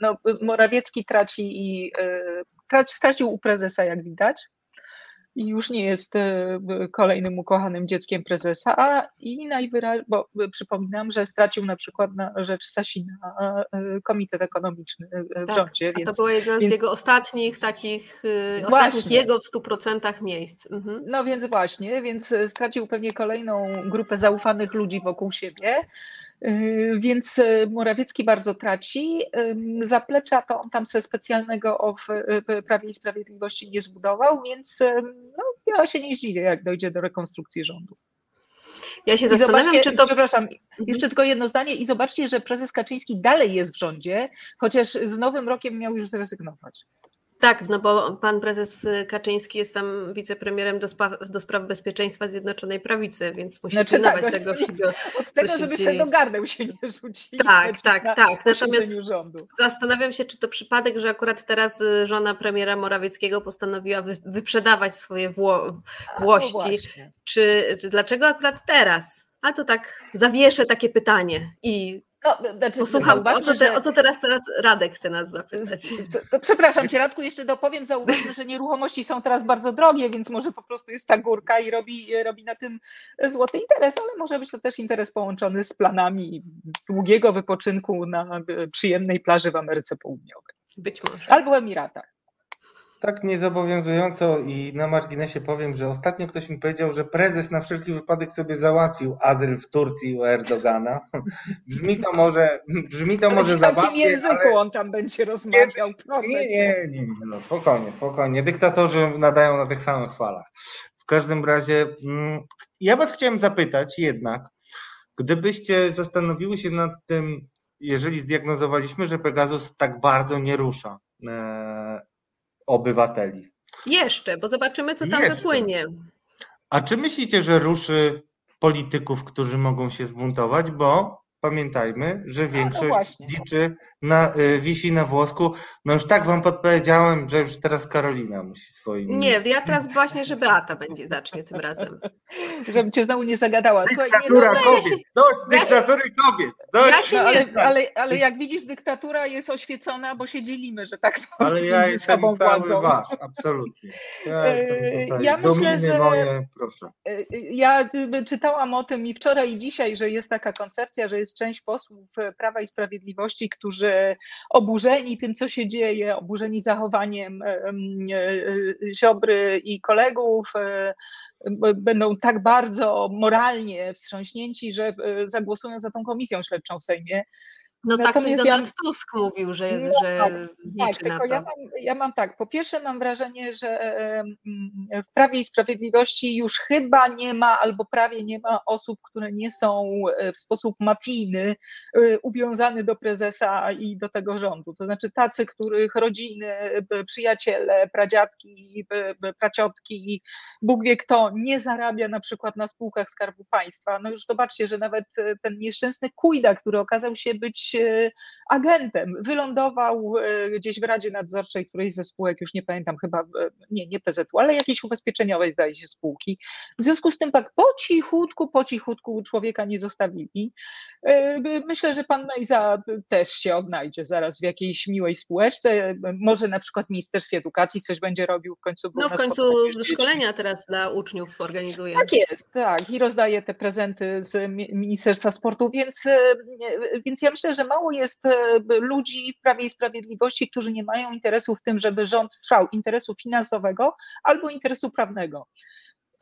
no, Morawiecki traci i y, traci, stracił u prezesa, jak widać i już nie jest e, kolejnym ukochanym dzieckiem prezesa, a i najwyraźniej, bo e, przypominam, że stracił na przykład na rzecz Sasina e, Komitet Ekonomiczny w tak, rządzie. Więc, to była jedna z jego ostatnich takich, właśnie, ostatnich jego w 100% miejsc. Mhm. No więc właśnie, więc stracił pewnie kolejną grupę zaufanych ludzi wokół siebie. Yy, więc e, Morawiecki bardzo traci. Zaplecza to on tam sobie specjalnego w Prawie i Sprawiedliwości nie zbudował, więc no, ja się nie zdziwię, jak dojdzie do rekonstrukcji rządu. Ja się I zastanawiam, czy to. Przepraszam, mhm. jeszcze tylko jedno zdanie. I zobaczcie, że prezes Kaczyński dalej jest w rządzie, chociaż z nowym rokiem miał już zrezygnować. Tak, no bo pan prezes Kaczyński jest tam wicepremierem do, spraw, do spraw bezpieczeństwa Zjednoczonej Prawicy, więc musi znaczy, pilnować tak, tego wszystkiego. Od tego, żeby się do gardeł się nie rzucili. Tak, tak, na, tak. Natomiast zastanawiam się, czy to przypadek, że akurat teraz y, żona premiera Morawieckiego postanowiła wy, wyprzedawać swoje wło, włości. No czy, czy dlaczego akurat teraz? A to tak zawieszę takie pytanie i no, znaczy, Posłucham, o co, te, o co teraz, teraz Radek chce nas zapytać. To, to, przepraszam Cię Radku, jeszcze dopowiem, zauważmy, że nieruchomości są teraz bardzo drogie, więc może po prostu jest ta górka i robi, robi na tym złoty interes, ale może być to też interes połączony z planami długiego wypoczynku na przyjemnej plaży w Ameryce Południowej. Być może. Albo w Emiratach. Tak niezobowiązująco i na marginesie powiem, że ostatnio ktoś mi powiedział, że prezes na wszelki wypadek sobie załatwił azyl w Turcji u Erdogana. Brzmi to może, brzmi to może zabawnie. W jakim języku ale... on tam będzie rozmawiał? Proszę nie, nie, nie, no spokojnie, spokojnie. Dyktatorzy nadają na tych samych falach. W każdym razie mm, ja was chciałem zapytać jednak, gdybyście zastanowiły się nad tym, jeżeli zdiagnozowaliśmy, że Pegasus tak bardzo nie rusza e, obywateli. Jeszcze, bo zobaczymy, co tam Jeszcze. wypłynie. A czy myślicie, że ruszy polityków, którzy mogą się zbuntować? Bo pamiętajmy, że no większość no liczy na, y, wisi na włosku. No już tak wam podpowiedziałem, że już teraz Karolina musi swoim. Nie, ja teraz właśnie, że Beata będzie zacznie tym razem. Żebym cię znowu nie zagadała. Słuchaj, dyktatura nie, no, kobiet. Ja się... Dość ja dyktatury się... kobiet. Dość. Ja ale, ale, ale, jak widzisz, dyktatura jest oświecona, bo się dzielimy, że tak powiem. Ale ja jestem cały władzą. wasz, absolutnie. Ja, e, ja myślę, że moje, proszę. E, ja czytałam o tym i wczoraj i dzisiaj, że jest taka koncepcja, że jest część posłów Prawa i Sprawiedliwości, którzy oburzeni tym, co się dzieje, oburzeni zachowaniem e, e, Ziobry i kolegów, e, będą tak bardzo moralnie wstrząśnięci, że zagłosują za tą komisją śledczą w Sejmie. No tak coś Donald ja... Tusk mówił, że, no, że tak, liczy tak, na to. Ja mam, ja mam tak, po pierwsze mam wrażenie, że w Prawie i Sprawiedliwości już chyba nie ma albo prawie nie ma osób, które nie są e, w sposób mafijny e, uwiązane do prezesa i do tego rządu. To znaczy tacy, których rodziny, przyjaciele, pradziadki, praciotki, Bóg wie kto nie zarabia na przykład na spółkach Skarbu Państwa. No już zobaczcie, że nawet e, ten nieszczęsny Kujda, który okazał się być E, agentem. Wylądował e, gdzieś w Radzie Nadzorczej którejś ze spółek, już nie pamiętam, chyba, nie, nie PZU, ale jakiejś ubezpieczeniowej zdaje się spółki. W związku z tym tak po cichutku, po cichutku człowieka nie zostawili. E, myślę, że pan Mejza też się odnajdzie zaraz w jakiejś miłej spółeczce. Może na przykład w Ministerstwie Edukacji coś będzie robił w końcu. No w końcu szkolenia teraz dla uczniów organizuje. Tak jest, tak. I rozdaje te prezenty z Ministerstwa Sportu, więc, więc ja myślę, że mało jest ludzi w Prawie i Sprawiedliwości, którzy nie mają interesu w tym, żeby rząd trwał, interesu finansowego albo interesu prawnego.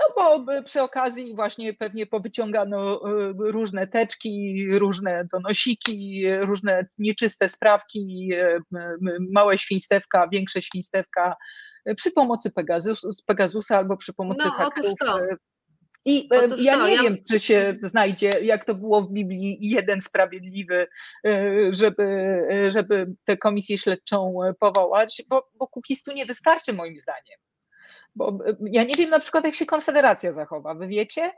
No bo przy okazji właśnie pewnie powyciągano e, różne teczki, różne donosiki, różne nieczyste sprawki, e, małe świństewka, większe świństewka e, przy pomocy Pegasus, Pegasusa albo przy pomocy no, hakerów. I Otóż ja to, nie ja... wiem, czy się znajdzie, jak to było w Biblii, jeden sprawiedliwy, żeby, żeby tę komisję śledczą powołać, bo, bo Kukistu nie wystarczy moim zdaniem. Bo ja nie wiem na przykład, jak się Konfederacja zachowa. Wy wiecie?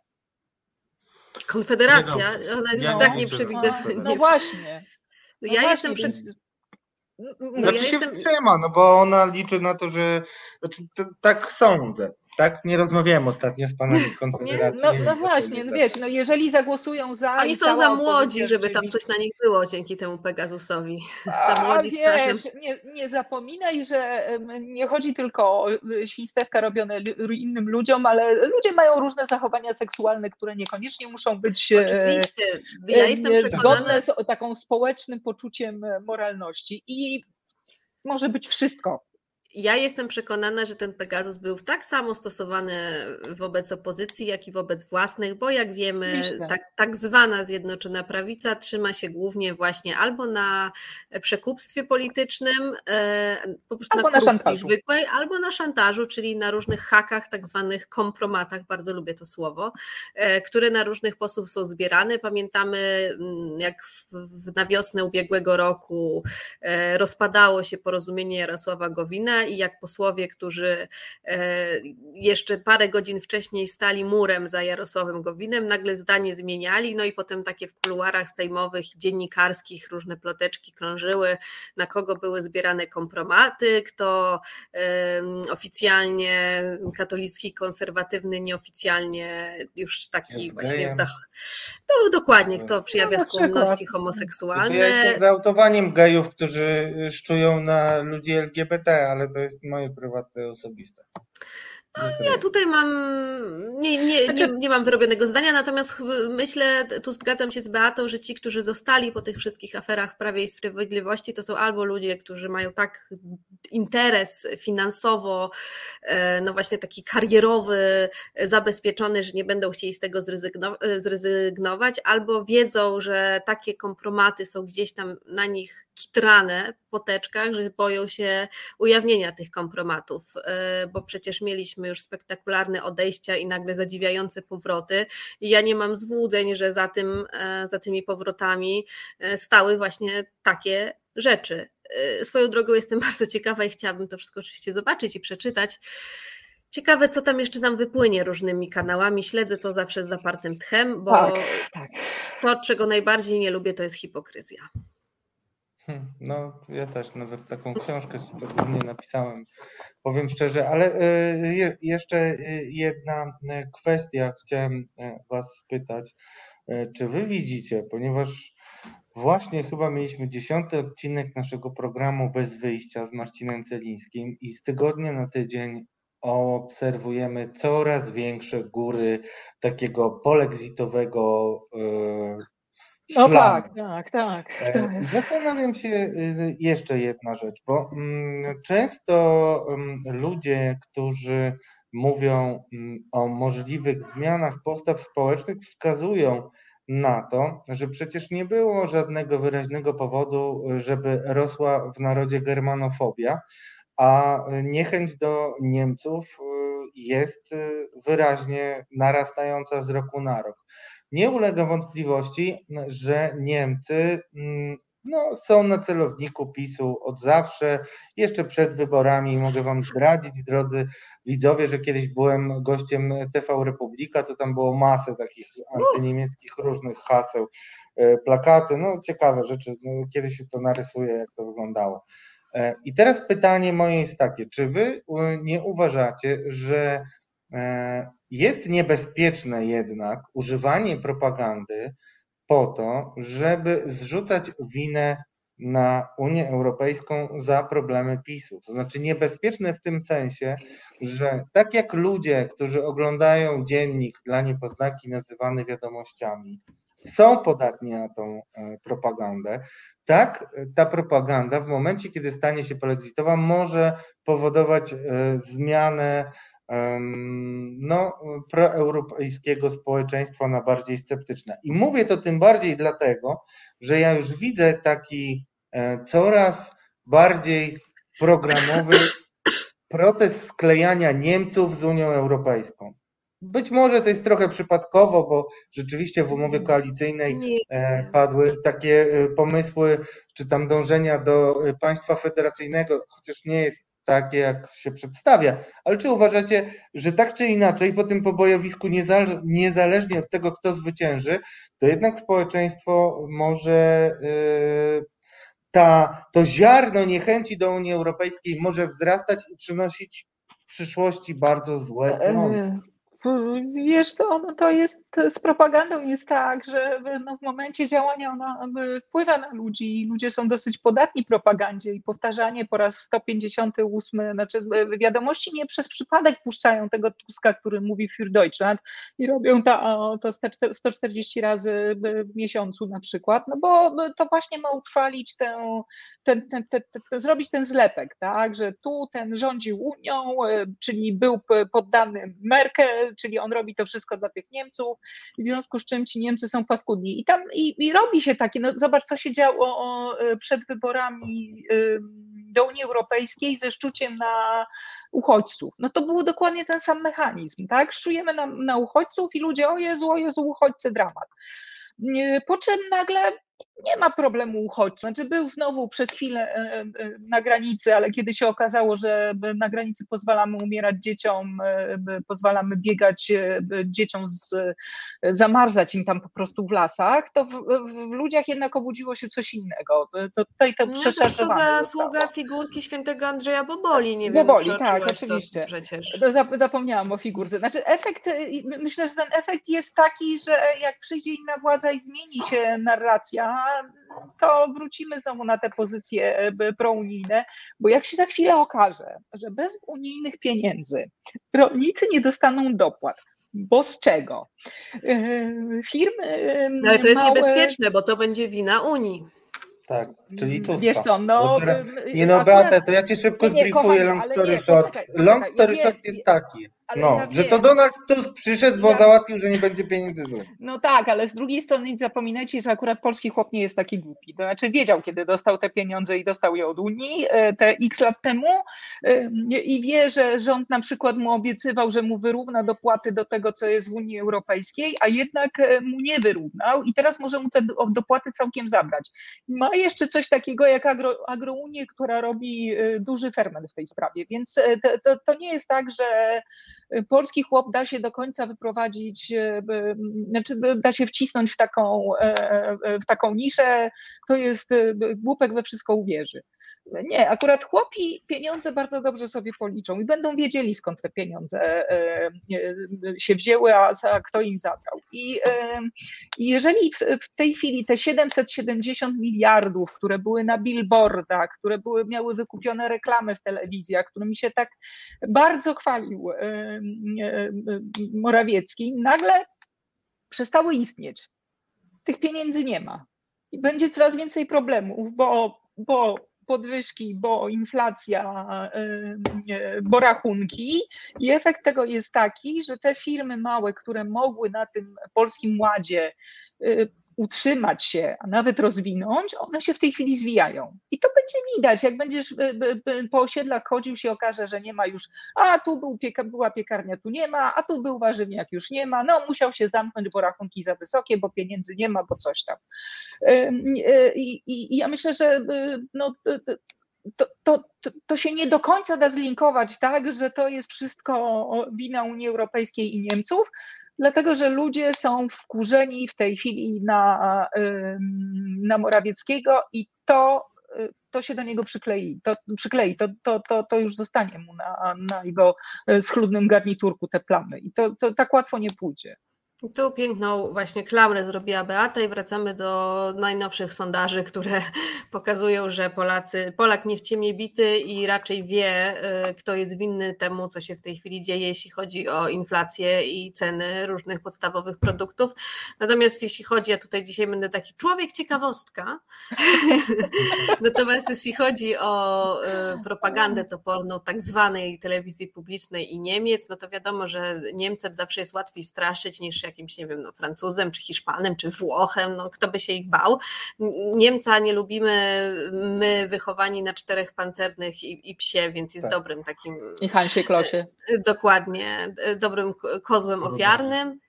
Konfederacja, ona jest Ja tak nie nieprzewidywalna. No właśnie. No ja właśnie, jestem przy... więc- No Znaczy ja się jestem- wstrzyma, no bo ona liczy na to, że. Znaczy, tak sądzę. Tak? Nie rozmawiałem ostatnio z panami z Konfederacji. No, nie wiem, no co właśnie, no wiesz, no jeżeli zagłosują za. Oni są za młodzi, żeby tam coś na nich było dzięki temu Pegasusowi. Za A młodzi strasznym. wiesz, nie, nie zapominaj, że nie chodzi tylko o y, świństewka robione lu- innym ludziom, ale ludzie mają różne zachowania seksualne, które niekoniecznie muszą być e, Oczywiście. Ja e, jestem przekonana, zgodne z taką społecznym poczuciem e, moralności i może być wszystko. Ja jestem przekonana, że ten Pegasus był tak samo stosowany wobec opozycji, jak i wobec własnych, bo jak wiemy, tak, tak zwana Zjednoczona Prawica trzyma się głównie właśnie albo na przekupstwie politycznym, e, po prostu Albo na korupcji szantażu. zwykłej, albo na szantażu, czyli na różnych hakach, tak zwanych kompromatach, bardzo lubię to słowo, e, które na różnych sposobów są zbierane. Pamiętamy, mm, jak w, w, na wiosnę ubiegłego roku e, rozpadało się porozumienie Jarosława Gowina i jak posłowie, którzy e, jeszcze parę godzin wcześniej stali murem za Jarosławem Gowinem, nagle zdanie zmieniali, no i potem takie w kuluarach sejmowych i dziennikarskich różne ploteczki krążyły, na kogo były zbierane kompromaty, kto em, oficjalnie katolicki, konserwatywny, nieoficjalnie już taki właśnie w zach... No dokładnie, kto przyjawia na przykład. skłonności homoseksualne. za autowaniem gejów, którzy szczują na ludzi LGBT, ale to jest moje prywatne, osobiste. Ja tutaj mam, nie, nie, nie, Znaczy- nie mam wyrobionego zdania, natomiast myślę, tu zgadzam się z Beatą, że ci, którzy zostali po tych wszystkich aferach w Prawie i Sprawiedliwości, to są albo ludzie, którzy mają tak interes finansowo, e, no właśnie taki karierowy, e, zabezpieczony, że nie będą chcieli z tego e, zrezygnować, albo wiedzą, że takie kompromaty są gdzieś tam na nich kitrane po teczkach, że boją się ujawnienia tych kompromatów, e, bo przecież mieliśmy już spektakularne odejścia i nagle zadziwiające powroty. I ja nie mam złudzeń, że za, tym, e, za tymi powrotami e, stały właśnie takie rzeczy. E, Swoją drogą jestem bardzo ciekawa i chciałabym to wszystko oczywiście zobaczyć i przeczytać. Ciekawe, co tam jeszcze nam wypłynie różnymi kanałami. Śledzę to zawsze z zapartym tchem, bo Tak, tak. to, czego najbardziej nie lubię, to jest hipokryzja. Hmm, No, ja też nawet taką książkę szczególnie napisałem, powiem szczerze, ale e, je, jeszcze e, jedna e, kwestia chciałem Was spytać, czy Wy widzicie, ponieważ właśnie chyba mieliśmy dziesiąty odcinek naszego programu Bez Wyjścia z Marcinem Celińskim i z tygodnia na tydzień obserwujemy coraz większe góry takiego polexitowego No szlamu. tak, tak, tak. E. Zastanawiam się y, jeszcze jedna rzecz, bo mm, często mm, ludzie, którzy mówią mm, o możliwych zmianach postaw społecznych, wskazują na to, że przecież nie było żadnego wyraźnego powodu, żeby rosła w narodzie germanofobia, a niechęć do Niemców y, jest y, wyraźnie narastająca z roku na rok. Nie ulega wątpliwości, że Niemcy mm, no, są na celowniku PiSu od zawsze, jeszcze przed wyborami. Mogę Wam zdradzić, drodzy widzowie, że kiedyś byłem gościem TV Republika, to tam było masę takich antyniemieckich różnych haseł, e, plakaty, no ciekawe rzeczy, no, kiedyś się to narysuje, jak to wyglądało. E, I teraz pytanie moje jest takie, czy Wy e, nie uważacie, że jest niebezpieczne jednak używanie propagandy po to, żeby zrzucać winę na Unię Europejską za problemy PiSu. To znaczy niebezpieczne w tym sensie, że tak jak ludzie, którzy oglądają dziennik dla niepoznaki nazywany wiadomościami, są podatni na tą e, propagandę, tak e, ta propaganda w momencie, kiedy stanie się polexitowa, może powodować e, zmianę no, proeuropejskiego społeczeństwa na bardziej sceptyczne. I mówię to tym bardziej dlatego, że ja już widzę taki e, coraz bardziej programowy proces sklejania Niemców z Unią Europejską. Być może to jest trochę przypadkowo, bo rzeczywiście w umowie koalicyjnej e, padły takie e, pomysły, czy tam dążenia do państwa federacyjnego, chociaż nie jest takie, jak się przedstawia. Ale czy uważacie, że tak czy inaczej po tym pobojowisku, niezależnie od tego, kto zwycięży, to jednak społeczeństwo może yy, ta, to ziarno niechęci do Unii Europejskiej może wzrastać i przynosić w przyszłości bardzo złe plony? Wiesz co, no to jest z propagandą jest tak, że no w momencie działania ona wpływa na ludzi i ludzie są dosyć podatni propagandzie i powtarzanie po raz 158, znaczy wiadomości nie przez przypadek puszczają tego Tuska, który mówi für Deutschland i robią to, to 140 razy w miesiącu na przykład, no bo to właśnie ma utrwalić ten, ten, ten, ten zrobić ten zlepek, tak, że tu ten rządził Unią, czyli był poddany Merkel, czyli on robi to wszystko dla tych Niemców, w związku z czym ci Niemcy są paskudni. I tam i, i robi się takie, no zobacz, co się działo e, przed wyborami do Unii Europejskiej ze szczuciem na uchodźców. No to był dokładnie ten sam mechanizm, tak? Szczujemy na, na uchodźców i ludzie, o Jezu, o Jezu, uchodźcy, dramat. Po czym nagle nie ma problemu uchodźców. Znaczy był znowu przez chwilę e, e, na granicy, ale kiedy się okazało, że na granicy pozwalamy umierać dzieciom, e, pozwalamy biegać dzieciom, z, zamarzać im tam po prostu w lasach, to w, w ludziach jednak obudziło się coś innego. To tutaj to no, To zasługa figurki świętego Andrzeja Boboli, nie Boboli, wiem, tak, oczywiście. przecież. Zapomniałam o figurce. Znaczy efekt, myślę, że ten efekt jest taki, że jak przyjdzie inna władza i zmieni się narracja, to wrócimy znowu na te pozycje e, prounijne, bo jak się za chwilę okaże, że bez unijnych pieniędzy rolnicy nie dostaną dopłat, bo z czego? E, firmy. No ale to jest małe... niebezpieczne, bo to będzie wina Unii. Tak, czyli to Wiesz co, no... Teraz, nie no, akurat... Beata, to ja ci szybko zbriefuję long story short. Long story short jest taki, no, ja że to Donald Tusk przyszedł, bo ja... załatwił, że nie będzie pieniędzy z No tak, ale z drugiej strony nie zapominajcie, że akurat polski chłop nie jest taki głupi. To znaczy wiedział, kiedy dostał te pieniądze i dostał je od Unii e, te x lat temu e, i wie, że rząd na przykład mu obiecywał, że mu wyrówna dopłaty do tego, co jest w Unii Europejskiej, a jednak e, mu nie wyrównał i teraz może mu te dopłaty całkiem zabrać. Ma jeszcze coś takiego jak agro, Agrounię, która robi duży ferment w tej sprawie, więc to, to, to nie jest tak, że polski chłop da się do końca wyprowadzić, e, znaczy da się wcisnąć w taką, e, e, w taką niszę, to jest głupek we wszystko uwierzy. Nie, akurat chłopi pieniądze bardzo dobrze sobie policzą i będą wiedzieli skąd te pieniądze się wzięły, a kto im zabrał. I, jeżeli w tej chwili te 770 miliardów, które były na billboardach, które były, miały wykupione reklamy w telewizjach, którymi się tak bardzo chwalił Morawiecki, nagle przestały istnieć. Tych pieniędzy nie ma. I będzie coraz więcej problemów, bo, bo podwyżki, bo inflacja, bo rachunki. I efekt tego jest taki, że te firmy małe, które mogły na tym polskim ładzie utrzymać się, a nawet rozwinąć, one się w tej chwili zwijają. I to będzie widać, jak będziesz po osiedlach chodził, się okaże, że nie ma już, a tu był pieka, była piekarnia, tu nie ma, a tu był warzywniak, już nie ma, no musiał się zamknąć, bo rachunki za wysokie, bo pieniędzy nie ma, bo coś tam. I, i, i ja myślę, że no, to, to, to, się nie do końca da zlinkować, tak, że to jest wszystko wina Unii Europejskiej i Niemców, dlatego że ludzie są wkurzeni w tej chwili na, na Morawieckiego i to, to się do niego przyklei, to, przyklei, to, to, to, to już zostanie mu na, na jego e, schludnym garniturku te plamy i to, to tak łatwo nie pójdzie. Tu piękną właśnie klamrę zrobiła Beata i wracamy do najnowszych sondaży, które pokazują, że Polacy, Polak nie w ciemnie bity i raczej wie, y, kto jest winny temu, co się w tej chwili dzieje, jeśli chodzi o inflację i ceny różnych podstawowych produktów. Natomiast jeśli chodzi, ja tutaj dzisiaj będę taki człowiek ciekawostka, natomiast jeśli chodzi o y, propagandę toporną tak zwanej telewizji publicznej i Niemiec, no to wiadomo, że Niemcem zawsze jest łatwiej straszyć niż jakimś, nie wiem, no, Francuzem, czy Hiszpanem, czy Włochem, no kto by się ich bał. Niemca nie lubimy my wychowani na czterech pancernych i, i psie, więc jest tak. dobrym takim... I Hansie Klosie. Dokładnie, dobrym kozłem ofiarnym.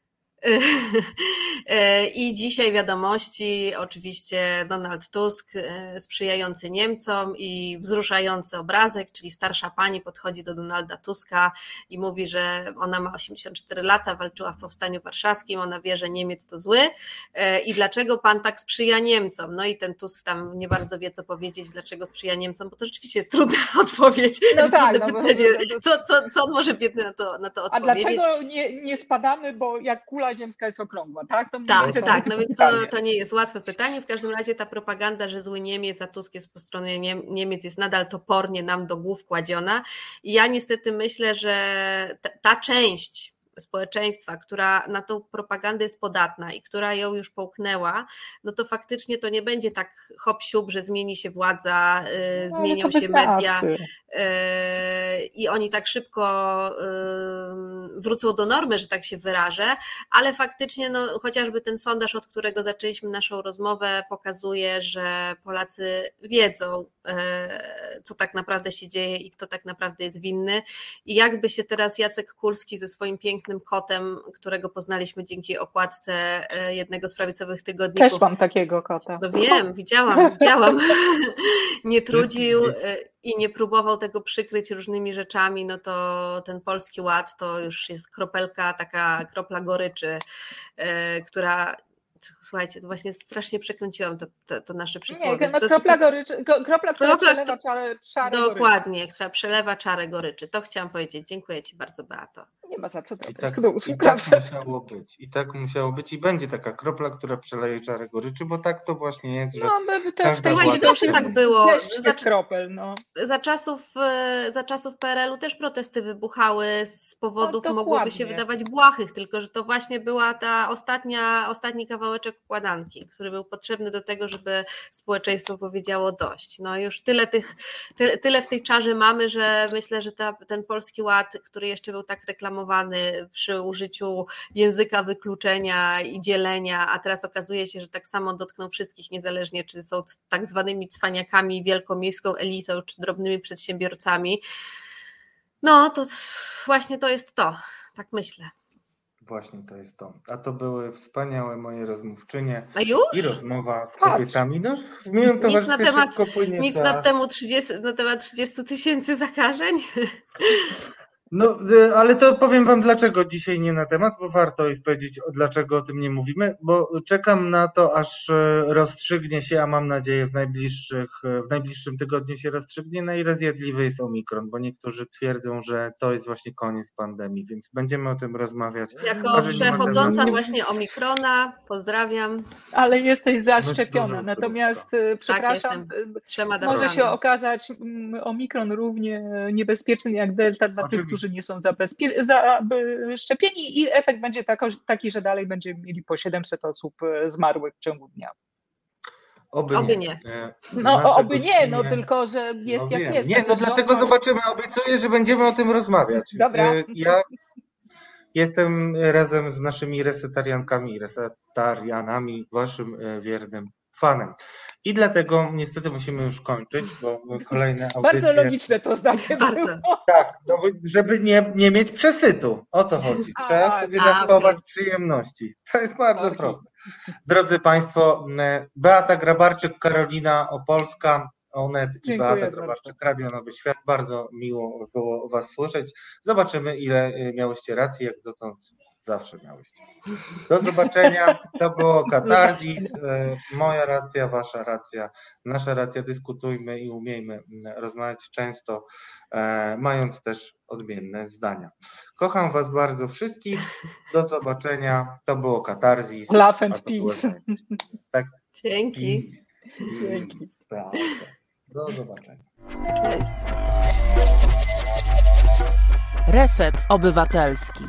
I dzisiaj wiadomości, oczywiście Donald Tusk sprzyjający Niemcom i wzruszający obrazek, czyli starsza pani podchodzi do Donalda Tuska i mówi, że ona ma 84 lata, walczyła w powstaniu warszawskim, ona wie, że Niemiec to zły i dlaczego pan tak sprzyja Niemcom? No i ten Tusk tam nie bardzo wie, co powiedzieć, dlaczego sprzyja Niemcom, bo to rzeczywiście jest trudna odpowiedź. No tak, no, pytanie, co, co, co on może biedny na to, na to odpowiedzieć? A dlaczego nie, nie spadamy, bo jak kula ziemska jest okrągła, tak? To tak, tak, no więc to, to nie jest łatwe pytanie. W każdym razie ta propaganda, że zły Niemiec, a Tusk jest po stronie Niemiec jest nadal topornie nam do głów kładziona. I ja niestety myślę, że ta, ta część społeczeństwa, która na tą propagandę jest podatna i która ją już połknęła, no to faktycznie to nie będzie tak hop siup, że zmieni się władza, yy, no, zmienią się media yy, i oni tak szybko yy, wrócą do normy, że tak się wyrażę, ale faktycznie no, chociażby ten sondaż, od którego zaczęliśmy naszą rozmowę, pokazuje, że Polacy wiedzą, yy, co tak naprawdę się dzieje i kto tak naprawdę jest winny. I jakby się teraz Jacek Kurski ze swoim pięknym pięknym kotem, którego poznaliśmy dzięki okładce e, jednego z prawicowych tygodników. Też mam takiego kota. No wiem, widziałam, widziałam. nie trudził e, i nie próbował tego przykryć różnymi rzeczami, no to ten polski ład to już jest kropelka, taka kropla goryczy, e, która słuchajcie, to właśnie strasznie przekręciłam to, to, to nasze przysłowie. Nie, no, kropla, goryczy, kropla, która kropla, przelewa czarę, czarę Dokładnie, goryczy. która przelewa czarę goryczy. To chciałam powiedzieć. Dziękuję Ci bardzo, Beato. Nie ma za co to I tak, i tak musiało być. I tak musiało być. I będzie taka kropla, która przeleje czarę goryczy, bo tak to właśnie jest, że no, my te, Słuchajcie, zawsze tak było. Za, kropel, no. za, czasów, e, za czasów PRL-u też protesty wybuchały z powodów, no, mogłyby się wydawać błahych, tylko że to właśnie była ta ostatnia, ostatni kawałeczek układanki, który był potrzebny do tego, żeby społeczeństwo powiedziało dość. No już tyle tych, tyle, tyle w tej czarze mamy, że myślę, że ta, ten polski ład, który jeszcze był tak reklamowany, przy użyciu języka wykluczenia i dzielenia, a teraz okazuje się, że tak samo dotkną wszystkich, niezależnie czy są tak zwanymi cwaniakami, wielkomiejską elitą, czy drobnymi przedsiębiorcami. No to właśnie to jest to, tak myślę. Właśnie to jest to. A to były wspaniałe moje rozmówczynie. A już? I rozmowa z kobietami. No, w miłym nic na temat, nic za... na, temu 30, na temat 30 tysięcy zakażeń? No, y, ale to powiem Wam, dlaczego dzisiaj nie na temat, bo warto jest powiedzieć, dlaczego o tym nie mówimy, bo czekam na to, aż e, rozstrzygnie się, a mam nadzieję w, najbliższych, w najbliższym tygodniu się rozstrzygnie, na ile zjadliwy jest Omikron, bo niektórzy twierdzą, że to jest właśnie koniec pandemii, więc będziemy o tym rozmawiać. Jako przechodząca właśnie Omikrona, pozdrawiam. Ale jesteś zaszczepiona, no, natomiast tak. Przepraszam, tak, może się okazać Omikron równie niebezpieczny jak Delta dla Oczywiście. tych, którzy którzy nie są zaszczepieni i efekt będzie taki, że dalej będziemy mieli po 700 osób e, zmarłych w ciągu dnia. Oby, oby nie. nie. E, no, oby nie, no tylko, że jest no, jak jest. Nie, no dlatego zobaczymy. Obiecuję, że będziemy o tym rozmawiać. Dobra. E, ja jestem razem z naszymi resetariankami i resetarianami waszym wiernym fanem. I dlatego niestety musimy już kończyć, bo kolejne audycje... Bardzo logiczne to zdanie Bardzo. Tak, no, żeby nie, nie mieć przesytu. O to chodzi. Trzeba a, sobie a, dawkować okay. przyjemności. To jest bardzo okay. proste. Drodzy Państwo, Beata Grabarczyk, Karolina Opolska, Onet i Beata Grabarczyk, Radio Nowy Świat. Bardzo miło było Was słyszeć. Zobaczymy, ile y, miałyście racji, jak dotąd Zawsze miałyście. Do zobaczenia. To było katarzis. E, moja racja, wasza racja, nasza racja. Dyskutujmy i umiejmy mm, rozmawiać często, e, mając też odmienne zdania. Kocham was bardzo wszystkich. Do zobaczenia. To było katarzis. Love and peace. Tak. Dzięki. Dzięki. Do zobaczenia. Reset Obywatelski.